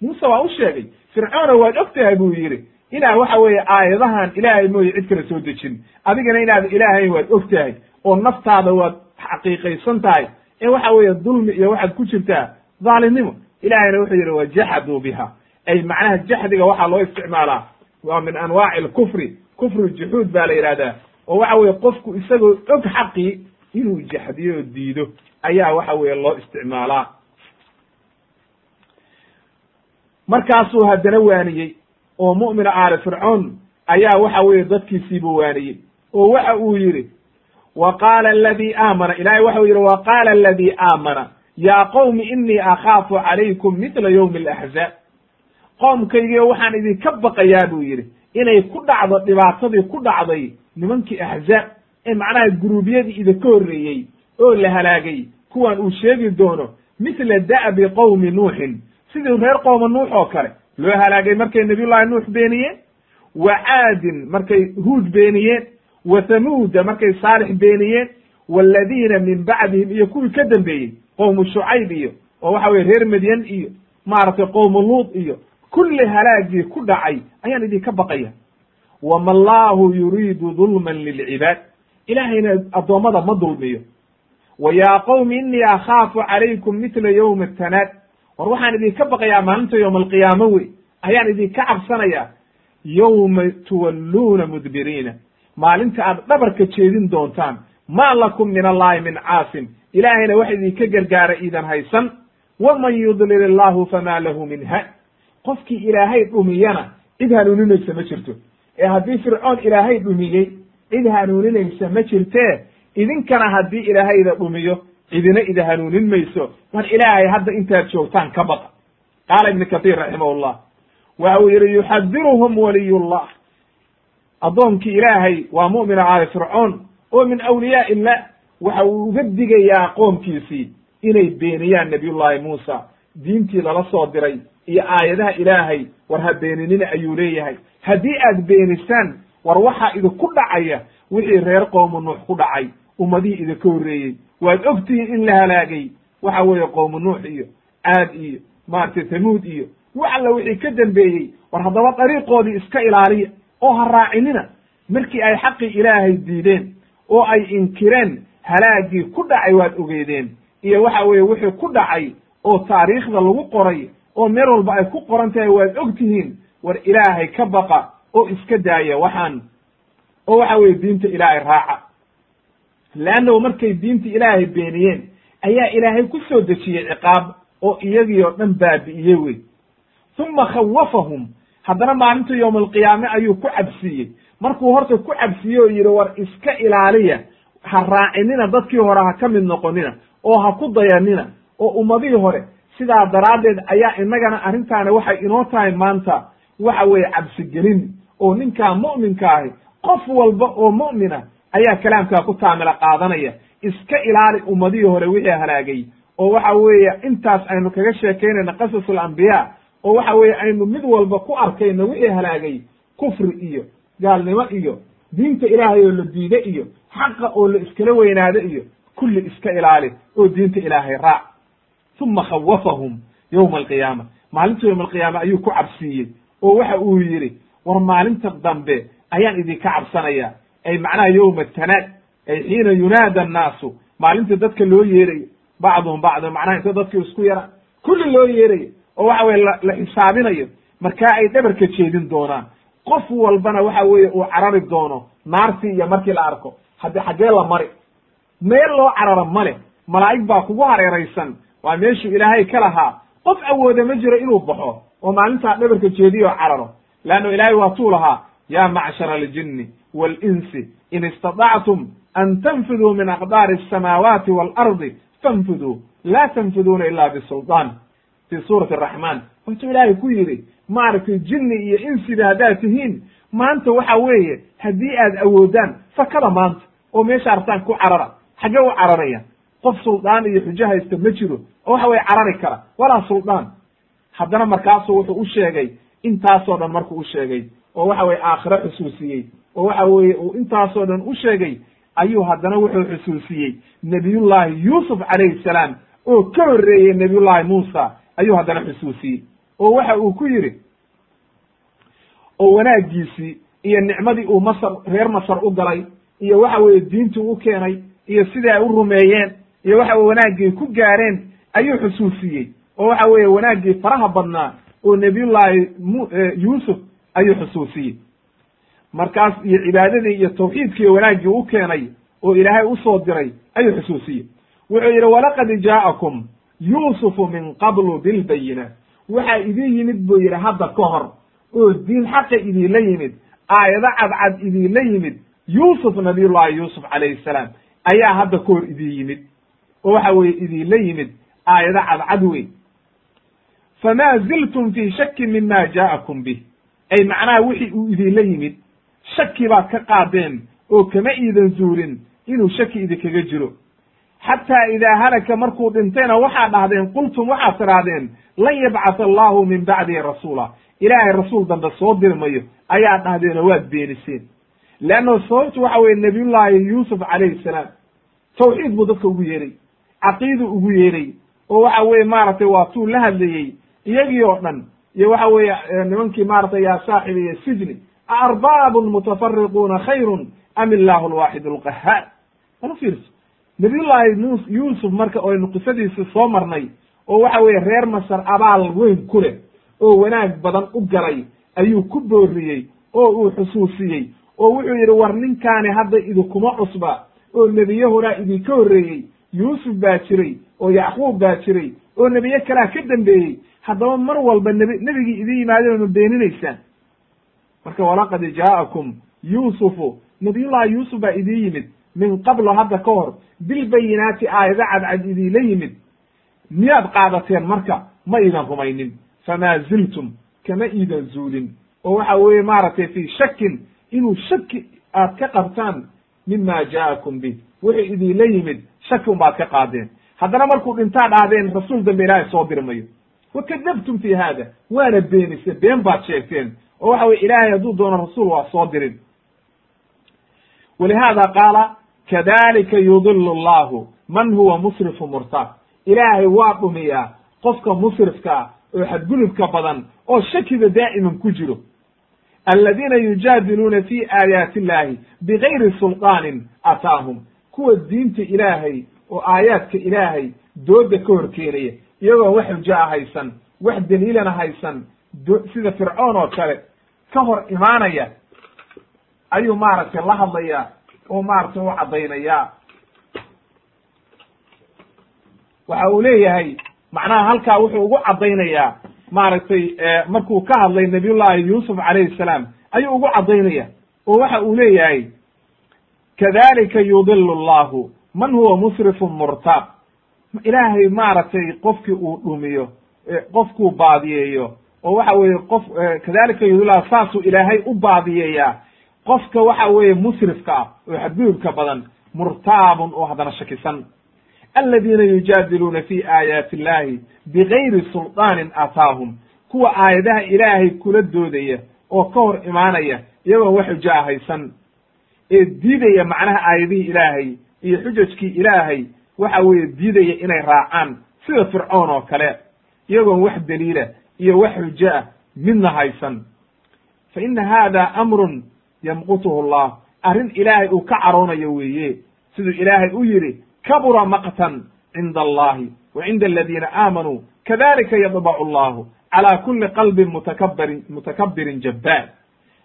Muuse waa u sheegay fircoona waad og tahay buu yidhi inaa waxa weeye aayadahan ilaahay mooye cid kale soo dejin. Adigana inaad ilaahayn waad og tahay oo naftaada waad xaqiiqaysan tahay ee waxa weeye dulmi iyo waxaad ku jirtaa dhaalimnimo ilahayna wuxuu yidhi wajaxaduu biha ay macnaha jaxdiga waxaa loo isticmaalaa. Waa min anwaaci alkufri kufru juxuud baa la yidhahdaa oo waxa weye qofku isagoo og xaqii inuu jaxdiyo oo diido. Ayaa waxa weye loo isticmaalaa. Markaasuu haddana waaniyey oo mu'mina aali fircoon ayaa waxa weeye dadkiisiibuu waaniyey. Oo waxa uu yidhi wa qaala aladii aamana ilahay waxau yidhi wa qaala aladii aamana yaa qowmi inii akhaafu calaykum midla yowmi alaxzaab qoomkaygiio waxaan idinka baqayaa buu yidhi inay ku dhacdo dhibaatadii ku dhacday nimankii axzaab ee macnaha guruubyadii idinka horreeyey oo la halaagay kuwan uu sheegi doono mithla da'bi qowmi nuuxin sidii reer qooma nuux oo kale loo halaagay markay nabiyullahi nuux beeniyeen wa caadin markay huud beeniyeen wa thamuuda markay saalix beeniyeen waaladiina min bacdihim iyo kuwii ka dambeeyey qowmu shucayb iyo oo waxa weye reer madyan iyo maaragtay qowmu luud iyo kulli halaagii ku dhacay ayaan idinka baqaya wama allahu yuriidu dulman lilcibaad ilaahayna addoommada ma dulmiyo wa yaa qowmi inii akhaafu calaykum mitla yowmi atanaad war waxaan idinka baqayaa maalinta yowma alqiyaamo wey ayaan idinka cabsanayaa yowma tuwalluuna mudbiriina maalinta aad dhabarka jeedin doontaan maa lakum min allahi min caasim ilaahayna wax idinka gargaara iidan haysan. Waman yudlil illahu famaa lahu min ha qofkii ilaahay dhumiyana cid hanuuninaysa ma jirto. Ee haddii fircoon ilaahay dhumiyey cid hanuuninaysa ma jirtee idinkana haddii ilaahayda dhumiyo cidina ida hanuunin mayso. War ilaahay hadda intaad joogtaan ka baqa qaala ibnu katiir raximahullah waxa uu yidhi yuxadiruhum waliyullah addoonkii ilaahay waa mu'mina aali fircoon oo min awliyaa illah waxa uu uga digayaa qoomkiisii inay beeniyaan nabiyullahi muusa. Diintii lala soo diray iyo aayadaha ilaahay war ha beeninina ayuu leeyahay. Haddii aad beenisaan war waxaa idinku dhacaya wixii reer qoomu nuux ku dhacay ummadihii idinka horreeyey. Waad ogtihiin in la halaagay waxa weeye qoomu nuux iyo caad iyo maaragtay tamuud iyo wax alla wixii ka dambeeyey war haddaba dariiqoodii iska ilaaliya oo ha raacinina markii ay xaqii ilaahay diideen oo ay inkireen halaagii ku dhacay waad ogeedeen. Iyo waxa weeye wixii ku dhacay oo taariikhda lagu qoray oo meel walba ay ku qoran tahay waad og tihiin war ilaahay ka baqa oo iska daaya waxaan. Oo waxa weeye diinta ilaahay raaca. Leannahu markay diinta ilaahay beeniyeen ayaa ilaahay ku soo dejiyey ciqaab oo iyagii oo dhan baabi'iyey wey uma khawafahum haddana maalinta yowma alqiyaame ayuu ku cabsiiyey. Markuu horta ku cabsiiye oo yidhi war iska ilaaliya ha raacinina dadkii hore ha ka mid noqonina oo ha ku dayanina oo ummadihii hore sidaa daraaddeed ayaa innagana arrintaani waxay inoo tahay maanta waxa weeye cabsigelin oo ninkaa mu'minka ahi qof walba oo mu'mina ayaa kalaamkaa ku taamila qaadanaya. Iska ilaali ummadihii hore wixii halaagay oo waxa weeye intaas aynu kaga sheekaynayna qasas alambiyaa oo waxa weeye aynu mid walba ku arkayno wixii halaagay kufri iyo gaalnimo iyo diinta ilaahay oo la diide iyo xaqa oo la iskala weynaado iyo kulli iska ilaali oo diinta ilaahay raac. Uma khawafahum yowma alqiyaama. Maalinta yowma alqiyaama ayuu ku cabsiiyey oo waxa uu yidhi war maalinta dambe ayaan idinka cabsanaya. Ay macnaha yowma tanaad ay xiina yunaada annaasu. Maalinta dadka loo yeerayo bacduhum bacdum macnaha inta dadki isku yara kulli loo yeerayo oo waxa weye la xisaabinayo markaa ay dhabarka jeedin doonaan. Qof walbana waxa weeye uu carari doono naartii iyo markii la arko haddi xaggee la mari. Meel loo cararo male malaa'ig baa kugu hareeraysan waa meeshuu ilaahay ka lahaa. Qof awooda ma jiro inuu baxo oo maalintaa dhabarka jeediyo cararo. Leanno ilaahay waa tuu lahaa ya macshara aljinni waalinsi in istatactum an tanfiduu min aqdaari asamaawaati waalardi fanfiduu laa tanfiduuna ila bisulطaan fi suurati araxmaan wuxuu ilaahay ku yidhi maaragtay jinni iyo insiba haddaad tihiin maanta waxa weeye haddii aad awoodaan fakada maanta oo meesha artaan ku carara xaggee u cararaya qof suldaan iyo xujo haysta ma jiro oo waxa weye carari kara walaa suldaan haddana markaasuu wuxuu u sheegay intaasoo dhan markuu u sheegay oo waxa weye aakhiro xusuusiyey oo waxa weeye uu intaasoo dhan u sheegay ayuu haddana wuxuu xusuusiyey nebiyullaahi yuusuf calayhi salaam oo ka horreeyey nebiyullaahi muusa ayuu haddana xusuusiyey. Oo waxa uu ku yidhi oo wanaagiisii iyo nicmadii uu masar reer masar u galay iyo waxa weeye diintii u keenay iyo sidai ay u rumeeyeen iyo waxa weye wanaaggii ku gaareen ayuu xusuusiyey. Oo waxa weeye wanaaggii faraha badnaa oo nebiyullaahi mu yuusuf ayuu xusuusiyey. Markaas iyo cibaadadii iyo tawxiidkii wanaaggii u keenay oo ilaahay u soo diray ayuu xusuusiyey. Wuxuu yidhi walaqad jaa'akum yuusufu min qablu bilbayinaat waxaa idin yimid buu yidhi hadda ka hor oo diin xaqa idiinla yimid aayado cadcad idiinla yimid yuusuf nabiyullahi yuusuf calayhi salaam ayaa hadda ka hor idin yimid. Oo waxa weeye idiinla yimid aayado cadcad weyn. Famaa ziltum fii shakin mima jaa'akum bih. Ay macnaha wixii uu idiinla yimid shaki baad ka qaadeen oo kama iidan zuulin inuu shaki idinkaga jiro xataa idaa halaka markuu dhintayna waxaad dhahdeen qultum waxaad tidhaahdeen lan yabcatha allahu min bacdihi rasuula. Ilaahay rasuul dambe soo dirmayo ayaad dhahdeen oo waad beeniseen. Leanno sababtu waxa weye nabiyullaahi yuusuf calayhi salaam tawxiid buu dadka ugu yeeray caqiidu ugu yeeray oo waxa weye maaragtay waa tuu la hadlayey iyagii oo dhan iyo waxa weeye nimankii maaragtay yaa saaxibiya sijni aarbaabun mutafariquuna khayrun am illaahu alwaaxid alqahaar ala fiirso nabiyullaahi mus yuusuf marka aynu qisadiisi soo marnay oo waxa weeye reer masar abaal weyn ku leh oo wanaag badan u galay ayuu ku booriyey oo uu xusuusiyey oo wuxuu yidhi war ninkaani hadda idinkuma cusba. Oo nebiye horaa idinka horreeyey yuusuf baa jiray oo yacquub baa jiray oo nebiye kalaa ka dambeeyey. Haddaba mar walba nebi nebigii idin yimaadeen ma beeninaysaan. Marka walaqad jaa'akum yuusufu nabiyullahi yuusuf baa idin yimid min qablo hadda ka hor bilbayinaati aayado cadcad idiinla yimid. Miyaad qaadateen marka? Ma iidan rumaynin. Famaa ziltum kama iidan zuulin. Oo waxa weeye maaragtay fii shakin inuu shaki aad ka qabtaan mima jaa'akum bih wuxuu idiinla yimid shaki unbaad ka qaadeen. Haddana markuu dhintaa dhahdeen rasuul dambe ilaahay soo dirmayo. Wakadabtum fi hada waana beenise been baad sheegteen. Oo waxa weye ilaahay hadduu doono rasuul waa soo dirin. Walihada qaala kadalika yudilu allahu man huwa musrifu murtab ilaahay waa dhumiyaa qofka musrifkaa oo xadgudubka badan oo shakiga daa'iman ku jiro aladiina yujaadiluuna fi aayaati illahi bigayri sulطaanin ataahum kuwa diinta ilaahay oo aayaadka ilaahay dooda ka hor keenaya iyagoo wax xujo a haysan wax daliilana haysan sida fircoon oo kale ka hor imaanaya ayuu maaragtay la hadlayaa oo maaragtay u caddaynaya. Waxa uu leeyahay macnaha halkaa wuxuu ugu caddaynayaa maaragtay markuu ka hadlay nabiyullaahi yuusuf calayhi salaam ayuu ugu caddaynaya oo waxa uu leeyahay kadalika yudilu allahu man huwa musrifun murtaab ilaahay maaragtay qofkii uu dhumiyo qofkuu baadiyeeyo. Oo waxa weeye qof kadalika yudillah saasuu ilaahay u baadiyeeyaa qofka waxa weeye musrifka ah oo xadgudubka badan murtaabun oo haddana shakisan. Aladiina yujaadiluuna fi aayaati illahi bigayri sulطaanin aataahum kuwa aayadaha ilaahay kula doodaya oo ka hor imaanaya iyagoon wax xujo a haysan ee diidaya macnaha aayadihii ilaahay iyo xujajkii ilaahay waxa weeye diidaya inay raacaan sida fircoon oo kale. Iyagoon wax daliila iyo wax xujo ah midna haysan. Fa ina hada amrun yamqutuhu allah. Arrin ilaahay uu ka caroonayo weeye. Siduu ilaahay u yidhi kabura maqtan cinda allahi wa cinda aladiina aamanuu kadalika yadbacu allahu calaa kuli qalbin mutakabirin mutakabirin jabbaar.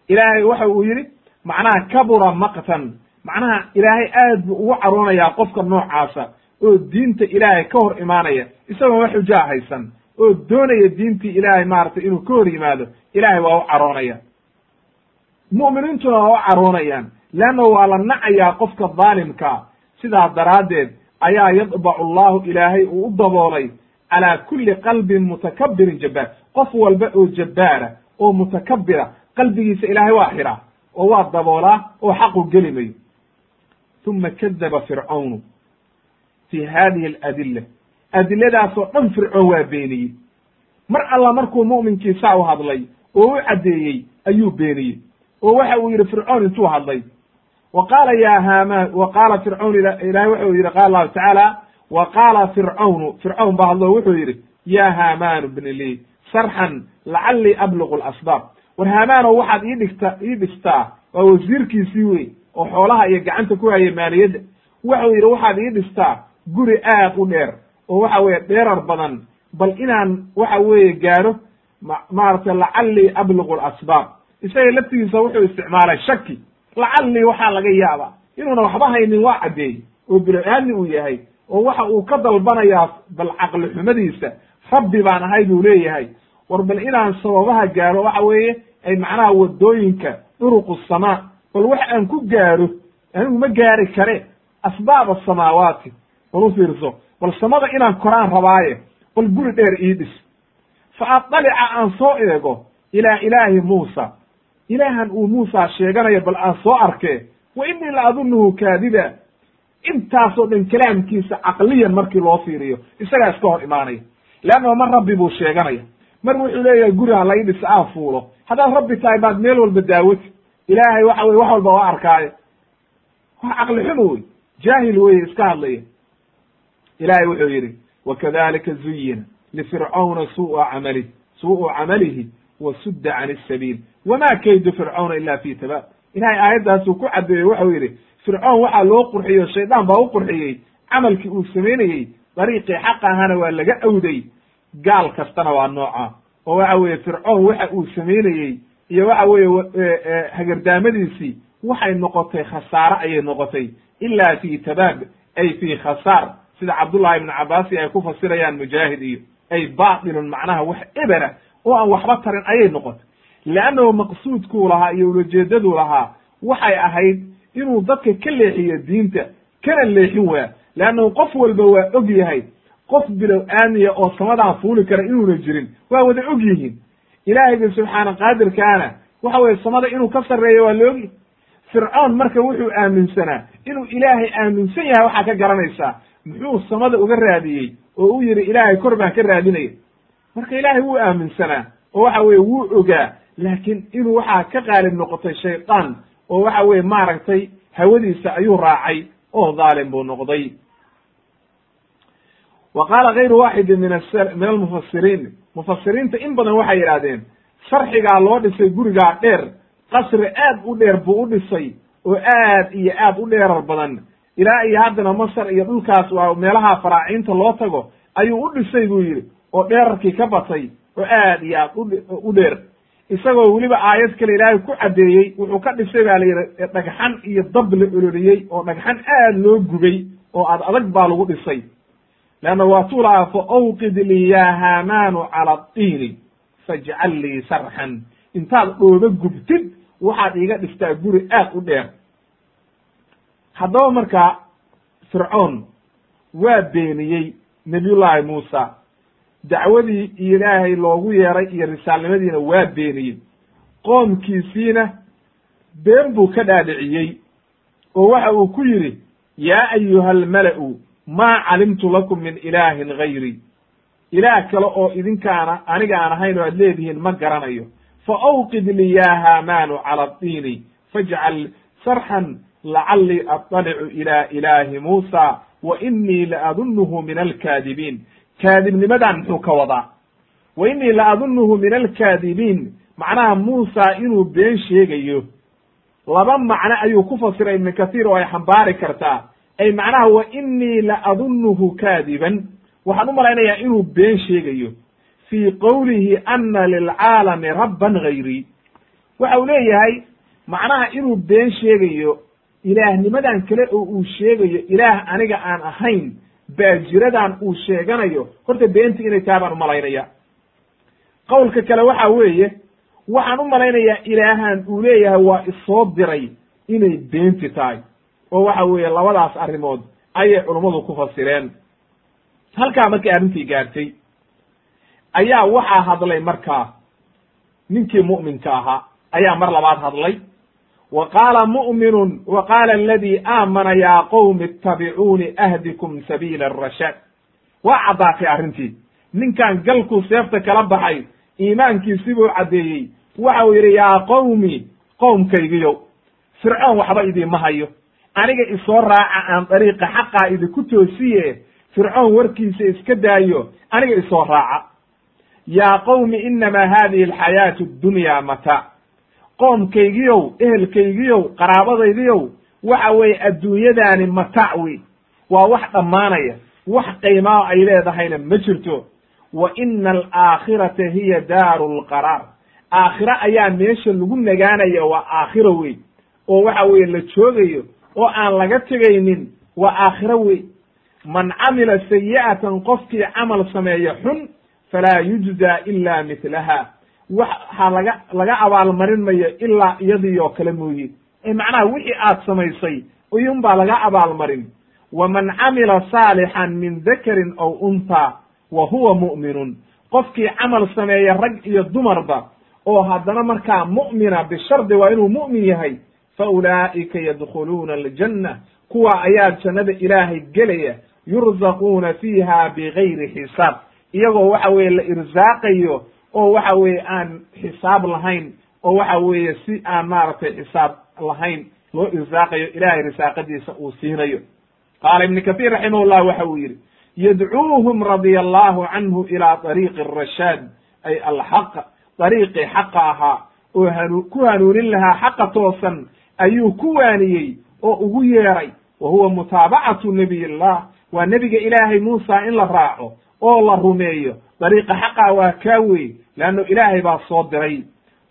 Ilaahay waxa uu yidhi macnaha kabura maqtan macnaha ilaahay aad buu ugu caroonayaa qofka noocaasa oo diinta ilaahay ka hor imaanaya isagoon wax xujaa haysan oo doonaya diintii ilaahay maaragtay inuu ka hor yimaado ilaahay waa u caroonaya mu'miniintuna waa u caroonayaan leanna waa la nacayaa qofka dhaalimkaa sidaa daraaddeed ayaa yadbacu allahu ilaahay uu u daboolay calaa kulli qalbin mutakabirin jabbaar. Qof walba oo jabbaara oo mutakabira qalbigiisa ilaahay waa xiraa oo waa daboolaa oo xaqu geli mayo. Uma kadaba fircawnu fi hadihi aladilla. Adiladaasoo dhan fircoon waa beeniyey. Mar alla markuu mu'minkii saa u hadlay oo u caddeeyey ayuu beeniyey oo waxa uu yidhi fircoon intuu hadlay. Wa qaala ya hamaan wa qaala fircawn ilahay wuxuu yidhi qaala allahu tacaala wa qaala fircawnu fircawn baa hadlo wuxuu yidhi ya haamaanu bni lii sarxan lacallii abluqu lasbaab war haamaano waxaad ii dhigta ii dhistaa waa wasiirkiisii wey oo xoolaha iyo gacanta ku haya maaliyadda. Wuxuu yidhi waxaad ii dhistaa guri aad u dheer oo waxa weeye dheerar badan bal inaan waxa weeye ma maaragtay lacallii abluqu lasbaab isaga laftigiisa wuxuu isticmaalay shaki. Lacallii waxaa laga yaabaa inuuna waxba haynin waa caddeeyey oo bilo-aadni uu yahay oo waxa uu ka dalbanayaa bal caqli xumadiisa. Rabbi baan ahay buu leeyahay. War bal inaan sababaha gaaro waxa weeye ay macnaha waddooyinka duruqu samaa. Bal wax aan ku gaaro anigu ma gaari kare. Asbaab asamaawaati bal u fiirso bal samada inaan koraan rabaaye bal guri dheer ii dhis fa adalica aan soo eego ilaa ilaahi muusa ilaahan uu muusa sheeganayo bal aan soo arkee wa inii la adunuhu kaadiba. Intaasoo dhan kalaamkiisa caqliyan markii loo fiiriyo isagaa iska hor imaanaya. Leanna mar rabbi buu sheeganaya mar wuxuu leeyahay guri ha lai dhis aan fuulo. Haddaad rabbi tahay baad meel walba daawati ilaahay waxa weye wax walba waa arkaayo. Wax caqli xumo wey jaahil weye iska hadlaya. Ilahay wuxuu yidhi wakadalika zuyina lifircawna suua camali suu'u camalihi wasudda can isabiil wama kaydu fircawna ila fi tabaab ilahay aayaddaasuu ku caddeeyey waxau yidhi fircoon waxaa loo qurxiyey o shaydaan baa u qurxiyey camalkii uu samaynayey dariiqii xaq ahana waa laga awday gaal kastana waa nooca oo waxa weeye fircoon waxa uu samaynayey iyo waxa weeye hagardaamadiisii waxay noqotay khasaare ayay noqotay ila fi tabaab ay fi khasaar sida cabdullahi ibnu cabaasi ay ku fasirayaan mujaahid iyo ay baatilun macnaha wax ebera oo aan waxba tarin ayay noqotay leannahu maqsuudkuu lahaa iyo ulajeedaduu lahaa waxay ahayd inuu dadka ka leexiyo diinta kana leexin waa leannahu qof walba waa og yahay qof bilow aamiya oo samadaan fuuli kara inuuna jirin waa wada og yihiin ilaahayga subxaana qaadirkaana waxa weye samada inuu ka sarreeyo waa ogyahy fircoon marka wuxuu aaminsanaa inuu ilaahay aaminsan yahay waxaa ka garanaysaa muxuu samada uga raadiyey oo u yidhi ilaahay kor baan ka raadinaya marka ilaahay wuu aaminsanaa oo waxa weye wuu ogaa laakiin inuu waxaa ka qaalib noqotay shaydaan oo waxa weye maaragtay hawadiisa ayuu raacay oo dhaalim buu noqday. Wa qaala gayru waaxidin min min almufasiriin mufasiriinta in badan waxay yidhahdeen sharxigaa loo dhisay gurigaa dheer qasri aad u dheer buu u dhisay oo aad iyo aad u dheerar badan. Ilaa iyo haddana masar iyo dhulkaas waa meelaha faraaciinta loo tago ayuu u dhisay buu yidhi oo dheerarkii ka batay oo aad iyo aad u dheer isagoo weliba aayad kale ilaahay ku caddeeyey wuxuu ka dhisay baa la yidhi dhagxan iyo dab la ololiyey oo dhagxan aad loo gubay oo ad adag baa lagu dhisay. Leanna waa tuu lahaa fa awqid lii yaa haamaanu cala diini fajcal lii sarxan. Intaad dhooba gubtid waxaad iiga dhistaa guri aad u dheer. Haddaba markaa fircoon waa beeniyey nebiyullaahi muusa dacwadii ilaahay loogu yeeray iyo risaalnimadiina waa beeniyey. Qoomkiisiina been buu ka dhaadhiciyey oo waxa uu ku yidhi yaa ayuha almala'u maa calimtu lakum min ilaahin gayri ilaah kale oo idinkaana aniga aan ahayn oo aad leedihiin ma garanayo. Fa awqid lii yaa haamaanu cala diini fajcal sarxan lacallii aطalicu ila ilaahi muusa wa inii la adunuhu min alkaadibiin kaadibnimadan muxuu ka wadaa wa inii la adunuhu min alkaadibiin macnaha muusa inuu been sheegayo. Laba macno ayuu ku fasiray ibnu kathiir oo ay xambaari kartaa. Ay macnaha wa inii la adunuhu kaadiban. Waxaan u malaynayaa inuu been sheegayo. Fii qowlihi ana lilcaalami rabban gayrii waxa uu leeyahay macnaha inuu been sheegayo ilaahnimadan kale oo uu sheegayo ilaah aniga aan ahayn baajiradan uu sheeganayo horta beenta inay tahay baan u malaynaya qowlka kale waxa weeye waxaan u malaynayaa ilaahan uu leeyahay waa isoo diray inay beenti tahay. Oo waxa weeye labadaas arrimood ayay culummadu ku fasireen. Halkaa markay arrintii gaartay ayaa waxaa hadlay markaa ninkii mu'minka ahaa ayaa mar labaad hadlay wa qaala mu'minun wa qaala aladii aamana yaa qowmi ittabicuuni ahdikum sabiila arashaad waa caddaatay arrintii ninkan galkuu seefta kala baxay iimaankiisibuu caddeeyey. Waxa uu yidhi yaa qowmi qowmkaygiyow fircoon waxba idiinma hayo. Aniga isoo raaca aan dariiqa xaqaa idinku toosiye fircoon warkiisa iska daayo aniga isoo raaca. Yaa qowmi inamaa hadihi alxayaatu addunya mataac qoomkaygiyow ehelkaygiyow qaraabadaydiyow waxa weeye adduunyadaani mataac wey waa wax dhammaanaya wax qiimaa ay leedahayna ma jirto. Wa ina alaakhirata hiya daaru lqaraar aakhira ayaa meesha lagu nagaanaya waa aakhiro wey oo waxa weeye la joogayo oo aan laga tegaynin waa aakhiro wey man camila sayi'atan qofkii camal sameeya xun falaa yujza ila mihlaha waxa laga laga abaalmarin mayo ilaa iyadii oo kale mooye. Ee macnaha wixii aad samaysay iyun baa laga abaalmarin. Waman camila saalixan min dakarin aw untaa wa huwa mu'minun. Qofkii camal sameeya rag iyo dumarba oo haddana markaa mu'mina bishardi waa inuu mu'min yahay fa ulaa'ika yadkhuluuna aljanna. Kuwa ayaa jannada ilaahay gelaya yurzaquuna fiiha bigayri xisaab. Iyagoo waxa weeye la irsaaqayo oo waxa weeye aan xisaab lahayn oo waxa weeye si aan maaragtay xisaab lahayn loo irsaaqayo ilaahay risaaqadiisa uu siinayo. Qaala ibnu kahiir raximahullah waxa uu yidhi yadcuuhum radia allahu canhu ilaa ariiqi arashaad ay alxaq dariiqii xaqa ahaa oo hanu ku hanuunin lahaa xaqa toosan ayuu ku waaniyey oo ugu yeeray wa huwa mutaabacatu nabiy illah waa nebiga ilaahay muusa in la raaco oo la rumeeyo dariiqa xaqa waa kaa wey leanno ilaahay baa soo diray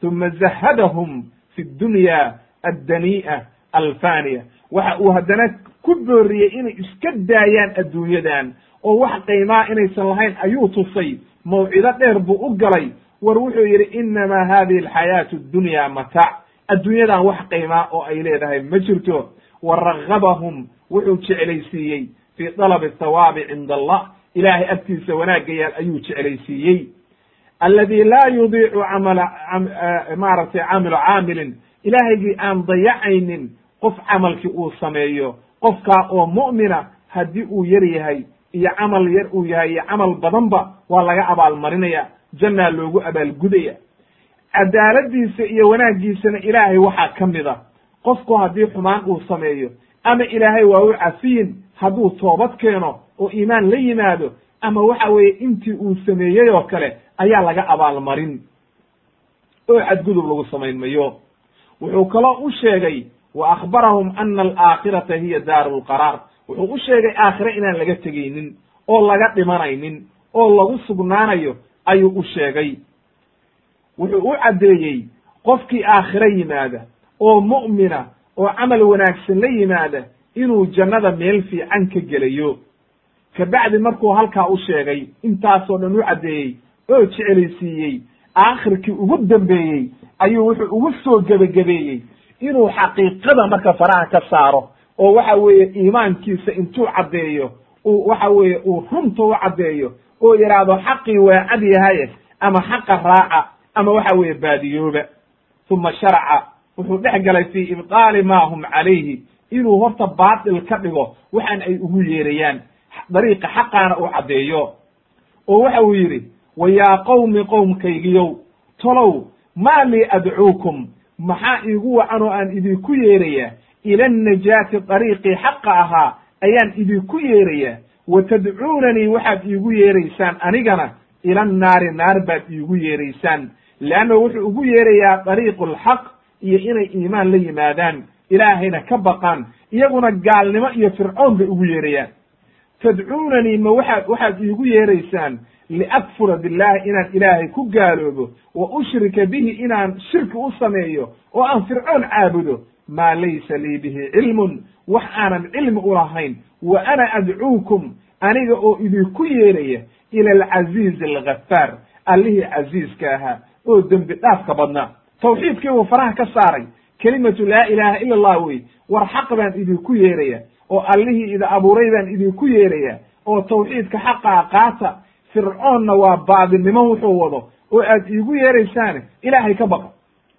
uma zahadahum fi dunya addanii'a alfaniya waxa uu haddana ku booriyey inay iska daayaan adduunyadan oo wax qiimaa inaysan lahayn ayuu tusay mawcido dheer buu u galay war wuxuu yidhi inamaa hadihi alxayaatu addunya mataac adduunyadan wax qiimaa oo ay leedahay ma jirto wa ragabahum wuxuu jeclaysiiyey fii dalabi thawaabi cinda allah ilaahay agtiisa wanaagayaal ayuu jeclaysiiyey. Aladi laa yudiicu camala maaragtay camilu caamilin ilaahaygii aan dayacaynin qof camalkii uu sameeyo qofkaa oo mu'mina haddii uu yar yahay iyo camal yar uu yahay iyo camal badanba waa laga abaalmarinaya jannaa loogu abaalgudaya. Cadaaladiisa iyo wanaaggiisana ilaahay waxaa ka mid a qofku haddii xumaan uu sameeyo ama ilaahay waa u cafiyin hadduu toobad keeno oo iimaan la yimaado ama waxa weeye intii uu sameeyey oo kale ayaa laga abaalmarin. Oo xadgudub lagu samayn mayo wuxuu kaloo u sheegay wa akhbarahum ana alaakhirata hiya daaru lqaraar wuxuu u sheegay aakhire inaan laga tegaynin oo laga dhimanaynin oo lagu sugnaanayo ayuu u sheegay. Wuxuu u caddeeyey qofkii aakhiro yimaada oo mu'mina oo camal wanaagsan la yimaada inuu jannada meel fiican ka gelayo kabacdi markuu halkaa u sheegay intaasoo dhan u caddeeyey oo jecelaysiiyey aakhirkii ugu dambeeyey ayuu wuxuu ugu soo gebagabeeyey inuu xaqiiqada marka faraha ka saaro oo waxa weeye iimaankiisa intuu caddeeyo uu waxa weeye uu runta u caddeeyo oo yidhaahdo xaqii waa cad yahaye ama xaqa raaca ama waxa weeye baadiyooba. Uma sharaca wuxuu dhex galay fii ibqaali ma hum calayhi inuu horta baatil ka dhigo waxaan ay ugu yeerayaan dariiqa xaqaana uu caddeeyo oo waxa uu yidhi wa yaa qowmi qowmkaygiyow tolow maa lii adcuukum? Maxaa iigu wacan oo aan idinku yeerayaa? Ila annajaati dariiqii xaqa ahaa ayaan idinku yeerayaa. Wa tadcuunanii waxaad iigu yeeraysaan anigana ila annaari naar baad iigu yeeraysaan. Leanna wuxuu ugu yeerayaa dariiqu alxaq iyo inay iimaan la yimaadaan. Ilaahayna ka baqaan iyaguna gaalnimo iyo fircoon bay ugu yeerayaan tadcuunanii ma waxaad waxaad iigu yeeraysaan liakfura billahi inaan ilaahay ku gaaloobo wa ushrika bihi inaan shirki u sameeyo oo aan fircoon caabudo maa laysa lii bihi cilmun wax aanan cilmi u lahayn wa ana adcuukum aniga oo idinku yeeraya ila alcaziizi alghafaar allihii casiiska ahaa oo dembi dhaafka badnaa tawxiidkii buu faraha ka saaray kelimatu laa ilaaha ila allah wey war xaq baan idinku yeeraya oo allihii ida abuuray baan idinku yeeraya oo tawxiidka xaqaa qaata fircoonna waa baadinimo wuxuu wado oo aad iigu yeeraysaan ilaahay ka baqa.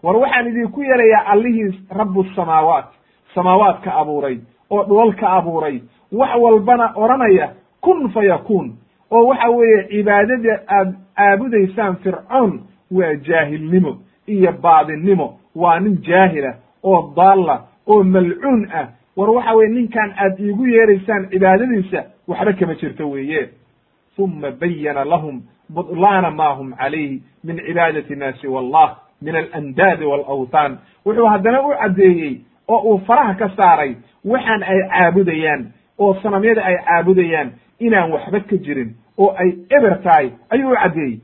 War waxaan idinku yeerayaa allihii rabu samaawaat samaawaadka abuuray oo dhoolka abuuray. Wax walbana odhanaya kun fa yakuun. Oo waxa weeye cibaadada aad caabudaysaan fircoon waa jaahilnimo iyo baadinnimo waa nin jaahila oo daalla oo malcuun ah war waxa weye ninkan aad iigu yeeraysaan cibaadadiisa waxba kama jirto weeye. Uma bayana lahum budlaana ma hum calayhi min cibaadati ma siwa allah min alandaadi walawthan wuxuu haddana u caddeeyey oo uu faraha ka saaray waxaan ay caabudayaan oo sanamyada ay caabudayaan inaan waxba ka jirin oo ay eber tahay ayuu u caddeeyey.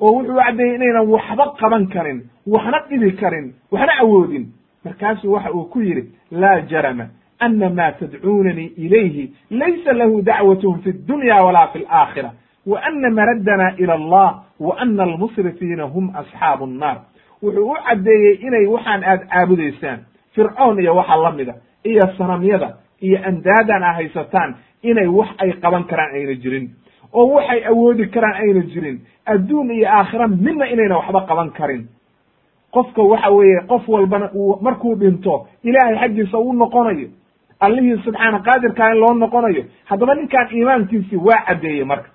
Oo wuxuu u caddeeyey inaynan waxba qaban karin waxna dhibi karin waxna awoodin. Markaasuu waxa uu ku yidhi laa jarama ana ma tadcuunanii ilayhi laysa lahu dacwatun fi dunya wala fi alaakhira wa ana maraddana ila allah wa ana almusrifiina hum asxaabu nnaar wuxuu u caddeeyey inay waxaan aad caabudaysaan fircoon iyo waxa la mida iyo sanamyada iyo andaadan a haysataan inay wax ay qaban karaan ayna jirin oo waxay awoodi karaan ayna jirin adduun iyo aakhira midna inayna waxba qaban karin qofka waxa weeye qof walbana uu markuu dhinto ilaahay xaggiisa u noqonayo allihii subxaana qaadirkaa in loo noqonayo haddaba ninkaan iimaankiisii waa caddeeyey marka.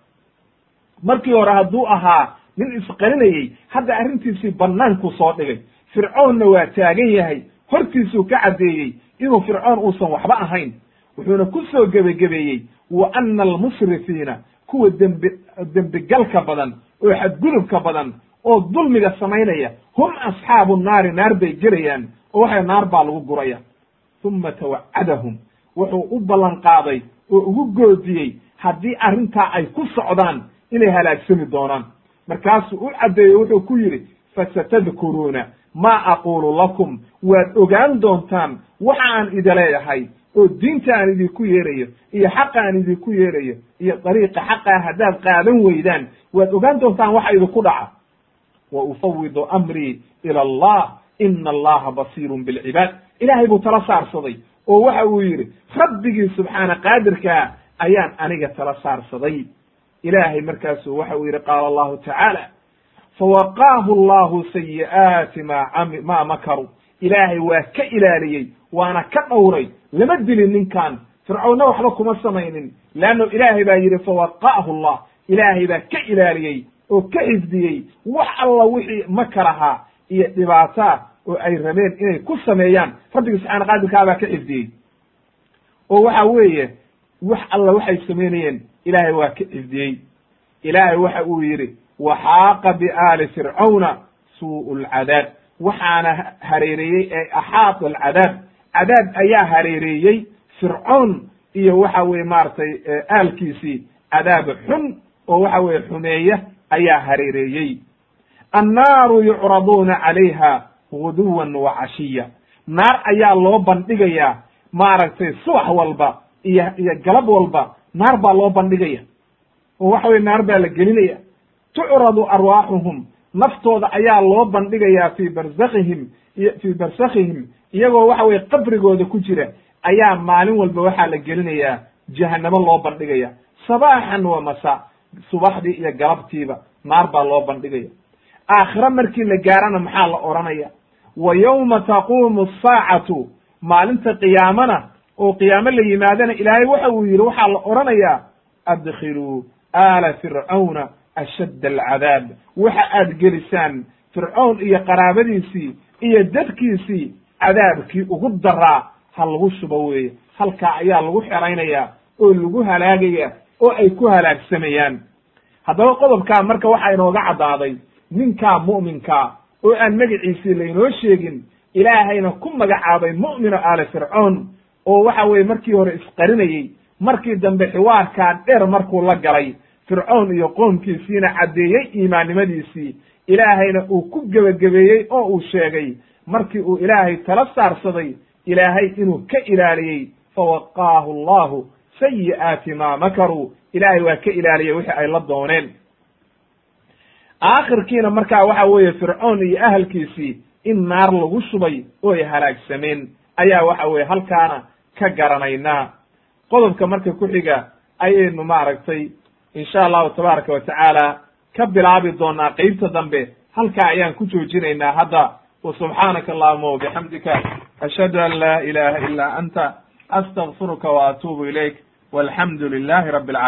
Markii hore hadduu ahaa nin isqarinayey hadda arrintiisii bannaankuu soo dhigay. Fircoonna waa taagan yahay hortiisuu ka caddeeyey inuu fircoon uusan waxba ahayn. Wuxuuna ku soo gebagebeeyey wa ana almusrifiina kuwa dembi dembigalka badan oo xadgudubka badan oo dulmiga samaynaya hum asxaabu naari naar bay gelayaan oo waxay naar baa lagu guraya uma tawacadahum wuxuu u ballan qaaday oo ugu goodiyey haddii arrintaa ay ku socdaan inay halaagsami doonaan. Markaasuu u caddeeyo wuxuu ku yidhi fasatadkuruuna maa aquulu lakum. Waad ogaan doontaan waxa aan leeyahay oo diinta aan idinku yeerayo iyo xaqa aan idinku yeerayo iyo dariiqa xaqaa haddaad qaadan weydaan. Waad ogaan doontaan waxa idinku dhaca. Wa ufawidu amrii ila allah ina allaha basiirun bilcibaad. Ilaahay buu tala saarsaday oo waxa uu yidhi rabbigii subxaana qaadirkaa ayaan aniga tala saarsaday. Ilaahay markaasu waxa uu yidhi qaala allahu tacaala fawaqaahu allahu sayi'aati ma cami ma makaru. Ilaahay waa ka ilaaliyey waana ka dhowray lama dilin ninkan fircoonna waxba kuma samaynin. Leanno ilaahay baa yidhi fawaqa'ahu allah. Ilaahay baa ka ilaaliyey oo ka xifdiyey wax alla wixii makar ahaa iyo dhibaataa oo ay rabeen inay ku sameeyaan. Rabbigi subxaana qaadirkaa baa ka xifdiyey oo waxa weeye wax alla waxay samaynayeen ilaahay waa ka xifdiyey ilaahay waxa uu yidhi waxaaqa biaali fircawna suu'u lcadaab waxaana hareereeyey ee axaata alcadaab. Cadaab ayaa hareereeyey fircoon iyo waxa weye maaragtay aalkiisii. Cadaab xun oo waxa weye xumeeya ayaa hareereeyey. Annaaru yucraduuna calayha guduwan wa cashiya. Naar ayaa loo bandhigayaa maaragtay subax walba iyo iyo galab walba naar baa loo bandhigaya. Oo waxa weye naar baa la gelinaya. Tucradu arwaaxuhum naftooda ayaa loo bandhigayaa fii barzakihim iyo fii barsakhihim iyagoo waxa weye qabrigooda ku jira ayaa maalin walba waxaa la gelinayaa jahanamo loo bandhigaya. Sabaaxan wa masa subaxdii iyo galabtiiba naar baa loo bandhigaya. Aakhire markii la gaarana maxaa la odhanaya wa yowma taquumu asaacatu maalinta qiyaamana oo qiyaamo la yimaadana ilaahay waxa uu yidhi waxaa la odhanayaa adkhiluu aala fircawna ashadd alcadaab. Waxa aad gelisaan fircown iyo qaraabadiisii iyo dadkiisii cadaabkii ugu daraa ha lagu shubo weeye. Halkaa ayaa lagu xeraynayaa oo lagu halaagaya oo ay ku halaagsamayaan haddaba qodobkaa marka waxaa inooga caddaaday ninkaa mu'minkaa oo aan magaciisii laynoo sheegin ilaahayna ku magacaabay mu'mino aali fircoon oo waxa weeye markii hore isqarinayey markii dambe xiwaarkaa dheer markuu la galay fircoon iyo qoomkiisiina caddeeyey iimaannimadiisii ilaahayna uu ku gebagabeeyey oo uu sheegay markii uu ilaahay tala saarsaday ilaahay inuu ka ilaaliyey fawaqaahu allahu sayi'aati maa makaruu ilaahay waa ka ilaaliyey wixii ay la dooneen aakhirkiina markaa waxa weeye fircoon iyo ahalkiisii in naar lagu shubay oo ay halaagsameen ayaa waxa weeye halkaana ka garanaynaa. Qodobka marka ku xiga ayaynu maaragtay insha allahu tabaaraka wa tacaala ka bilaabi doonaa qeybta dambe halkaa ayaan ku joojinaynaa hadda. Wa subxaanaka allahuma wabixamdika ashhadu an laa ilaha ila anta astagfiruka wa atuubu ilayk walxamdu rabi alcalamin